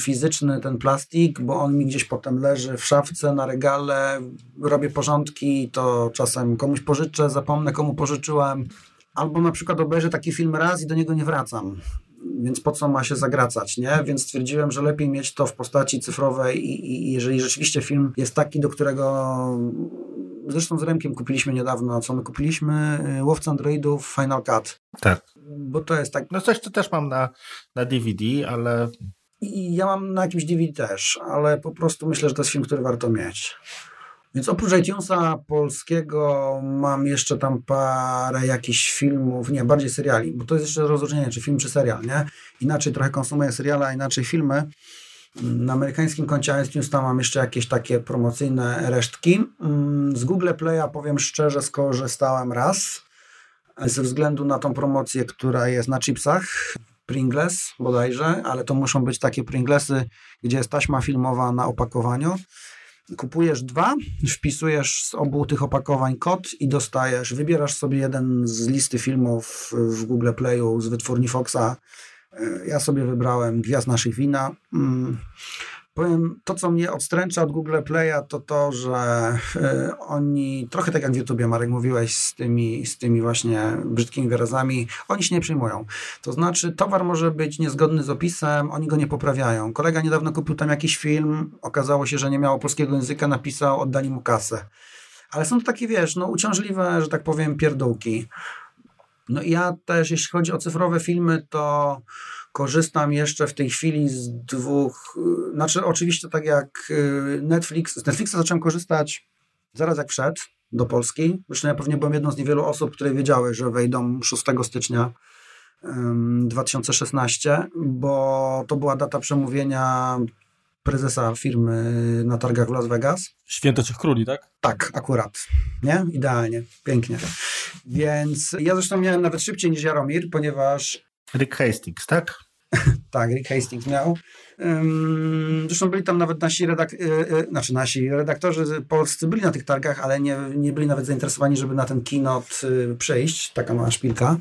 fizyczny ten plastik, bo on mi gdzieś potem leży w szafce, na regale, robię porządki, to czasem komuś pożyczę, zapomnę komu pożyczyłem, albo na przykład obejrzę taki film raz i do niego nie wracam. Więc po co ma się zagracać, nie? Więc stwierdziłem, że lepiej mieć to w postaci cyfrowej i, i jeżeli rzeczywiście film jest taki, do którego Zresztą z Remkiem kupiliśmy niedawno, co my kupiliśmy? Y, Łowca Androidów Final Cut. Tak. Bo to jest tak... No coś to też mam na, na DVD, ale... I ja mam na jakimś DVD też, ale po prostu myślę, że to jest film, który warto mieć. Więc oprócz iTunesa polskiego mam jeszcze tam parę jakichś filmów, nie, bardziej seriali, bo to jest jeszcze rozróżnienie, czy film, czy serial, nie? Inaczej trochę konsumuję seriale, a inaczej filmy. Na amerykańskim koncie iTunes tam mam jeszcze jakieś takie promocyjne resztki. Mm, z Google Play'a powiem szczerze, skorzystałem raz ze względu na tą promocję, która jest na chipsach. Pringles bodajże, ale to muszą być takie Pringlesy, gdzie jest taśma filmowa na opakowaniu. Kupujesz dwa, wpisujesz z obu tych opakowań kod i dostajesz, wybierasz sobie jeden z listy filmów w Google Playu z wytwórni Foxa ja sobie wybrałem Gwiazd naszych wina. Mm. Powiem, to co mnie odstręcza od Google Play'a to to, że y, oni, trochę tak jak w YouTubie Marek mówiłeś z tymi, z tymi właśnie brzydkimi wyrazami, oni się nie przyjmują. To znaczy towar może być niezgodny z opisem, oni go nie poprawiają. Kolega niedawno kupił tam jakiś film, okazało się, że nie miało polskiego języka, napisał, oddali mu kasę. Ale są to takie, wiesz, no uciążliwe, że tak powiem, pierdółki. No i ja też, jeśli chodzi o cyfrowe filmy, to korzystam jeszcze w tej chwili z dwóch, y, znaczy oczywiście tak jak y, Netflix, z Netflixa zacząłem korzystać zaraz jak wszedł do Polski. Zresztą ja pewnie byłem jedną z niewielu osób, które wiedziały, że wejdą 6 stycznia 2016, bo to była data przemówienia prezesa firmy na targach w Las Vegas. Święto Trzech Króli, tak? Tak, akurat. Nie? Idealnie. Pięknie. Więc ja zresztą miałem nawet szybciej niż Jaromir, ponieważ... Rick Hastings, tak? tak, Rick Hastings miał. Zresztą byli tam nawet nasi, redak y, y, znaczy nasi redaktorzy polscy byli na tych targach, ale nie, nie byli nawet zainteresowani, żeby na ten keynote y, przejść. Taka mała szpilka.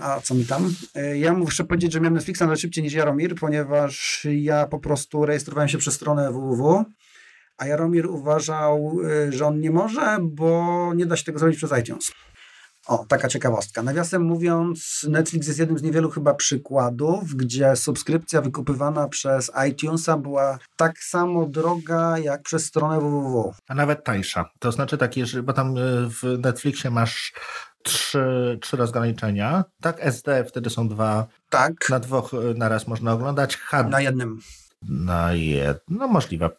A co mi tam? Ja muszę powiedzieć, że miałem Netflixa nawet szybciej niż Jaromir, ponieważ ja po prostu rejestrowałem się przez stronę www, a Jaromir uważał, że on nie może, bo nie da się tego zrobić przez iTunes. O, taka ciekawostka. Nawiasem mówiąc, Netflix jest jednym z niewielu chyba przykładów, gdzie subskrypcja wykupywana przez iTunesa była tak samo droga jak przez stronę www. A nawet tańsza. To znaczy takie, że bo tam e, w Netflixie masz trzy, trzy rozgraniczenia. Tak, SD wtedy są dwa. Tak. Na dwóch naraz można oglądać. HD. Na jednym. Na jednym. No możliwe.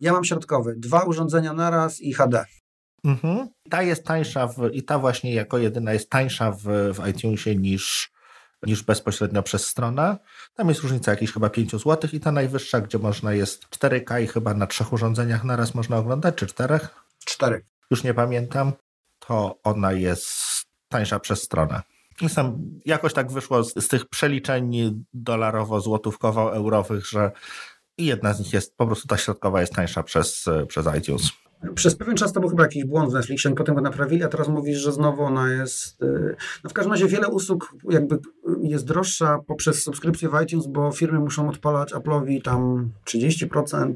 Ja mam środkowy. Dwa urządzenia naraz i HD. Mhm. Ta jest tańsza w, i ta właśnie jako jedyna jest tańsza w, w iTunesie niż, niż bezpośrednio przez stronę. Tam jest różnica jakieś chyba 5 zł i ta najwyższa, gdzie można jest 4K i chyba na trzech urządzeniach naraz można oglądać, czy czterech? Cztery. Już nie pamiętam. To ona jest tańsza przez stronę. Sam jakoś tak wyszło z, z tych przeliczeń dolarowo-złotówkowo-eurowych, że jedna z nich jest, po prostu ta środkowa jest tańsza przez, przez iTunes. Przez pewien czas to był chyba jakiś błąd w Netflixie, oni potem go naprawili, a teraz mówisz, że znowu ona jest... Y, no w każdym razie wiele usług jakby jest droższa poprzez subskrypcję w iTunes, bo firmy muszą odpalać Apple'owi tam 30%.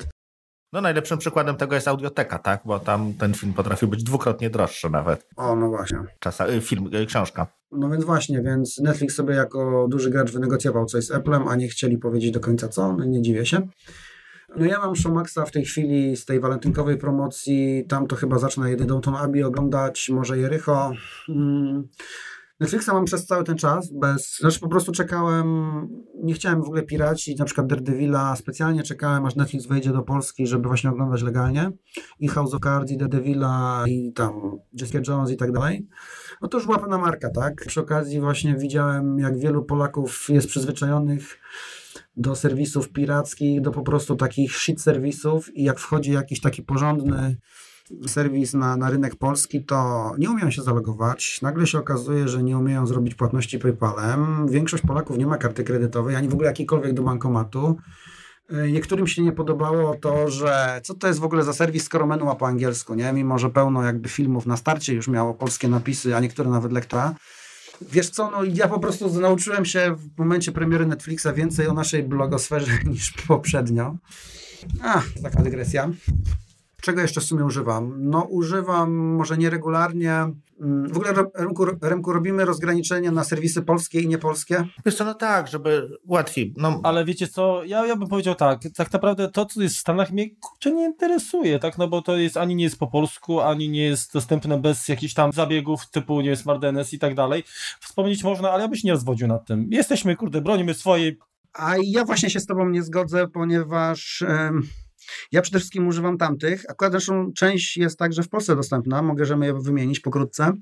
No najlepszym przykładem tego jest audioteka, tak? Bo tam ten film potrafi być dwukrotnie droższy nawet. O, no właśnie. Czasa, y, film, y, książka. No więc właśnie, więc Netflix sobie jako duży gracz wynegocjował coś z Applem, a nie chcieli powiedzieć do końca co, no nie dziwię się. No ja mam Showmaxa w tej chwili z tej walentynkowej promocji, tam to chyba zacznę jedyną tą Abi oglądać, może Jericho. Hmm. Netflixa mam przez cały ten czas, bez, znaczy po prostu czekałem, nie chciałem w ogóle piracić, na przykład Daredevila, specjalnie czekałem, aż Netflix wejdzie do Polski, żeby właśnie oglądać legalnie i House of Cards, i Daredevila, i tam Jessica Jones i tak dalej. No to już była pewna marka, tak? Przy okazji właśnie widziałem, jak wielu Polaków jest przyzwyczajonych do serwisów pirackich, do po prostu takich shit serwisów i jak wchodzi jakiś taki porządny serwis na, na rynek polski, to nie umieją się zalogować. Nagle się okazuje, że nie umieją zrobić płatności PayPalem. Większość Polaków nie ma karty kredytowej, ani w ogóle jakiejkolwiek do bankomatu. E, niektórym się nie podobało to, że co to jest w ogóle za serwis, skoro menu ma po angielsku, nie? Mimo, że pełno jakby filmów na starcie już miało polskie napisy, a niektóre nawet lektora. Wiesz co, no ja po prostu nauczyłem się w momencie premiery Netflixa więcej o naszej blogosferze niż poprzednio. A, taka dygresja. Czego jeszcze w sumie używam? No używam może nieregularnie. Mm, w ogóle Remku, Remku robimy rozgraniczenie na serwisy polskie i niepolskie? Wiesz co, no tak, żeby łatwiej. No. Ale wiecie co, ja, ja bym powiedział tak, tak naprawdę to, co jest w Stanach mnie kurczę nie interesuje, tak, no bo to jest ani nie jest po polsku, ani nie jest dostępne bez jakichś tam zabiegów typu, nie jest Mardenes i tak dalej. Wspomnieć można, ale ja bym się nie rozwodził nad tym. Jesteśmy, kurde, bronimy swojej a ja właśnie się z Tobą nie zgodzę, ponieważ ja przede wszystkim używam tamtych. Akurat zresztą część jest także w Polsce dostępna, możemy je wymienić pokrótce.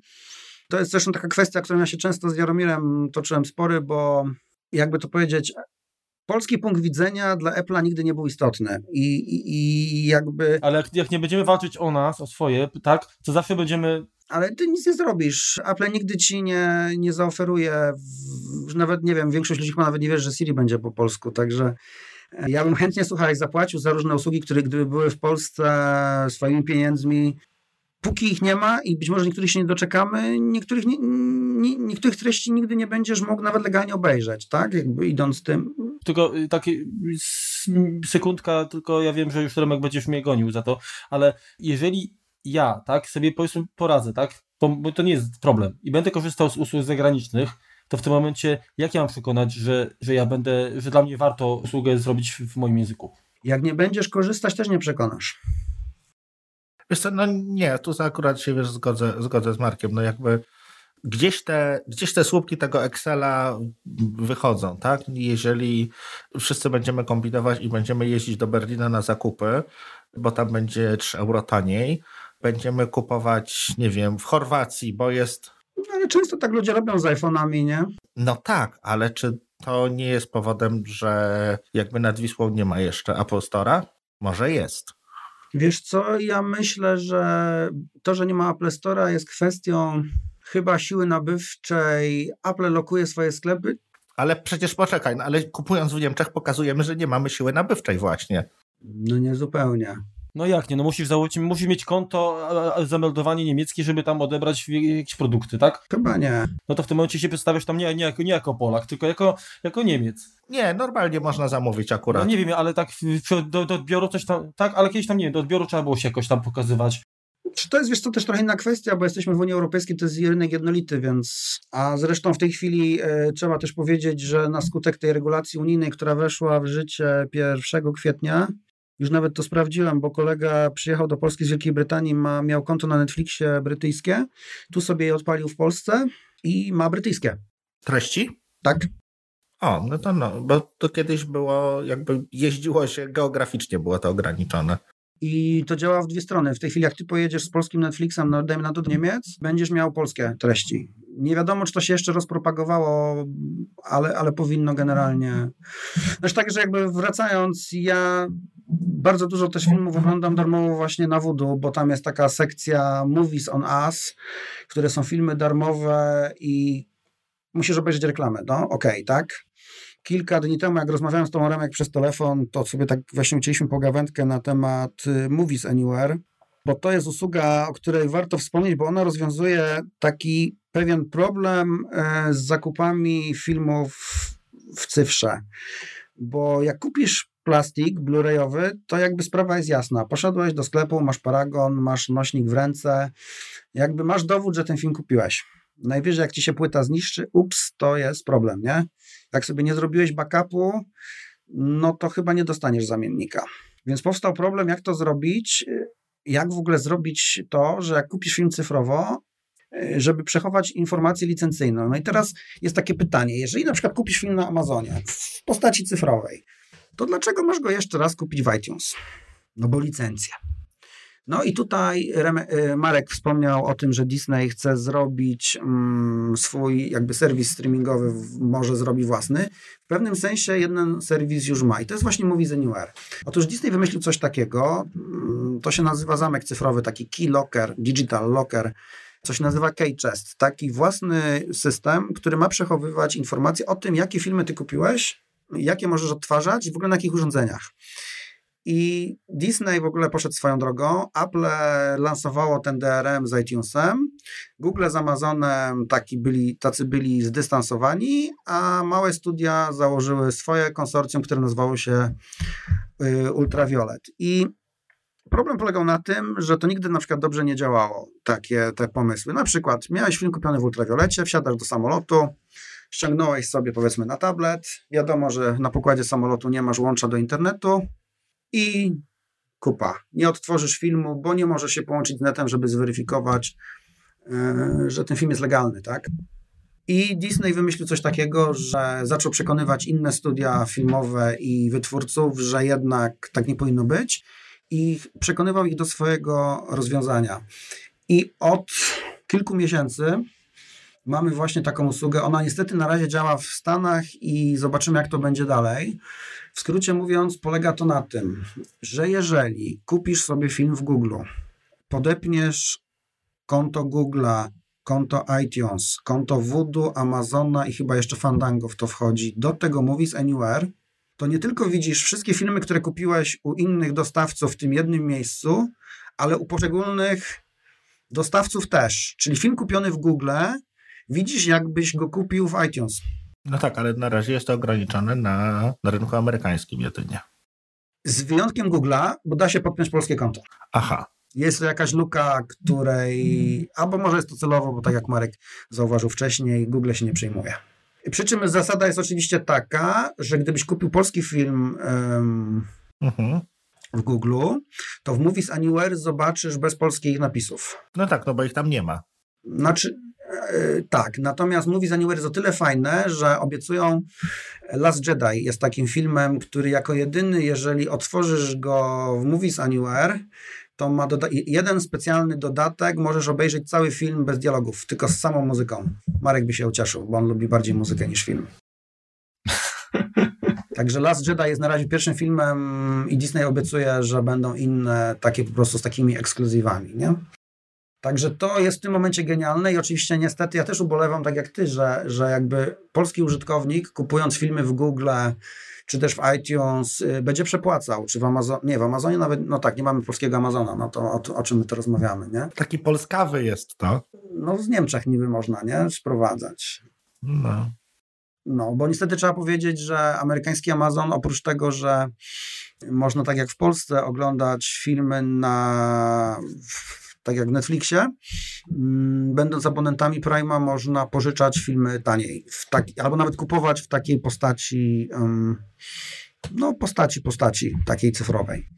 To jest zresztą taka kwestia, którą ja się często z Jaromirem toczyłem spory, bo jakby to powiedzieć, polski punkt widzenia dla Apple'a nigdy nie był istotny. I, i, i jakby. Ale jak, jak, nie będziemy walczyć o nas, o swoje, tak, to zawsze będziemy. Ale ty nic nie zrobisz. Apple nigdy ci nie, nie zaoferuje, w, nawet nie wiem, większość ludzi chyba nawet nie wie, że Siri będzie po polsku, także ja bym chętnie, słuchaj, zapłacił za różne usługi, które gdyby były w Polsce swoimi pieniędzmi, póki ich nie ma i być może niektórych się nie doczekamy, niektórych, nie, nie, niektórych treści nigdy nie będziesz mógł nawet legalnie obejrzeć, tak? Jakby idąc tym. Tylko y, takie sekundka, tylko ja wiem, że już Remek będziesz mnie gonił za to, ale jeżeli ja, tak, sobie powiedzmy poradzę, tak, to nie jest problem i będę korzystał z usług zagranicznych, to w tym momencie jak ja mam przekonać, że, że ja będę, że dla mnie warto usługę zrobić w, moim języku? Jak nie będziesz korzystać, też nie przekonasz. Wiesz co, no nie, tu akurat się wiesz, zgodzę, zgodzę z Markiem, no jakby gdzieś te, gdzieś te słupki tego Excela wychodzą, tak? Jeżeli wszyscy będziemy kombinować i będziemy jeździć do Berlina na zakupy, bo tam będzie 3 euro taniej, będziemy kupować, nie wiem, w Chorwacji, bo jest ale często tak ludzie robią z iPhone'ami, nie? No tak, ale czy to nie jest powodem, że jakby nad Wisłą nie ma jeszcze Apple Store'a? Może jest. Wiesz co, ja myślę, że to, że nie ma Apple Store'a jest kwestią chyba siły nabywczej. Apple lokuje swoje sklepy. Ale przecież poczekaj, no ale kupując w Niemczech pokazujemy, że nie mamy siły nabywczej właśnie. No nie zupełnie. No jak nie, no musisz założyć, musisz mieć konto, zameldowanie niemieckie, żeby tam odebrać jakieś produkty, tak? Chyba nie. No to w tym momencie się przedstawiasz tam nie, nie, jako, nie jako Polak, tylko jako, jako Niemiec. Nie, normalnie można zamówić akurat. No nie wiem, ale tak do, do odbioru coś tam, tak, ale kiedyś tam nie do odbioru trzeba było się jakoś tam pokazywać. Czy to jest, wiesz, to też trochę inna kwestia, bo jesteśmy w Unii Europejskiej, to jest rynek jednolity, więc... A zresztą w tej chwili e, trzeba też powiedzieć, że na skutek tej regulacji unijnej, która weszła w życie 1 kwietnia, Już nawet to sprawdziłem, bo kolega przyjechał do Polski z Wielkiej Brytanii, ma, miał konto na Netflixie brytyjskie, tu sobie je odpalił w Polsce i ma brytyjskie. Treści? Tak. O, no to no, bo to kiedyś było, jakby jeździło się geograficznie, było to ograniczone. I to działa w dwie strony. W tej chwili, jak ty pojedziesz z polskim Netflixem, no, dajmy na to do Niemiec, będziesz miał polskie treści. Nie wiadomo, czy to się jeszcze rozpropagowało, ale, ale powinno generalnie. Zresztą tak, że jakby wracając, ja bardzo dużo też filmów oglądam darmowo właśnie na Voodoo, bo tam jest taka sekcja Movies on Us, które są filmy darmowe i musisz obejrzeć reklamę. No, okej, okay, tak? kilka dni temu, jak rozmawiałem z tą Remek przez telefon, to sobie tak właśnie ucięliśmy pogawędkę na temat y, Movies Anywhere, bo to jest usługa, o której warto wspomnieć, bo ona rozwiązuje taki pewien problem e, z zakupami filmów w cyfrze. Bo jak kupisz plastik blu-rayowy, to jakby sprawa jest jasna. Poszedłeś do sklepu, masz paragon, masz nośnik w ręce, jakby masz dowód, że ten film kupiłeś. Najwyżej jak ci się płyta zniszczy, ups, to jest problem, nie? Jak sobie nie zrobiłeś backupu, no to chyba nie dostaniesz zamiennika. Więc powstał problem, jak to zrobić, jak w ogóle zrobić to, że jak kupisz film cyfrowo, żeby przechować informację licencyjną. No i teraz jest takie pytanie, jeżeli na przykład kupisz film na Amazonie w postaci cyfrowej, to dlaczego masz go jeszcze raz kupić w iTunes? No bo licencja. No i tutaj y, Marek wspomniał o tym, że Disney chce zrobić mm, swój jakby serwis streamingowy, może zrobi własny. W pewnym sensie jeden serwis już ma i to jest właśnie Movies Anywhere. Otóż Disney wymyślił coś takiego, mm, to się nazywa zamek cyfrowy, taki key locker, digital locker, co się nazywa K-Chest, taki własny system, który ma przechowywać informacje o tym, jakie filmy ty kupiłeś, jakie możesz odtwarzać i w ogóle na jakich urządzeniach. I Disney w ogóle poszedł swoją drogą. Apple lansowało ten DRM z iTunesem. Google z Amazonem taki byli, tacy byli zdystansowani, a małe studia założyły swoje konsorcjum, które nazywało się y, Ultraviolet. I problem polegał na tym, że to nigdy na przykład dobrze nie działało, takie te pomysły. Na przykład miałeś film kupiony w ultrawiolecie, wsiadasz do samolotu, ściągnąłeś sobie powiedzmy na tablet, wiadomo, że na pokładzie samolotu nie masz łącza do internetu, i kupa. Nie odtworzysz filmu, bo nie możesz się połączyć z netem, żeby zweryfikować, yy, że ten film jest legalny, tak? I Disney wymyślił coś takiego, że zaczął przekonywać inne studia filmowe i wytwórców, że jednak tak nie powinno być i przekonywał ich do swojego rozwiązania. I od kilku miesięcy mamy właśnie taką usługę. Ona niestety na razie działa w Stanach i zobaczymy, jak to będzie dalej. W skrócie mówiąc, polega to na tym, że jeżeli kupisz sobie film w Google, podepniesz konto Google'a, konto iTunes, konto Voodoo, Amazona i chyba jeszcze Fandango w to wchodzi, do tego Movies Anywhere, to nie tylko widzisz wszystkie filmy, które kupiłeś u innych dostawców w tym jednym miejscu, ale u poszczególnych dostawców też. Czyli film kupiony w Google widzisz, jakbyś go kupił w iTunes. No tak, ale na razie jest to ograniczone na, na rynku amerykańskim jedynie. Z wyjątkiem Google'a, bo da się podpiąć polskie konto. Aha. Jest to jakaś luka, której, albo może jest to celowo, bo tak jak Marek zauważył wcześniej, Google się nie przejmuje. Przy czym zasada jest oczywiście taka, że gdybyś kupił polski film um, mhm. w Google, to w Movies Anywhere zobaczysz bez polskich napisów. No tak, no bo ich tam nie ma. Znaczy, tak, natomiast Movies Anywhere jest o tyle fajne, że obiecują Last Jedi jest takim filmem, który jako jedyny, jeżeli otworzysz go w Movies Anywhere, to ma jeden specjalny dodatek, możesz obejrzeć cały film bez dialogów, tylko z samą muzyką. Marek by się ucieszył, bo on lubi bardziej muzykę niż film. Także Last Jedi jest na razie pierwszym filmem i Disney obiecuje, że będą inne takie po prostu z takimi ekskluzywami, nie? Także to jest w tym momencie genialne i oczywiście niestety ja też ubolewam, tak jak ty, że, że jakby polski użytkownik kupując filmy w Google czy też w iTunes y, będzie przepłacał, czy w Amazonie, nie w Amazonie nawet, no tak, nie mamy polskiego Amazona, no to o, o czym my to rozmawiamy, nie? Taki polskawy jest to. No z Niemczech niby można, nie? Sprowadzać. No. No, bo niestety trzeba powiedzieć, że amerykański Amazon oprócz tego, że można tak jak w Polsce oglądać filmy na tak jak w Netflixie, mm, będąc abonentami Prima można pożyczać filmy taniej, taki, albo nawet kupować w takiej postaci no, postaci, postaci takiej cyfrowej.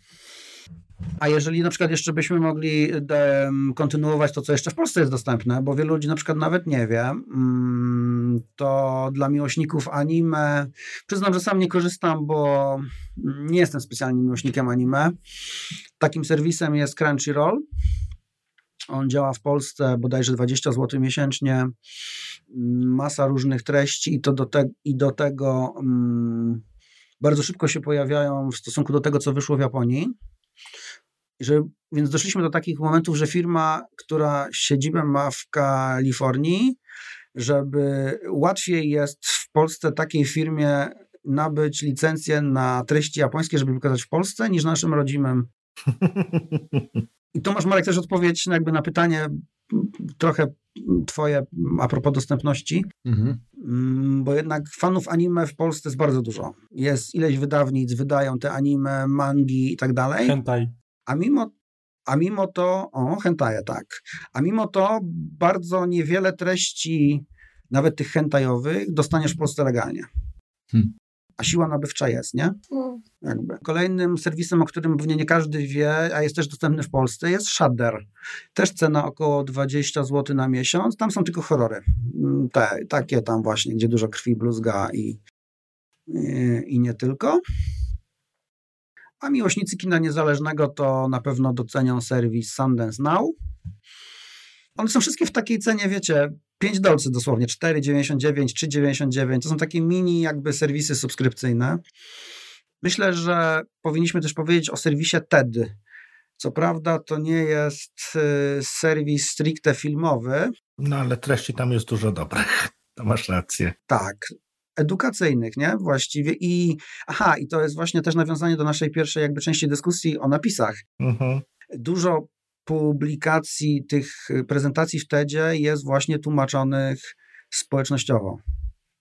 A jeżeli na przykład jeszcze byśmy mogli de, kontynuować to, co jeszcze w Polsce jest dostępne, bo wielu ludzi na przykład nawet nie wie, mm, to dla miłośników anime, przyznam, że sam nie korzystam, bo nie jestem specjalnie miłośnikiem anime. Takim serwisem jest Crunchyroll. On działa w Polsce bodajże 20 zł miesięcznie. Masa różnych treści i, to do, te, i do tego mm, bardzo szybko się pojawiają w stosunku do tego, co wyszło w Japonii. Że, więc doszliśmy do takich momentów, że firma, która siedzibę ma w Kalifornii, żeby łatwiej jest w Polsce takiej firmie nabyć licencję na treści japońskie, żeby wykazać w Polsce, niż naszym rodzimym. I to masz, Marek, też odpowiedź jakby na pytanie trochę twoje a propos dostępności, mhm. Mm, bo jednak fanów anime w Polsce jest bardzo dużo. Jest ileś wydawnic, wydają te anime, mangi i tak dalej. Hentai. A mimo, a mimo to, o, hentaje, tak. A mimo to bardzo niewiele treści, nawet tych hentajowych, dostaniesz w Polsce legalnie. Hmm a siła nabywcza jest, nie? No. Jakby. Kolejnym serwisem, o którym pewnie nie każdy wie, a jest też dostępny w Polsce, jest Shudder. Też cena około 20 zł na miesiąc. Tam są tylko horrory. Mm, te, takie tam właśnie, gdzie dużo krwi bluzga i, i, i nie tylko. A miłośnicy kina niezależnego to na pewno docenią serwis Sundance Now. One są wszystkie w takiej cenie, wiecie, 5 dolców dosłownie, 4,99, 3,99. To są takie mini jakby serwisy subskrypcyjne. Myślę, że powinniśmy też powiedzieć o serwisie TED. Co prawda to nie jest y, serwis stricte filmowy. No ale treści tam jest dużo dobrych. To masz rację. Tak edukacyjnych, nie? Właściwie i aha, i to jest właśnie też nawiązanie do naszej pierwszej jakby części dyskusji o napisach. Mhm. Dużo publikacji tych prezentacji w TEDzie jest właśnie tłumaczonych społecznościowo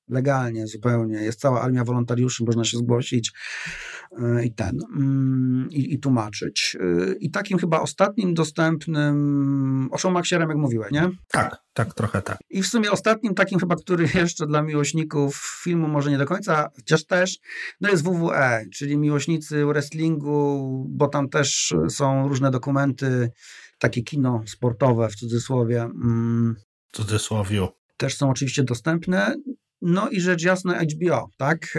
legalnie zupełnie. Jest cała armia wolontariuszy, można się zgłosić e, i ten, mm, i, i tłumaczyć. E, I takim chyba ostatnim dostępnym, o Showmaxierem, jak mówiłeś, nie? Tak, tak, trochę tak. I w sumie ostatnim takim chyba, który jeszcze dla miłośników filmu może nie do końca, chociaż też, no jest WWE, czyli miłośnicy wrestlingu, bo tam też są różne dokumenty, takie kino sportowe w cudzysłowie. Mm, w cudzysłowiu. Też są oczywiście dostępne. No i rzecz jasna HBO, tak?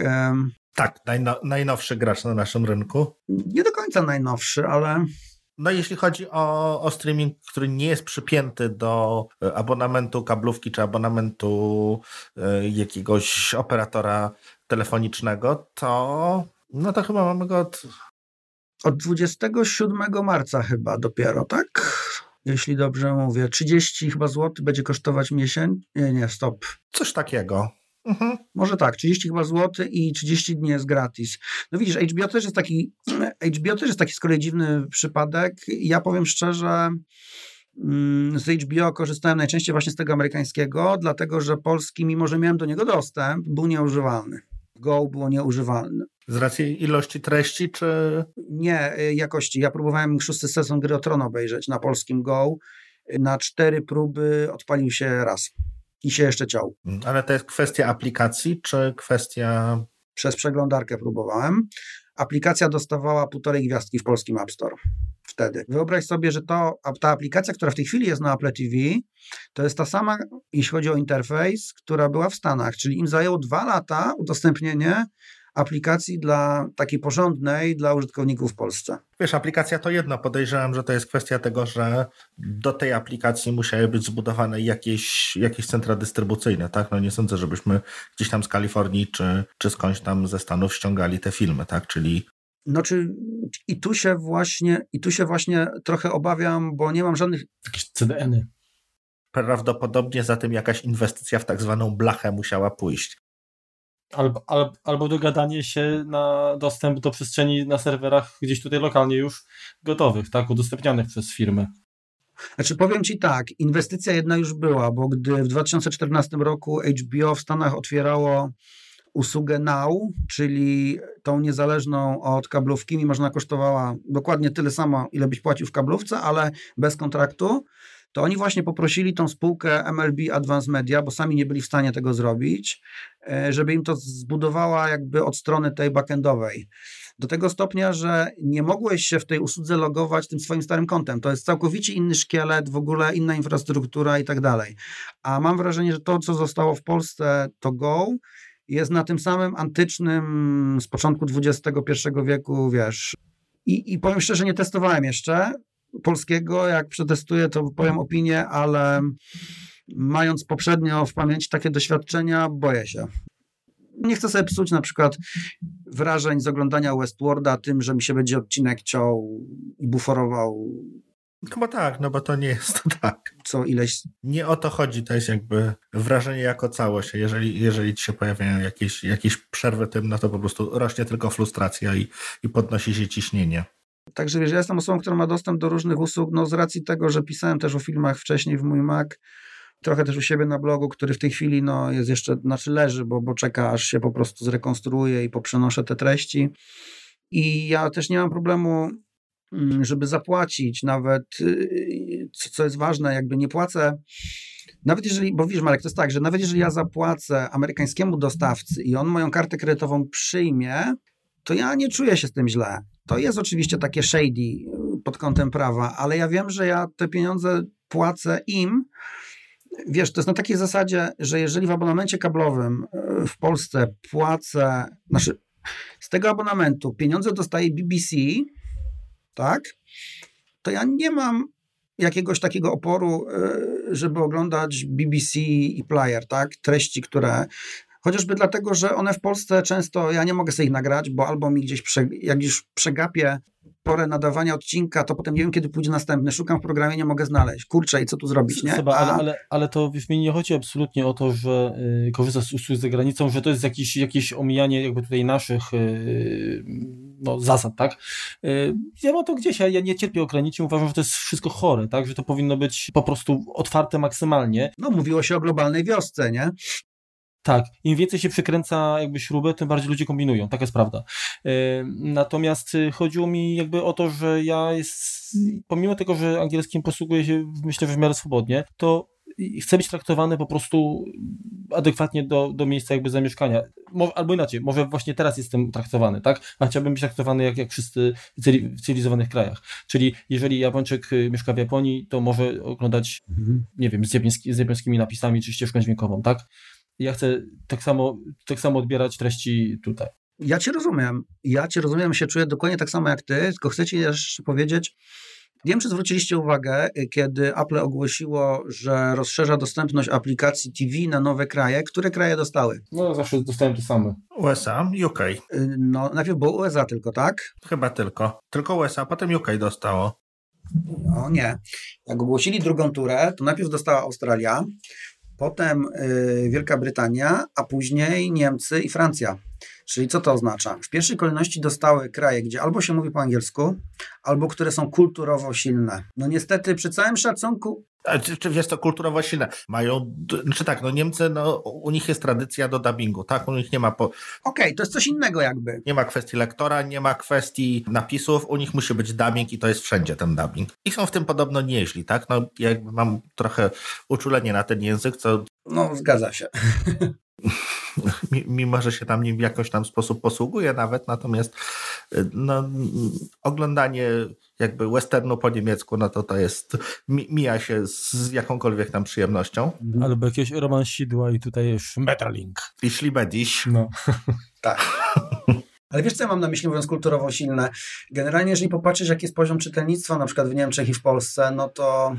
Tak, najno, najnowszy gracz na naszym rynku. Nie do końca najnowszy, ale. No jeśli chodzi o, o streaming, który nie jest przypięty do e, abonamentu kablówki czy abonamentu y, jakiegoś operatora telefonicznego, to no to chyba mamy go od... Od 27 marca chyba dopiero, tak? Jeśli dobrze mówię. 30 chyba złotych będzie kosztować miesiąc. Nie, nie, stop. Coś takiego. Mhm. Może tak, 30 chyba złoty i 30 dni jest gratis. No widzisz, HBO też jest taki, HBO też jest taki z kolei dziwny przypadek. Ja powiem szczerze, mm, z HBO korzystałem najczęściej właśnie z tego amerykańskiego, dlatego że polski, mimo że miałem do niego dostęp, był nieużywalny. Go było nieużywalne. Z racji ilości treści, czy... Nie, y, jakości. Ja próbowałem szósty sezon Gry o Tron obejrzeć na polskim Go. Na cztery próby odpalił się raz i się jeszcze ciął. Mm, ale to jest kwestia aplikacji, czy kwestia... Przez przeglądarkę próbowałem. Aplikacja dostawała półtorej gwiazdki w polskim App Store wtedy. Wyobraź sobie, że to, ta aplikacja, która w tej chwili jest na Apple TV, to jest ta sama, jeśli chodzi o interfejs, która była w Stanach, czyli im zajęło dwa lata udostępnienie aplikacji dla takiej porządnej dla użytkowników w Polsce. Wiesz, aplikacja to jedno. Podejrzewam, że to jest kwestia tego, że do tej aplikacji musiały być zbudowane jakieś, jakieś centra dystrybucyjne, tak? No nie sądzę, żebyśmy gdzieś tam z Kalifornii czy, czy skądś tam ze Stanów ściągali te filmy, tak? Czyli no czy i tu się właśnie, i tu się właśnie trochę obawiam, bo nie mam żadnych. Jakieś CDN-y. Prawdopodobnie za tym jakaś inwestycja w tak zwaną blachę musiała pójść. Albo, albo, albo dogadanie się na dostęp do przestrzeni na serwerach gdzieś tutaj lokalnie już gotowych, tak, udostępnianych przez firmy. Znaczy powiem Ci tak, inwestycja jedna już była, bo gdy w 2014 roku HBO w Stanach otwierało usługę Now, czyli tą niezależną od kablówki, mimo że ona kosztowała dokładnie tyle samo, ile byś płacił w kablówce, ale bez kontraktu, to oni właśnie poprosili tą spółkę MLB Advanced Media, bo sami nie byli w stanie tego zrobić, e, żeby im to zbudowała jakby od strony tej backendowej. Do tego stopnia, że nie mogłeś się w tej usłudze logować tym swoim starym kontem. To jest całkowicie inny szkielet, w ogóle inna infrastruktura i tak dalej. A mam wrażenie, że to, co zostało w Polsce, to Go, jest na tym samym antycznym z początku XXI wieku, wiesz. I, I powiem szczerze, nie testowałem jeszcze polskiego. Jak przetestuję, to powiem opinię, ale mając poprzednio w pamięci takie doświadczenia, boję się. Nie chcę sobie psuć na przykład wrażeń z oglądania Westworlda tym, że mi się będzie odcinek ciął i buforował. Chyba tak, no bo to nie jest to tak. Co ileś. Nie o to chodzi, to jest jakby wrażenie jako całość. Jeżeli, jeżeli ci się pojawiają jakieś, jakieś przerwy tym, no to po prostu rośnie tylko frustracja i, i podnosi się ciśnienie. Także wiesz, ja jestem osobą, która ma dostęp do różnych usług, no z racji tego, że pisałem też o filmach wcześniej w mój Mac, trochę też u siebie na blogu, który w tej chwili no, jest jeszcze, znaczy leży, bo, bo czeka aż się po prostu zrekonstruuje i poprzenoszę te treści. I ja też nie mam problemu, mm, żeby zapłacić nawet, y, co jest ważne, jakby nie płacę nawet jeżeli, bo wiesz Marek, to jest tak, że nawet jeżeli ja zapłacę amerykańskiemu dostawcy i on moją kartę kredytową przyjmie, to ja nie czuję się z tym źle. To jest oczywiście takie shady y, pod kątem prawa, ale ja wiem, że ja te pieniądze płacę im, wiesz, to jest na takiej zasadzie, że jeżeli w abonamencie kablowym e, w Polsce płacę, znaczy z tego abonamentu pieniądze dostaje BBC, tak, to ja nie mam jakiegoś takiego oporu, e, żeby oglądać BBC i Player, tak, treści, które Chociażby dlatego, że one w Polsce często, ja nie mogę sobie ich nagrać, bo albo mi gdzieś, prze, jak już przegapię porę nadawania odcinka, to potem nie wiem, kiedy pójdzie następny. Szukam w programie, nie mogę znaleźć. Kurczę, i co tu zrobić, nie? Seba, ale, ale, ale to w mi nie chodzi absolutnie o to, że y, korzystasz z usług za granicą, że to jest jakieś, jakieś omijanie jakby tutaj naszych y, no, zasad, tak? Y, ja mam to gdzieś, ja, ja nie cierpię ograniczeń, uważam, że to jest wszystko chore, tak? Że to powinno być po prostu otwarte maksymalnie. No, mówiło się o globalnej wiosce, nie? Tak, im więcej się przykręca jakby śrubę, tym bardziej ludzie kombinują, taka jest prawda. E, natomiast y, chodziło mi jakby o to, że ja jest, pomimo tego, że angielskim posługuję się myślę, że w miarę swobodnie, to chcę być traktowany po prostu adekwatnie do, do miejsca jakby zamieszkania. Albo inaczej, może właśnie teraz jestem traktowany, tak? A chciałbym być traktowany jak, jak wszyscy w cywilizowanych krajach. Czyli jeżeli Japończyk y, mieszka w Japonii, to może oglądać, mhm. nie wiem, z, japoński, z japońskimi napisami czy ścieżką dźwiękową, tak? Ja chcę tak samo, tak samo odbierać treści tutaj. Ja cię rozumiem. Ja cię rozumiem, się czuję dokładnie tak samo jak ty, tylko chcę ci jeszcze powiedzieć, nie wiem, czy zwróciliście uwagę, kiedy Apple ogłosiło, że rozszerza dostępność aplikacji TV na nowe kraje. Które kraje dostały? No, zawsze dostałem te same. USA, UK. Y, no, najpierw było USA tylko, tak? Chyba tylko. Tylko USA, potem UK dostało. O nie. Jak ogłosili drugą turę, to najpierw dostała Australia, potem y, Wielka Brytania, a później Niemcy i Francja. Czyli co to oznacza? W pierwszej kolejności dostały kraje, gdzie albo się mówi po angielsku, albo które są kulturowo silne. No niestety, przy całym szacunku. A, czy, czy wiesz to kulturowo silne? Mają, czy tak, no Niemcy, no u nich jest tradycja do dubbingu, tak? U nich nie ma po... Okej, okay, to jest coś innego jakby. Nie ma kwestii lektora, nie ma kwestii napisów, u nich musi być dubbing i to jest wszędzie ten dubbing. I są w tym podobno nieźli, tak? No jakby mam trochę uczulenie na ten język, co... No, zgadza się. mimo że się tam nim w jakiś tam sposób posługuje nawet, natomiast y, no, oglądanie jakby westernu po niemiecku, no to to jest, mija się z jakąkolwiek tam przyjemnością. Mhm. Albo jakieś romansidła i tutaj już Metalink. I Szlibediś. No. tak. Ale wiesz, co ja mam na myśli, mówiąc kulturowo silne? Generalnie, jeżeli popatrzysz, jaki jest poziom czytelnictwa, na przykład w Niemczech i w Polsce, no to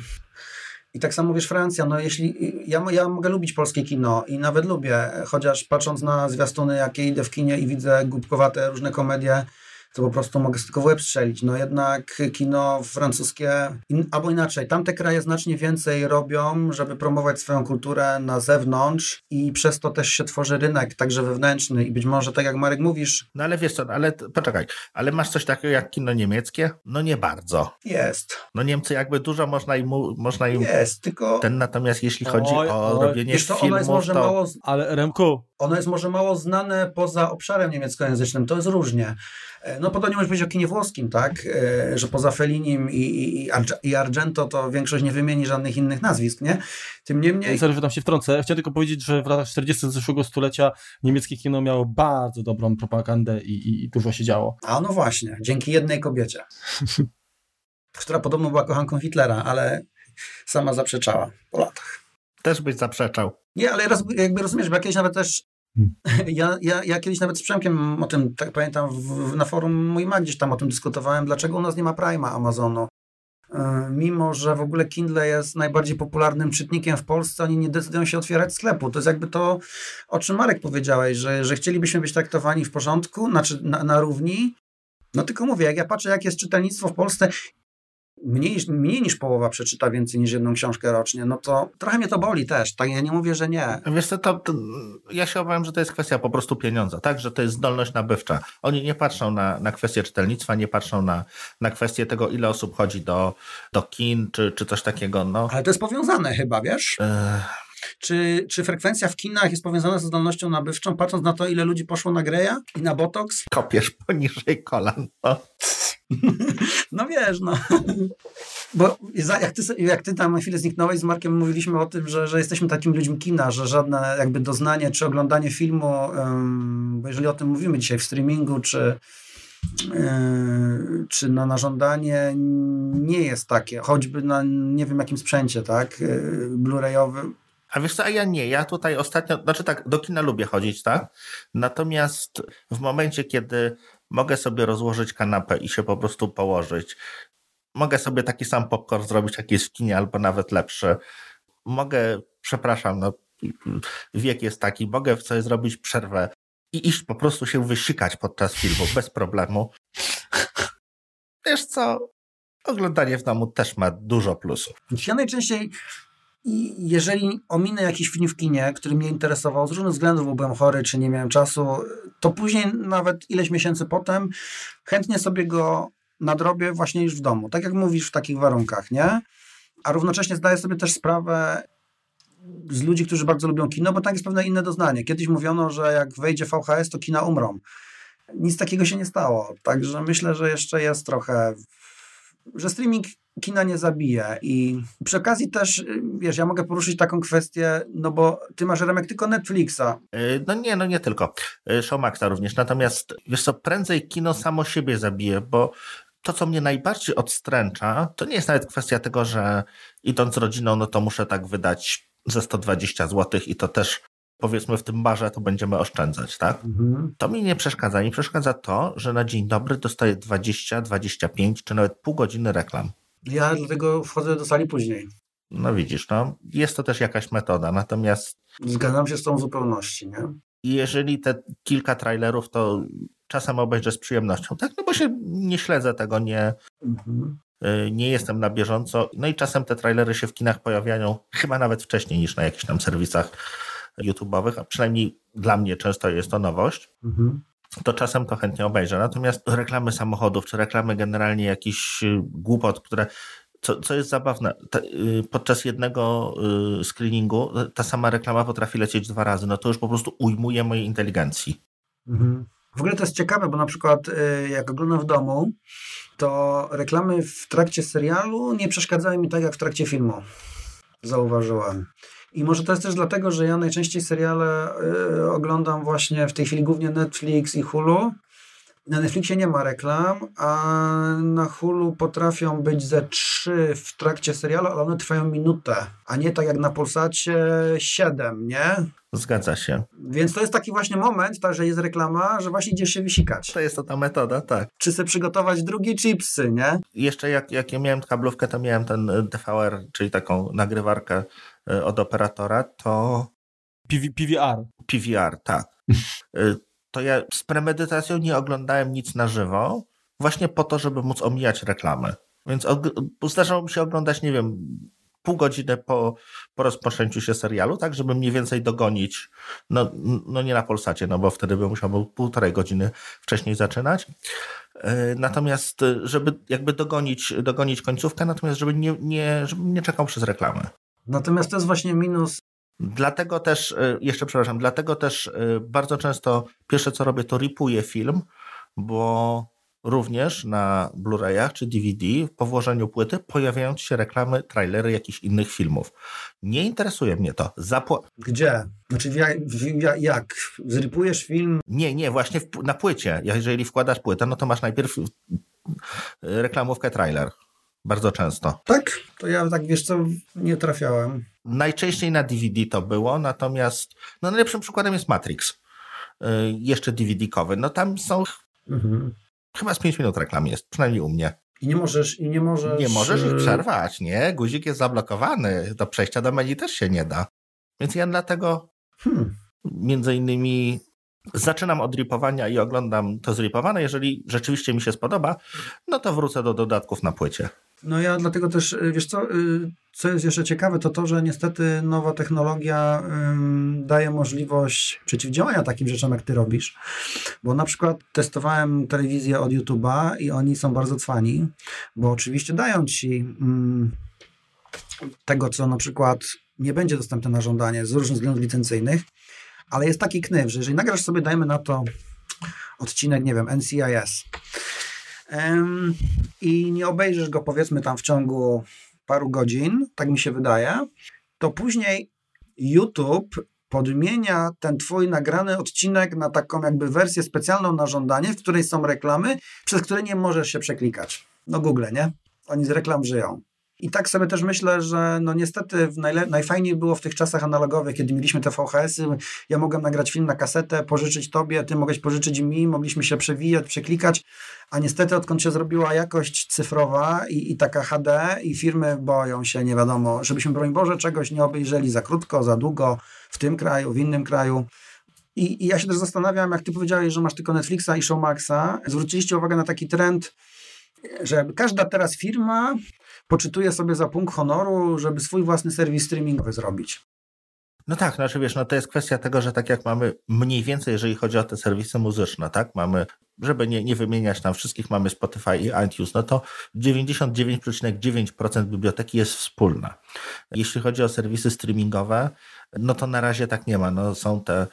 i tak samo wiesz, Francja, no jeśli, ja, ja mogę lubić polskie kino i nawet lubię, chociaż patrząc na zwiastuny, jakie idę w kinie i widzę głupkowate różne komedie, to po prostu mogę tylko w łeb strzelić. No jednak kino francuskie, in, albo inaczej, tamte kraje znacznie więcej robią, żeby promować swoją kulturę na zewnątrz i przez to też się tworzy rynek, także wewnętrzny i być może tak jak Marek mówisz... No ale wiesz co, ale poczekaj, ale masz coś takiego jak kino niemieckie? No nie bardzo. Jest. No Niemcy jakby dużo można im... Można im jest, tylko... Ten natomiast jeśli chodzi oj, o oj. robienie filmów, jest może to... Mało... Ale Remku, ono jest może mało znane poza obszarem niemieckojęzycznym, to jest różnie. E, no podobnie może powiedzieć o kinie włoskim, tak, e, że poza Felinim i, i, i Argento to większość nie wymieni żadnych innych nazwisk, nie? Tym niemniej... Sorry, że tam się wtrącę. Chciałem tylko powiedzieć, że w latach 40 zeszłego stulecia niemieckie kino miało bardzo dobrą propagandę i, i dużo się działo. A no właśnie, dzięki jednej kobiecie, która podobno była kochanką Hitlera, ale sama zaprzeczała po latach. Też byś zaprzeczał. Nie, ale roz, jakby rozumiesz, bo jakieś nawet też hmm. ja, ja, ja kiedyś nawet z Przemkiem o tym, tak pamiętam, w, na forum mój ma gdzieś tam o tym dyskutowałem, dlaczego u nas nie ma Prima Amazonu. E, mimo, że w ogóle Kindle jest najbardziej popularnym czytnikiem w Polsce, oni nie decydują się otwierać sklepu. To jest jakby to, o czym Marek powiedziałeś, że, że chcielibyśmy być traktowani w porządku, znaczy na, na równi. No tylko mówię, jak ja patrzę, jak jest czytelnictwo w Polsce mniej, mniej niż połowa przeczyta więcej niż jedną książkę rocznie, no to trochę mnie to boli też. Tak, ja nie mówię, że nie. Wiesz co, to, to, ja się obawiam, że to jest kwestia po prostu pieniądza, tak? Że to jest zdolność nabywcza. Oni nie patrzą na, na kwestię czytelnictwa, nie patrzą na, na kwestię tego, ile osób chodzi do, do kin, czy, czy coś takiego. No. Ale to jest powiązane chyba, wiesz? Czy, czy frekwencja w kinach jest powiązana ze zdolnością nabywczą, patrząc na to, ile ludzi poszło na Greja i na Botox? Kopiesz poniżej kolan. No. No wiesz, no. Bo jak ty, jak ty tam na chwilę zniknąłeś z Markiem, mówiliśmy o tym, że, że jesteśmy takimi ludźmi kina, że żadne jakby doznanie czy oglądanie filmu, um, bo jeżeli o tym mówimy dzisiaj w streamingu, czy, yy, czy na, na żądanie, nie jest takie, choćby na nie wiem jakim sprzęcie, tak, yy, blu-rayowym. A wiesz co, a ja nie. Ja tutaj ostatnio, znaczy tak, do kina lubię chodzić, tak? Natomiast w momencie, kiedy Mogę sobie rozłożyć kanapę i się po prostu położyć. Mogę sobie taki sam popcorn zrobić, jaki jest w kinie, albo nawet lepszy. Mogę, przepraszam, no, wiek jest taki, mogę sobie zrobić przerwę i iść po prostu się wysikać podczas filmu bez problemu. Wiesz co? Oglądanie w domu też ma dużo plusów. Ja najczęściej i jeżeli ominę jakiś film w kinie, który mnie interesował z różnych względów, bo byłem chory, czy nie miałem czasu, to później, nawet ileś miesięcy potem, chętnie sobie go nadrobię właśnie już w domu. Tak jak mówisz, w takich warunkach, nie? A równocześnie zdaję sobie też sprawę z ludzi, którzy bardzo lubią kino, bo tak jest pewne inne doznanie. Kiedyś mówiono, że jak wejdzie VHS, to kina umrą. Nic takiego się nie stało. Także myślę, że jeszcze jest trochę, że streaming kina nie zabije. I przy okazji też, y, wiesz, ja mogę poruszyć taką kwestię, no bo ty masz Remek tylko Netflixa. Y, no nie, no nie tylko. Y, Showmaxa również. Natomiast, wiesz co, prędzej kino samo siebie zabije, bo to, co mnie najbardziej odstręcza, to nie jest nawet kwestia tego, że idąc rodziną, no to muszę tak wydać ze 120 zł i to też powiedzmy w tym barze to będziemy oszczędzać, tak? Mhm. To mi nie przeszkadza. Mi przeszkadza to, że na dzień dobry dostaję 20, 25 czy nawet pół godziny reklam. Ja dlatego wchodzę do sali później. No widzisz, no jest to też jakaś metoda, natomiast... Zgadzam się z tą w zupełności, nie? Jeżeli te kilka trailerów, to czasem obejrzę z przyjemnością, tak? No bo się nie śledzę tego, nie, mhm. Y, nie jestem na bieżąco. No i czasem te trailery się w kinach pojawiają chyba nawet wcześniej niż na jakichś tam serwisach YouTube'owych, a przynajmniej dla mnie często jest to nowość. Mhm to czasem to chętnie obejrzę. Natomiast reklamy samochodów, czy reklamy generalnie jakichś y, głupot, które co, co jest zabawne, te, y, podczas jednego y, screeningu ta sama reklama potrafi lecieć dwa razy, no to już po prostu ujmuje mojej inteligencji. Mhm. W ogóle to jest ciekawe, bo na przykład jak oglądam w domu, to reklamy w trakcie serialu nie przeszkadzają mi tak jak w trakcie filmu. Zauważyłem. I może to jest też dlatego, że ja najczęściej seriale y, oglądam właśnie w tej chwili głównie Netflix i Hulu. Na Netflixie nie ma reklam, a na Hulu potrafią być ze trzy w trakcie serialu, ale one trwają minutę, a nie tak jak na Polsacie siedem, nie? Zgadza się. Więc to jest taki właśnie moment, tak, że jest reklama, że właśnie idziesz się wysikać. To jest to ta metoda, tak. Czy sobie przygotować drugie chipsy, nie? Jeszcze jak, jak ja miałem kablówkę, to miałem ten DVR, czyli taką nagrywarkę E, od operatora, to. PV, PVR. PVR, tak. To ja z premedytacją nie oglądałem nic na żywo, właśnie po to, żeby móc omijać reklamy. Więc zdarzało mi się oglądać, nie wiem, pół godziny po, po rozpoczęciu się serialu, tak, żeby mniej więcej dogonić, no, no nie na Polsacie, no bo wtedy bym musiał półtorej godziny wcześniej zaczynać. E, natomiast, żeby jakby dogonić, dogonić końcówkę, natomiast żeby nie, nie, żeby nie czekał przez reklamy. Natomiast to jest właśnie minus Dlatego też, y, jeszcze przepraszam, dlatego też y, bardzo często pierwsze co robię to ripuję film, bo również na Blu-rayach czy DVD po włożeniu płyty pojawiają się reklamy, trailery jakichś innych filmów. Nie interesuje mnie to. Zapła Gdzie? Znaczy jak? jak? Zrypujesz film? Nie, nie, właśnie na płycie. Jeżeli wkładasz płytę, no to masz najpierw y, reklamówkę trailer. Bardzo często. Tak? To ja tak, wiesz co, nie trafiałem. Najczęściej na DVD to było, natomiast no najlepszym przykładem jest Matrix. Yy, jeszcze DVD-kowy. No tam są mhm. chyba z 5 minut reklam jest, przynajmniej u mnie. I nie możesz, i nie możesz... Nie możesz ich y, przerwać, nie? Guzik jest zablokowany. Do przejścia do menu też się nie da. Więc ja dlatego hmm. między innymi zaczynam od ripowania i oglądam to zripowane. Jeżeli rzeczywiście mi się spodoba, no to wrócę do dodatków na płycie. No ja dlatego też, y, wiesz co, y, co jest jeszcze ciekawe, to to, że niestety nowa technologia daje możliwość przeciwdziałania takim rzeczom, jak ty robisz. Bo na przykład testowałem telewizję od YouTube'a i oni są bardzo cwani, bo oczywiście dają ci tego, co na przykład nie będzie dostępne na żądanie z różnych względów licencyjnych, ale jest taki knyw, że jeżeli nagrasz sobie, dajmy na to odcinek, nie wiem, NCIS um, i nie obejrzysz go powiedzmy tam w ciągu paru godzin, tak mi się wydaje, to później YouTube podmienia ten twój nagrany odcinek na taką jakby wersję specjalną na żądanie, w której są reklamy, przez które nie możesz się przeklikać. No Google, nie? Oni z reklam żyją. I tak sobie też myślę, że no niestety najfajniej było w tych czasach analogowych, kiedy mieliśmy te VHS-y, ja mogłem nagrać film na kasetę, pożyczyć tobie, ty mogłeś pożyczyć mi, mogliśmy się przewijać, przeklikać, a niestety odkąd się zrobiła jakość cyfrowa i, i taka HD i firmy boją się, nie wiadomo, żebyśmy broń Boże czegoś nie obejrzeli za krótko, za długo w tym kraju, w innym kraju. I, I ja się też zastanawiam, jak ty powiedziałeś, że masz tylko Netflixa i Showmaxa, zwróciliście uwagę na taki trend, że każda teraz firma poczytuje sobie za punkt honoru, żeby swój własny serwis streamingowy zrobić. No tak, znaczy wiesz, no to jest kwestia tego, że tak jak mamy mniej więcej, jeżeli chodzi o te serwisy muzyczne, tak, mamy, żeby nie, nie wymieniać tam wszystkich, mamy Spotify i iTunes, no to 99,9% biblioteki jest wspólna. Jeśli chodzi o serwisy streamingowe, no to na razie tak nie ma, no są te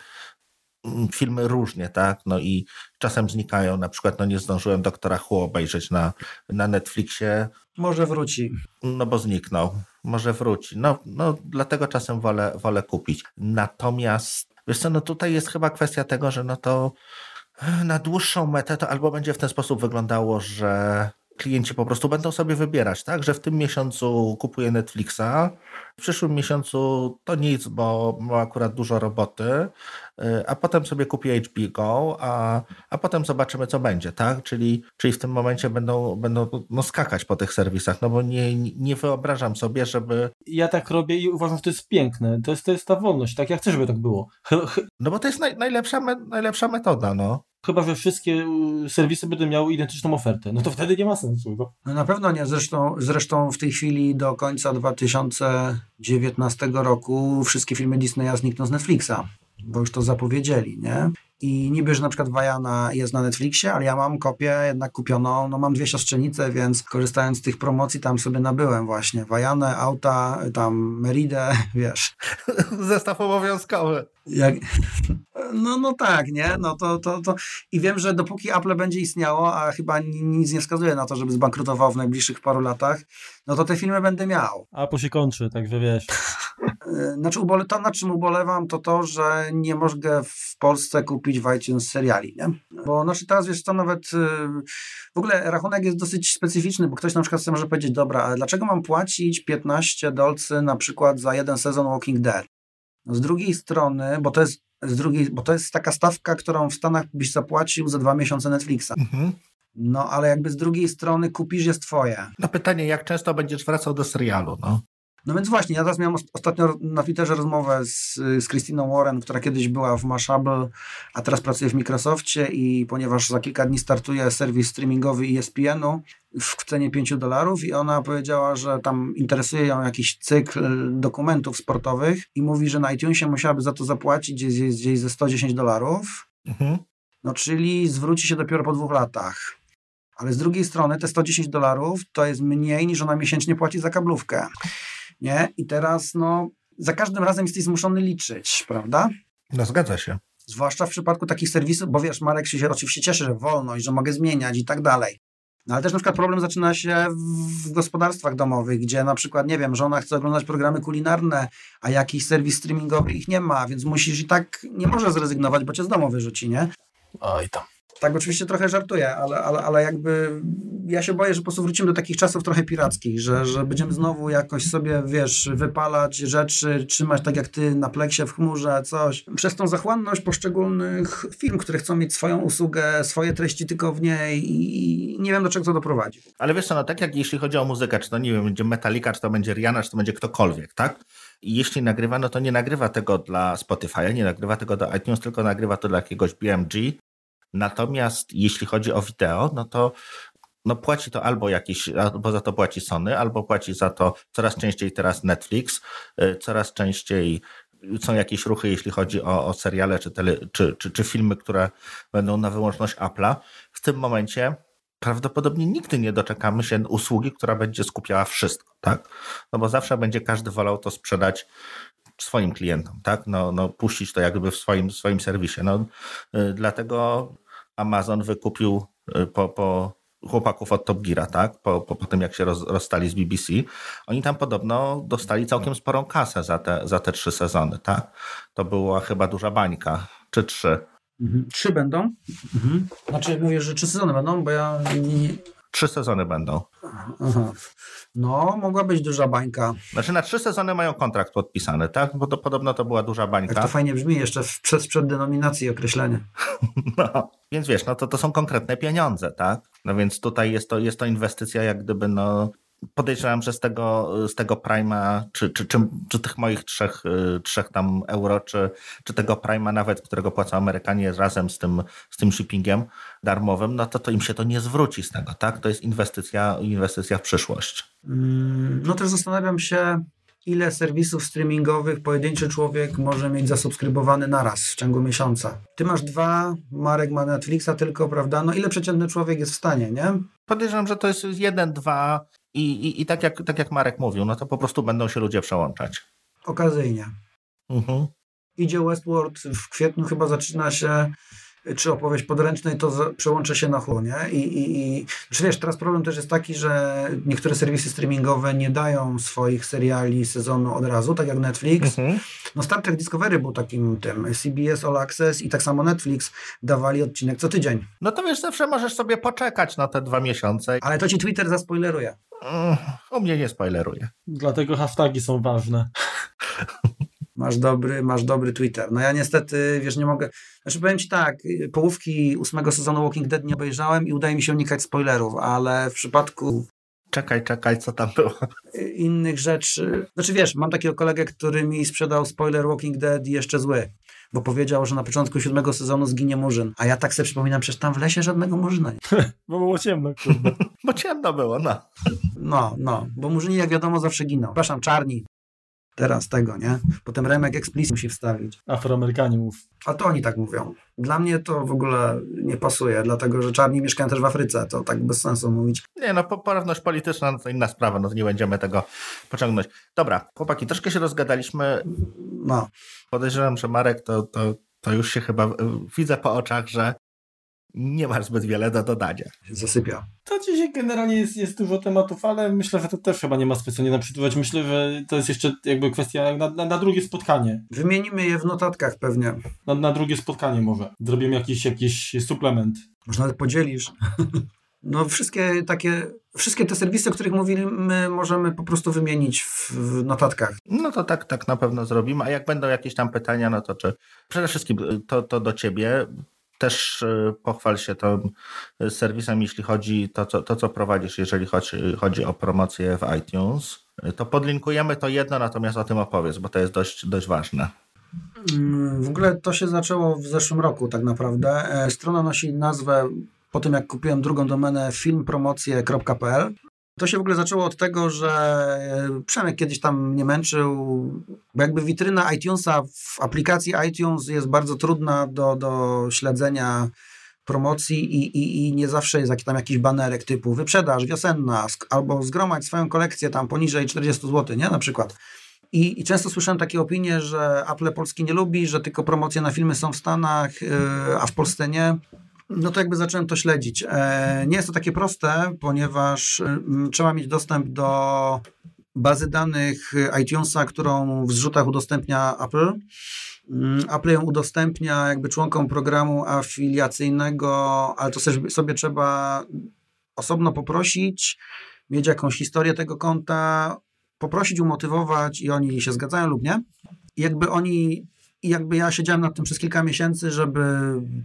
Mm, filmy różnie, tak? No i czasem znikają. Na przykład, no nie zdążyłem doktora Hu obejrzeć na, na Netflixie. Może wróci. No bo zniknął. Może wróci. No, no dlatego czasem wolę, wolę kupić. Natomiast, wiesz co, no tutaj jest chyba kwestia tego, że no to na dłuższą metę to albo będzie w ten sposób wyglądało, że klienci po prostu będą sobie wybierać, tak, że w tym miesiącu kupuję Netflixa, w przyszłym miesiącu to nic, bo ma akurat dużo roboty, y, a potem sobie kupię HBO, a, a potem zobaczymy, co będzie, tak? Czyli, czyli w tym momencie będą, będą no, skakać po tych serwisach, no bo nie, nie wyobrażam sobie, żeby... Ja tak robię i uważam, że to jest piękne. To jest, to jest ta wolność, tak? Ja chcę, żeby tak było. No bo to jest naj, najlepsza, me, najlepsza metoda, no. Chyba, że wszystkie y, serwisy będą miały identyczną ofertę. No to wtedy nie ma sensu. No, no na pewno nie. Zresztą, zresztą w tej chwili do końca 2019 roku wszystkie filmy Disneya znikną z Netflixa, bo już to zapowiedzieli, nie? I niby, że na przykład Wajana jest na Netflixie, ale ja mam kopię jednak kupioną, no mam dwie siostrzenice, więc korzystając z tych promocji tam sobie nabyłem właśnie Wajanę, auta, tam Meridę, wiesz. Zestaw obowiązkowy. Jak... No, no tak, nie? No to, to, to... I wiem, że dopóki Apple będzie istniało, a chyba nic nie wskazuje na to, żeby zbankrutował w najbliższych paru latach, no to te filmy będę miał. Apple się kończy, także wiesz. Znaczy, to na czym ubolewam, to to, że nie mogę w Polsce kupić w iTunes seriali, nie? Bo znaczy teraz wiesz co, nawet y, w ogóle rachunek jest dosyć specyficzny, bo ktoś na przykład może powiedzieć, dobra, ale dlaczego mam płacić 15 dolcy na przykład za jeden sezon Walking Dead? No z drugiej strony, bo to jest z drugiej, bo to jest taka stawka, którą w Stanach byś zapłacił za dwa miesiące Netflixa. Mhm. No, ale jakby z drugiej strony kupisz jest twoje. No pytanie, jak często będziesz wracał do serialu, no? No więc właśnie, ja teraz miałem ostatnio na Twitterze rozmowę z, z Christiną Warren, która kiedyś była w Mashable, a teraz pracuje w Microsoftie i ponieważ za kilka dni startuje serwis streamingowy ESPN-u w cenie 5 dolarów i ona powiedziała, że tam interesuje ją jakiś cykl dokumentów sportowych i mówi, że na iTunesie musiałaby za to zapłacić gdzieś, gdzieś ze 110 dolarów. Mhm. No czyli zwróci się dopiero po dwóch latach. Ale z drugiej strony te 110 dolarów to jest mniej niż ona miesięcznie płaci za kablówkę nie? I teraz, no, za każdym razem jesteś zmuszony liczyć, prawda? No zgadza się. Zwłaszcza w przypadku takich serwisów, bo wiesz, Marek się oczywiście cieszy, że wolność, że mogę zmieniać i tak dalej. No ale też na przykład problem zaczyna się w gospodarstwach domowych, gdzie na przykład, nie wiem, żona chce oglądać programy kulinarne, a jakiś serwis streamingowy ich nie ma, więc musisz i tak nie możesz zrezygnować, bo cię z domu wyrzuci, nie? Oj tam. Tak, oczywiście trochę żartuję, ale, ale, ale jakby ja się boję, że po prostu wrócimy do takich czasów trochę pirackich, że, że będziemy znowu jakoś sobie, wiesz, wypalać rzeczy, trzymać tak jak ty na pleksie w chmurze, coś. Przez tą zachłanność poszczególnych firm, które chcą mieć swoją usługę, swoje treści tylko w niej i nie wiem do czego to doprowadzi. Ale wiesz co, no tak jak jeśli chodzi o muzykę, czy to nie wiem, będzie Metallica, czy to będzie Rihanna, czy to będzie ktokolwiek, tak? I jeśli nagrywa, no to nie nagrywa tego dla Spotify, nie nagrywa tego do iTunes, tylko nagrywa to dla jakiegoś BMG, Natomiast jeśli chodzi o wideo, no to no płaci to albo jakiś, albo za to płaci Sony, albo płaci za to coraz częściej teraz Netflix, y, coraz częściej są jakieś ruchy, jeśli chodzi o, o seriale czy, tele, czy, czy, czy filmy, które będą na wyłączność Apple'a. W tym momencie prawdopodobnie nigdy nie doczekamy się usługi, która będzie skupiała wszystko, tak? No bo zawsze będzie każdy wolał to sprzedać swoim klientom, tak? No, no puścić to jakby w swoim, swoim serwisie. No, y, dlatego Amazon wykupił y, po, po chłopaków od Top Geara, tak? Po, po, po tym, jak się roz, rozstali z BBC. Oni tam podobno dostali całkiem sporą kasę za te, za te trzy sezony, tak? To była chyba duża bańka. Czy trzy? Mhm. Trzy będą? Mhm. Znaczy mówisz, że trzy sezony będą, bo ja nie, Trzy sezony będą. Aha. No, mogła być duża bańka. Znaczy na trzy sezony mają kontrakt podpisany, tak? Bo to podobno to była duża bańka. Jak to fajnie brzmi jeszcze w, przez przed denominacji określenie. No, więc wiesz, no to, to są konkretne pieniądze, tak? No więc tutaj jest to, jest to inwestycja jak gdyby no podejrzewam, że z tego, z tego Prima, czy, czy, czy, czy tych moich trzech, y, trzech tam euro, czy, czy tego Prima nawet, którego płacą Amerykanie razem z tym, z tym shippingiem darmowym, no to, to im się to nie zwróci z tego, tak? To jest inwestycja, inwestycja w przyszłość. Mm, no też zastanawiam się, ile serwisów streamingowych pojedynczy człowiek może mieć zasubskrybowany naraz w ciągu miesiąca. Ty masz dwa, Marek ma Netflixa tylko, prawda? No ile przeciętny człowiek jest w stanie, nie? Podejrzewam, że to jest jeden, dwa i, i, i tak, jak, tak jak Marek mówił, no to po prostu będą się ludzie przełączać. Okazyjnie. Mhm. Idzie Westworld, w kwietniu chyba zaczyna się czy opowieść podręcznej, to przełączę się na chłonie. I, i, i znaczy wiesz, teraz problem też jest taki, że niektóre serwisy streamingowe nie dają swoich seriali sezonu od razu, tak jak Netflix. Mhm. No Star Trek Discovery był takim tym, CBS All Access i tak samo Netflix dawali odcinek co tydzień. No to wiesz, zawsze możesz sobie poczekać na te dwa miesiące. Ale to ci Twitter zaspoileruje. Mm, u mnie nie spoileruje. Dlatego hashtagi są ważne. Masz dobry, masz dobry Twitter. No ja niestety, wiesz, nie mogę... Znaczy powiem Ci tak, połówki ósmego sezonu Walking Dead nie obejrzałem i udaje mi się unikać spoilerów, ale w przypadku czekaj, czekaj, co tam było. Innych rzeczy. Znaczy wiesz, mam takiego kolegę, który mi sprzedał spoiler Walking Dead jeszcze zły, bo powiedział, że na początku siódmego sezonu zginie Murzyn. A ja tak sobie przypominam, przecież tam w lesie żadnego Murzyna nie. bo było ciemno, kurde. bo ciemno było, no. No, no, bo Murzyni jak wiadomo zawsze giną. Przepraszam, czarni teraz tego, nie? Potem Remek Explicit musi wstawić. Afroamerykanie mów. A to oni tak mówią. Dla mnie to w ogóle nie pasuje, dlatego że czarni mieszkają też w Afryce, to tak bez sensu mówić. Nie, no poprawność polityczna no to inna sprawa, no to nie będziemy tego pociągnąć. Dobra, chłopaki, troszkę się rozgadaliśmy. No. Podejrzewam, że Marek to, to, to już się chyba widzę po oczach, że nie masz zbyt wiele do dodania. Zasypia. To dzisiaj generalnie jest, jest dużo tematów, ale myślę, że to też chyba nie ma specjalnie naprzykład. Myślę, że to jest jeszcze jakby kwestia na, na, na drugie spotkanie. Wymienimy je w notatkach pewnie. Na, na drugie spotkanie może. Zrobimy jakiś, jakiś suplement. Może nawet podzielisz. No wszystkie takie, wszystkie te serwisy, o których mówimy, możemy po prostu wymienić w, w, notatkach. No to tak, tak na pewno zrobimy, a jak będą jakieś tam pytania, no to czy przede wszystkim to, to do ciebie, też y, pochwal się tym serwisem, jeśli chodzi to, co, to, co prowadzisz, jeżeli chodzi, chodzi o promocję w iTunes. Y, to podlinkujemy to jedno, natomiast o tym opowiedz, bo to jest dość, dość ważne. Mm, w ogóle to się zaczęło w zeszłym roku tak naprawdę. E, strona nosi nazwę po tym jak kupiłem drugą domenę filmpromocje.pl to się w ogóle zaczęło od tego, że e, Przemek kiedyś tam mnie męczył, bo jakby witryna iTunesa w aplikacji iTunes jest bardzo trudna do, do śledzenia promocji i, i, i nie zawsze jest tam jakiś banerek typu wyprzedaż wiosenna albo zgromadź swoją kolekcję tam poniżej 40 zł, nie? Na przykład. I, I, często słyszałem takie opinie, że Apple Polski nie lubi, że tylko promocje na filmy są w Stanach, yy, a w Polsce nie. No to jakby zacząłem to śledzić. E, nie jest to takie proste, ponieważ y, trzeba mieć dostęp do bazy danych iTunesa, którą w zrzutach udostępnia Apple. Mm, Apple ją udostępnia jakby członkom programu afiliacyjnego, ale to sobie trzeba osobno poprosić, mieć jakąś historię tego konta, poprosić, umotywować i oni się zgadzają lub nie. I jakby oni, i jakby ja siedziałem nad tym przez kilka miesięcy, żeby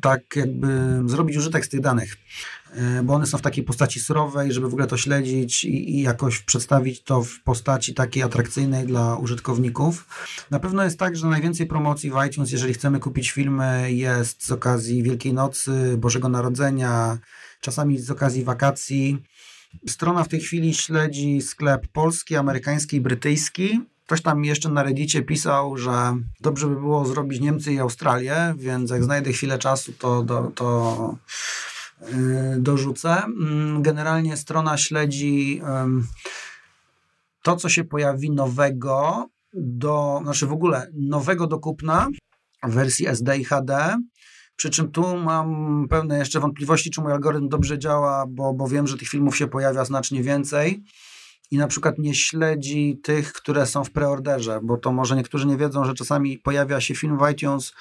tak jakby zrobić użytek z tych danych, e, bo one są w takiej postaci surowej, żeby w ogóle to śledzić i, i jakoś przedstawić to w postaci takiej atrakcyjnej dla użytkowników. Na pewno jest tak, że najwięcej promocji w iTunes, jeżeli chcemy kupić filmy, jest z okazji Wielkiej Nocy, Bożego Narodzenia, czasami z okazji wakacji. Strona w tej chwili śledzi sklep polski, amerykański i brytyjski. Ktoś tam jeszcze na Reddicie pisał, że dobrze by było zrobić Niemcy i Australię, więc jak znajdę chwilę czasu, to, to, to yy, dorzucę. Mm, generalnie strona śledzi yy, to, co się pojawi nowego, do, znaczy w ogóle nowego do kupna w wersji SD i HD przy czym tu mam pewne jeszcze wątpliwości, czy mój algorytm dobrze działa, bo, bo wiem, że tych filmów się pojawia znacznie więcej i na przykład nie śledzi tych, które są w preorderze, bo to może niektórzy nie wiedzą, że czasami pojawia się film w iTunes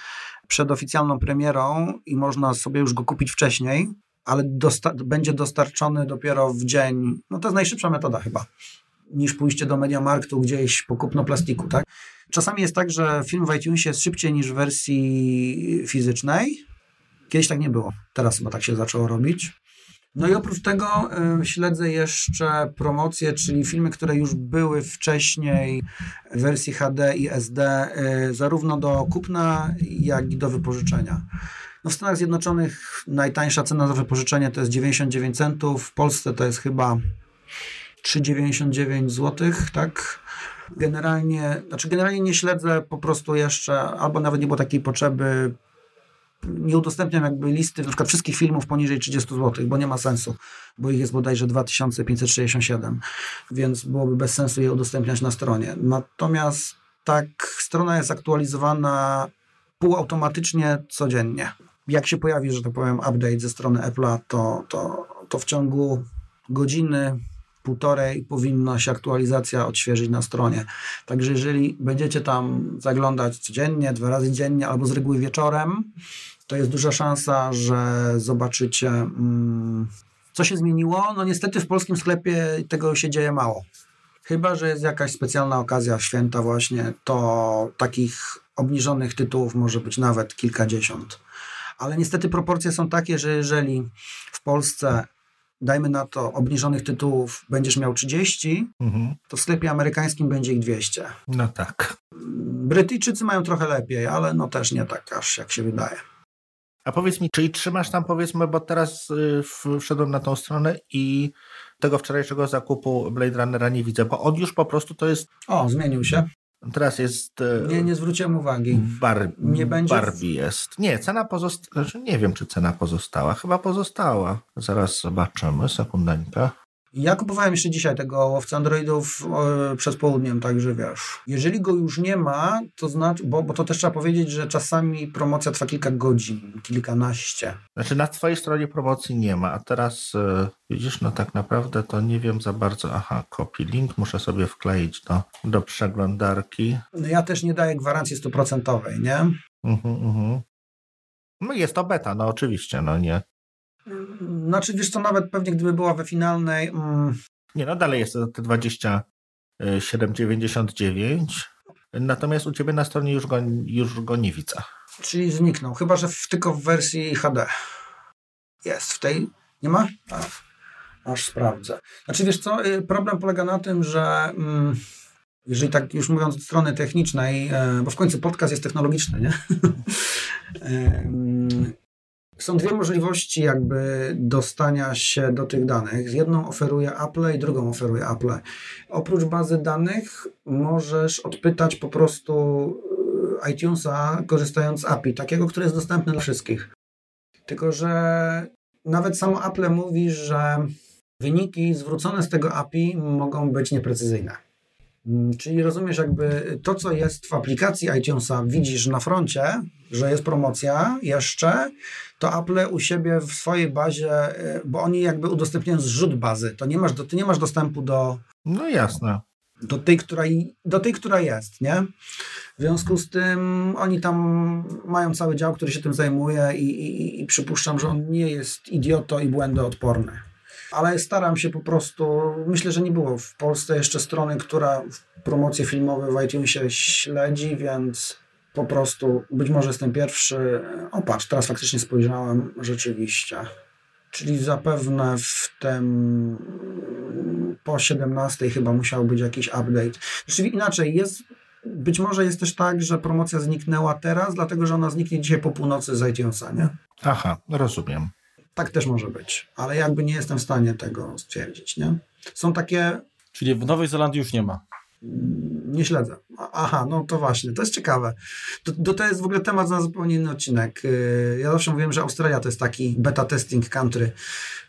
przed oficjalną premierą i można sobie już go kupić wcześniej, ale dosta będzie dostarczony dopiero w dzień. No to jest najszybsza metoda chyba, niż pójście do Mediamarktu gdzieś po kupno plastiku, tak? Czasami jest tak, że film w iTunesie jest szybciej niż w wersji fizycznej, Kiedyś tak nie było, teraz chyba tak się zaczęło robić. No i oprócz tego y, śledzę jeszcze promocje, czyli filmy, które już były wcześniej w wersji HD i SD, y, zarówno do kupna, jak i do wypożyczenia. No w Stanach Zjednoczonych najtańsza cena za wypożyczenie to jest 99 centów, w Polsce to jest chyba 3,99 zł, tak? Generalnie, znaczy generalnie nie śledzę po prostu jeszcze, albo nawet nie było takiej potrzeby nie udostępniam jakby listy na przykład wszystkich filmów poniżej 30 zł, bo nie ma sensu, bo ich jest bodajże 2567, więc byłoby bez sensu je udostępniać na stronie. Natomiast tak, strona jest aktualizowana półautomatycznie codziennie. Jak się pojawi, że tak powiem, update ze strony Apple'a, to, to, to w ciągu godziny, półtorej powinna się aktualizacja odświeżyć na stronie. Także jeżeli będziecie tam zaglądać codziennie, dwa razy dziennie albo z reguły wieczorem, to jest duża szansa, że zobaczycie, mm, co się zmieniło. No niestety w polskim sklepie tego się dzieje mało. Chyba, że jest jakaś specjalna okazja, święta właśnie, to takich obniżonych tytułów może być nawet kilkadziesiąt. Ale niestety proporcje są takie, że jeżeli w Polsce dajmy na to, obniżonych tytułów będziesz miał 30, mhm. to w sklepie amerykańskim będzie ich 200. No tak. Brytyjczycy mają trochę lepiej, ale no też nie tak aż jak się wydaje. A powiedz mi, czyli trzymasz tam powiedzmy, bo teraz y, wszedłem na tą stronę i tego wczorajszego zakupu Blade Runnera nie widzę, bo on już po prostu to jest... O, zmienił się. Teraz jest. E, nie, nie zwróciłem uwagi. Bar, nie będzie. Barbie jest. Nie, cena pozostała. Znaczy nie wiem, czy cena pozostała. Chyba pozostała. Zaraz zobaczymy. Sekundańkę. Ja kupowałem jeszcze dzisiaj tego łowca Androidów e, przed południem, także wiesz. Jeżeli go już nie ma, to znaczy, bo, bo to też trzeba powiedzieć, że czasami promocja trwa kilka godzin, kilkanaście. Znaczy na twojej stronie promocji nie ma, a teraz e, widzisz, no tak naprawdę to nie wiem za bardzo. Aha, copy link muszę sobie wkleić do, do przeglądarki. No ja też nie daję gwarancji stuprocentowej, nie? Mhm, mhm. No jest to beta, no oczywiście, no nie. Znaczy, wiesz co, nawet pewnie gdyby była we finalnej... Mm... Nie, no dalej jest te 27,99. Natomiast u Ciebie na stronie już go, już go nie widzę. Czyli zniknął, chyba że w, tylko w wersji HD. Jest w tej? Nie ma? A, aż sprawdzę. Znaczy, wiesz co, y, problem polega na tym, że... Mm, jeżeli tak już mówiąc od strony technicznej, e, bo w końcu podcast jest technologiczny, nie? E, mm, są dwie możliwości jakby dostania się do tych danych. Jedną oferuje Apple i drugą oferuje Apple. Oprócz bazy danych możesz odpytać po prostu e, iTunesa korzystając z API, takiego, które jest dostępne dla wszystkich. Tylko, że nawet samo Apple mówi, że wyniki zwrócone z tego API mogą być nieprecyzyjne Mm, czyli rozumiesz, jakby to, co jest w aplikacji iTunesa, widzisz na froncie, że jest promocja jeszcze, to Apple u siebie w swojej bazie, y, bo oni jakby udostępniają zrzut bazy, to nie masz, ty nie masz dostępu do. No jasne. Do tej, która, do tej, która jest, nie? W związku z tym oni tam mają cały dział, który się tym zajmuje i, i, i przypuszczam, że on nie jest idioto i błędoodporny ale staram się po prostu, myślę, że nie było w Polsce jeszcze strony, która promocje filmowe w iTunesie śledzi, więc po prostu być może jestem pierwszy. O patrz, teraz faktycznie spojrzałem, rzeczywiście. Czyli zapewne w tym po 17 chyba musiał być jakiś update. Czyli inaczej, jest być może jest też tak, że promocja zniknęła teraz, dlatego że ona zniknie dzisiaj po północy z iTunesa, nie? Aha, rozumiem. Tak też może być, ale jakby nie jestem w stanie tego stwierdzić, nie? Są takie... Czyli w Nowej Zelandii już nie ma? Nie śledzę. Aha, no to właśnie, to jest ciekawe. To, to, to jest w ogóle temat na zupełnie inny odcinek. Y, ja zawsze mówiłem, że Australia to jest taki beta testing country,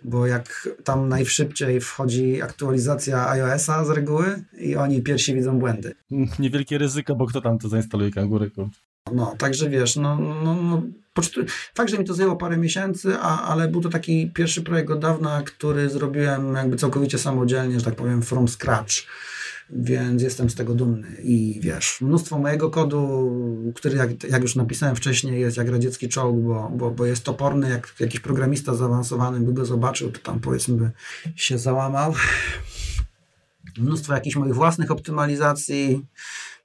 bo jak tam najszybciej wchodzi aktualizacja iOS-a z reguły i oni pierwsi widzą błędy. Niewielkie ryzyko, bo kto tam to zainstaluje kangury? No, także wiesz, no, no, no fakt, że mi to zajęło parę miesięcy, a, ale był to taki pierwszy projekt od dawna, który zrobiłem jakby całkowicie samodzielnie, że tak powiem, from scratch więc jestem z tego dumny i wiesz, mnóstwo mojego kodu, który jak, jak już napisałem wcześniej jest jak radziecki czołg, bo, bo, bo jest toporny, jak jakiś programista zaawansowany by go zobaczył, to tam powiedzmy by się załamał. Mnóstwo jakichś moich własnych optymalizacji,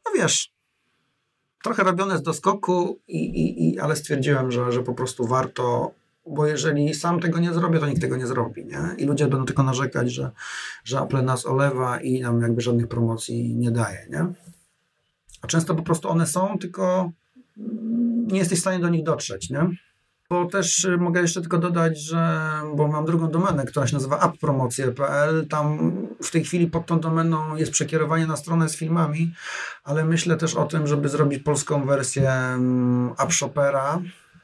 no wiesz, trochę robione z doskoku, i, i, i, ale stwierdziłem, że, że po prostu warto bo jeżeli sam tego nie zrobię, to nikt tego nie zrobi, nie? I ludzie będą tylko narzekać, że, że Apple nas olewa i nam jakby żadnych promocji nie daje, nie? A często po prostu one są, tylko nie jesteś w stanie do nich dotrzeć, nie? Bo też y, mogę jeszcze tylko dodać, że, bo mam drugą domenę, która się nazywa apppromocje.pl, tam w tej chwili pod tą domeną jest przekierowanie na stronę z filmami, ale myślę też o tym, żeby zrobić polską wersję mm, AppShopera.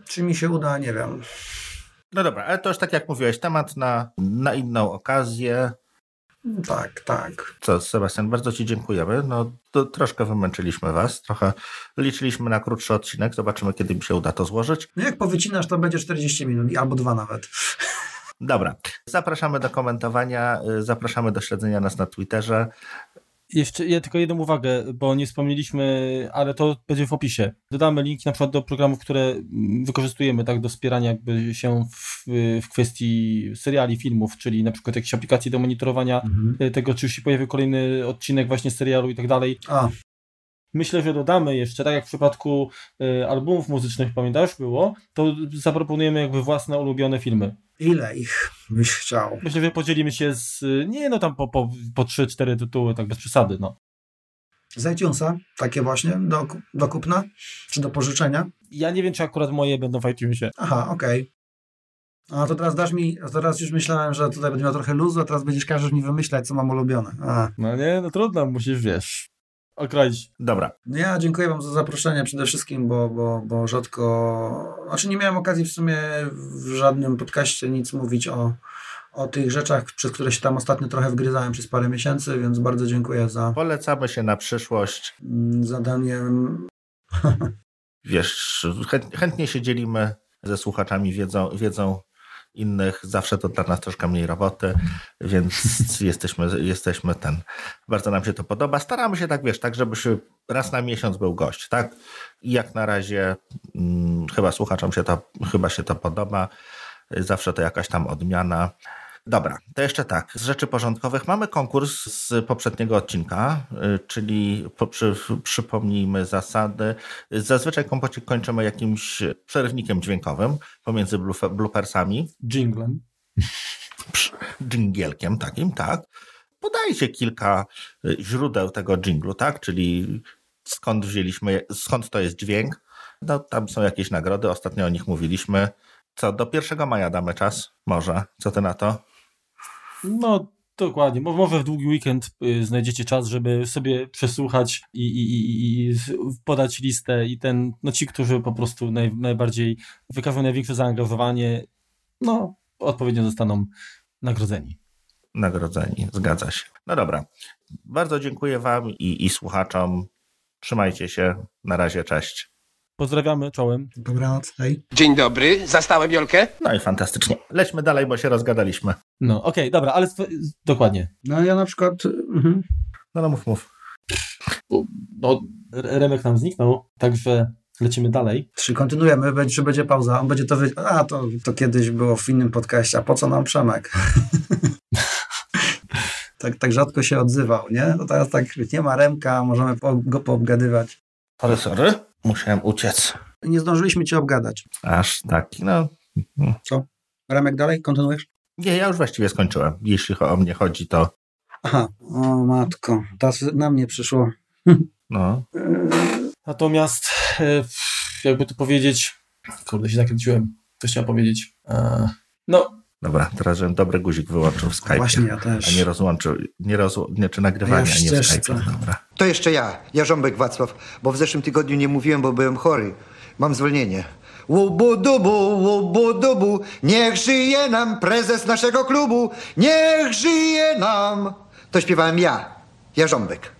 Czy mi się uda, nie wiem. No dobra, ale to już tak jak mówiłeś, temat na, na inną okazję. Tak, tak. Co, Sebastian, bardzo Ci dziękujemy. No, to troszkę wymęczyliśmy Was, trochę liczyliśmy na krótszy odcinek. Zobaczymy, kiedy mi się uda to złożyć. No jak powycinasz, to będzie 40 minut, albo dwa nawet. Dobra, zapraszamy do komentowania, zapraszamy do śledzenia nas na Twitterze. Jeszcze ja tylko jedną uwagę, bo nie wspomnieliśmy, ale to będzie w opisie. Dodamy linki na przykład do programów, które wykorzystujemy tak do wspierania jakby się w, w kwestii seriali, filmów, czyli na przykład jakieś aplikacje do monitorowania mhm. tego, czy już się pojawi kolejny odcinek właśnie serialu i tak dalej. A. Myślę, że dodamy jeszcze, tak jak w przypadku y, albumów muzycznych, pamiętasz, było, to zaproponujemy jakby własne ulubione filmy. Ile ich byś chciał? Myślę, że podzielimy się z, nie no tam po, po, po 3-4 tytuły, tak bez przesady, no. Z iTunesa, takie właśnie, do, do kupna, czy do pożyczenia? Ja nie wiem, czy akurat moje będą w iTunesie. Aha, okej. Okay. A to teraz dasz mi, teraz już myślałem, że tutaj będę miał trochę luzu, a teraz będziesz każesz mi wymyślać, co mam ulubione. A. No nie, no trudno, musisz, wiesz, okroić. Dobra. Ja dziękuję Wam za zaproszenie przede wszystkim, bo, bo, bo rzadko, znaczy nie miałem okazji w sumie w żadnym podcaście nic mówić o, o tych rzeczach, przez które się tam ostatnio trochę wgryzałem przez parę miesięcy, więc bardzo dziękuję za... Polecamy się na przyszłość. Mm, zadanie... Wiesz, chętnie się dzielimy ze słuchaczami wiedzą, wiedzą innych. Zawsze to dla nas troszkę mniej roboty, więc jesteśmy, jesteśmy ten. Bardzo nam się to podoba. Staramy się tak, wiesz, tak, żeby się raz na miesiąc był gość, tak? I jak na razie hmm, chyba słuchaczom się to, chyba się to podoba. Zawsze to jakaś tam odmiana. Dobra, to jeszcze tak. Z rzeczy porządkowych mamy konkurs z poprzedniego odcinka, y, czyli przy, przypomnijmy zasady. Zazwyczaj kompocik kończymy jakimś przerywnikiem dźwiękowym pomiędzy bloopersami. Jinglem. Dżingielkiem takim, tak. Podajcie kilka y, źródeł tego dżinglu, tak? Czyli skąd wzięliśmy, skąd to jest dźwięk. No, tam są jakieś nagrody, ostatnio o nich mówiliśmy. Co, do 1 maja damy czas? Może. Co ty na to? No, dokładnie. Może w długi weekend y, znajdziecie czas, żeby sobie przesłuchać i, i, i, podać listę i ten, no ci, którzy po prostu naj, najbardziej wykażą największe zaangażowanie, no, odpowiednio zostaną nagrodzeni. nagrodzeni. Zgadza się. No dobra. Bardzo dziękuję Wam i, i słuchaczom. Trzymajcie się. Na razie, cześć. Pozdrawiamy, czołem. Dobranoc, hej. Dzień dobry, zastałem Jolkę? No i fantastycznie. Lećmy dalej, bo się rozgadaliśmy. No, okej, okay, dobra, ale dokładnie. No ja na przykład... Mhm. No, no mów, mów. No, Remek nam zniknął, także lecimy dalej. Czy kontynuujemy, czy będzie pauza? On będzie to wy... A, to, to kiedyś było w innym podcaście, a po co nam Przemek? tak, tak rzadko się odzywał, nie? To teraz tak nie ma Remka, możemy go poobgadywać. Ale sorry, musiałem uciec. Nie zdążyliśmy cię obgadać. Aż taki, no. Co? Remek dalej? Kontynuujesz? Nie, ja już właściwie skończyłem. Jeśli o mnie chodzi, to... Aha, o matko, teraz na mnie przyszło. No. Natomiast, e, jakby to powiedzieć, kurde, się zakręciłem, co chciałem powiedzieć. E, no. Dobra, teraz żebym dobry guzik wyłączył w Skype. Właśnie ja też. A nie rozłączył, nie, rozł, nie czy nagrywanie, a, ja a nie Skype. Dobra. To jeszcze ja, Jarząbek Wacław, bo w zeszłym tygodniu nie mówiłem, bo byłem chory. Mam zwolnienie. Łubu-dubu, łubu-dubu, niech żyje nam prezes naszego klubu, niech żyje nam. To śpiewałem ja, Jarząbek.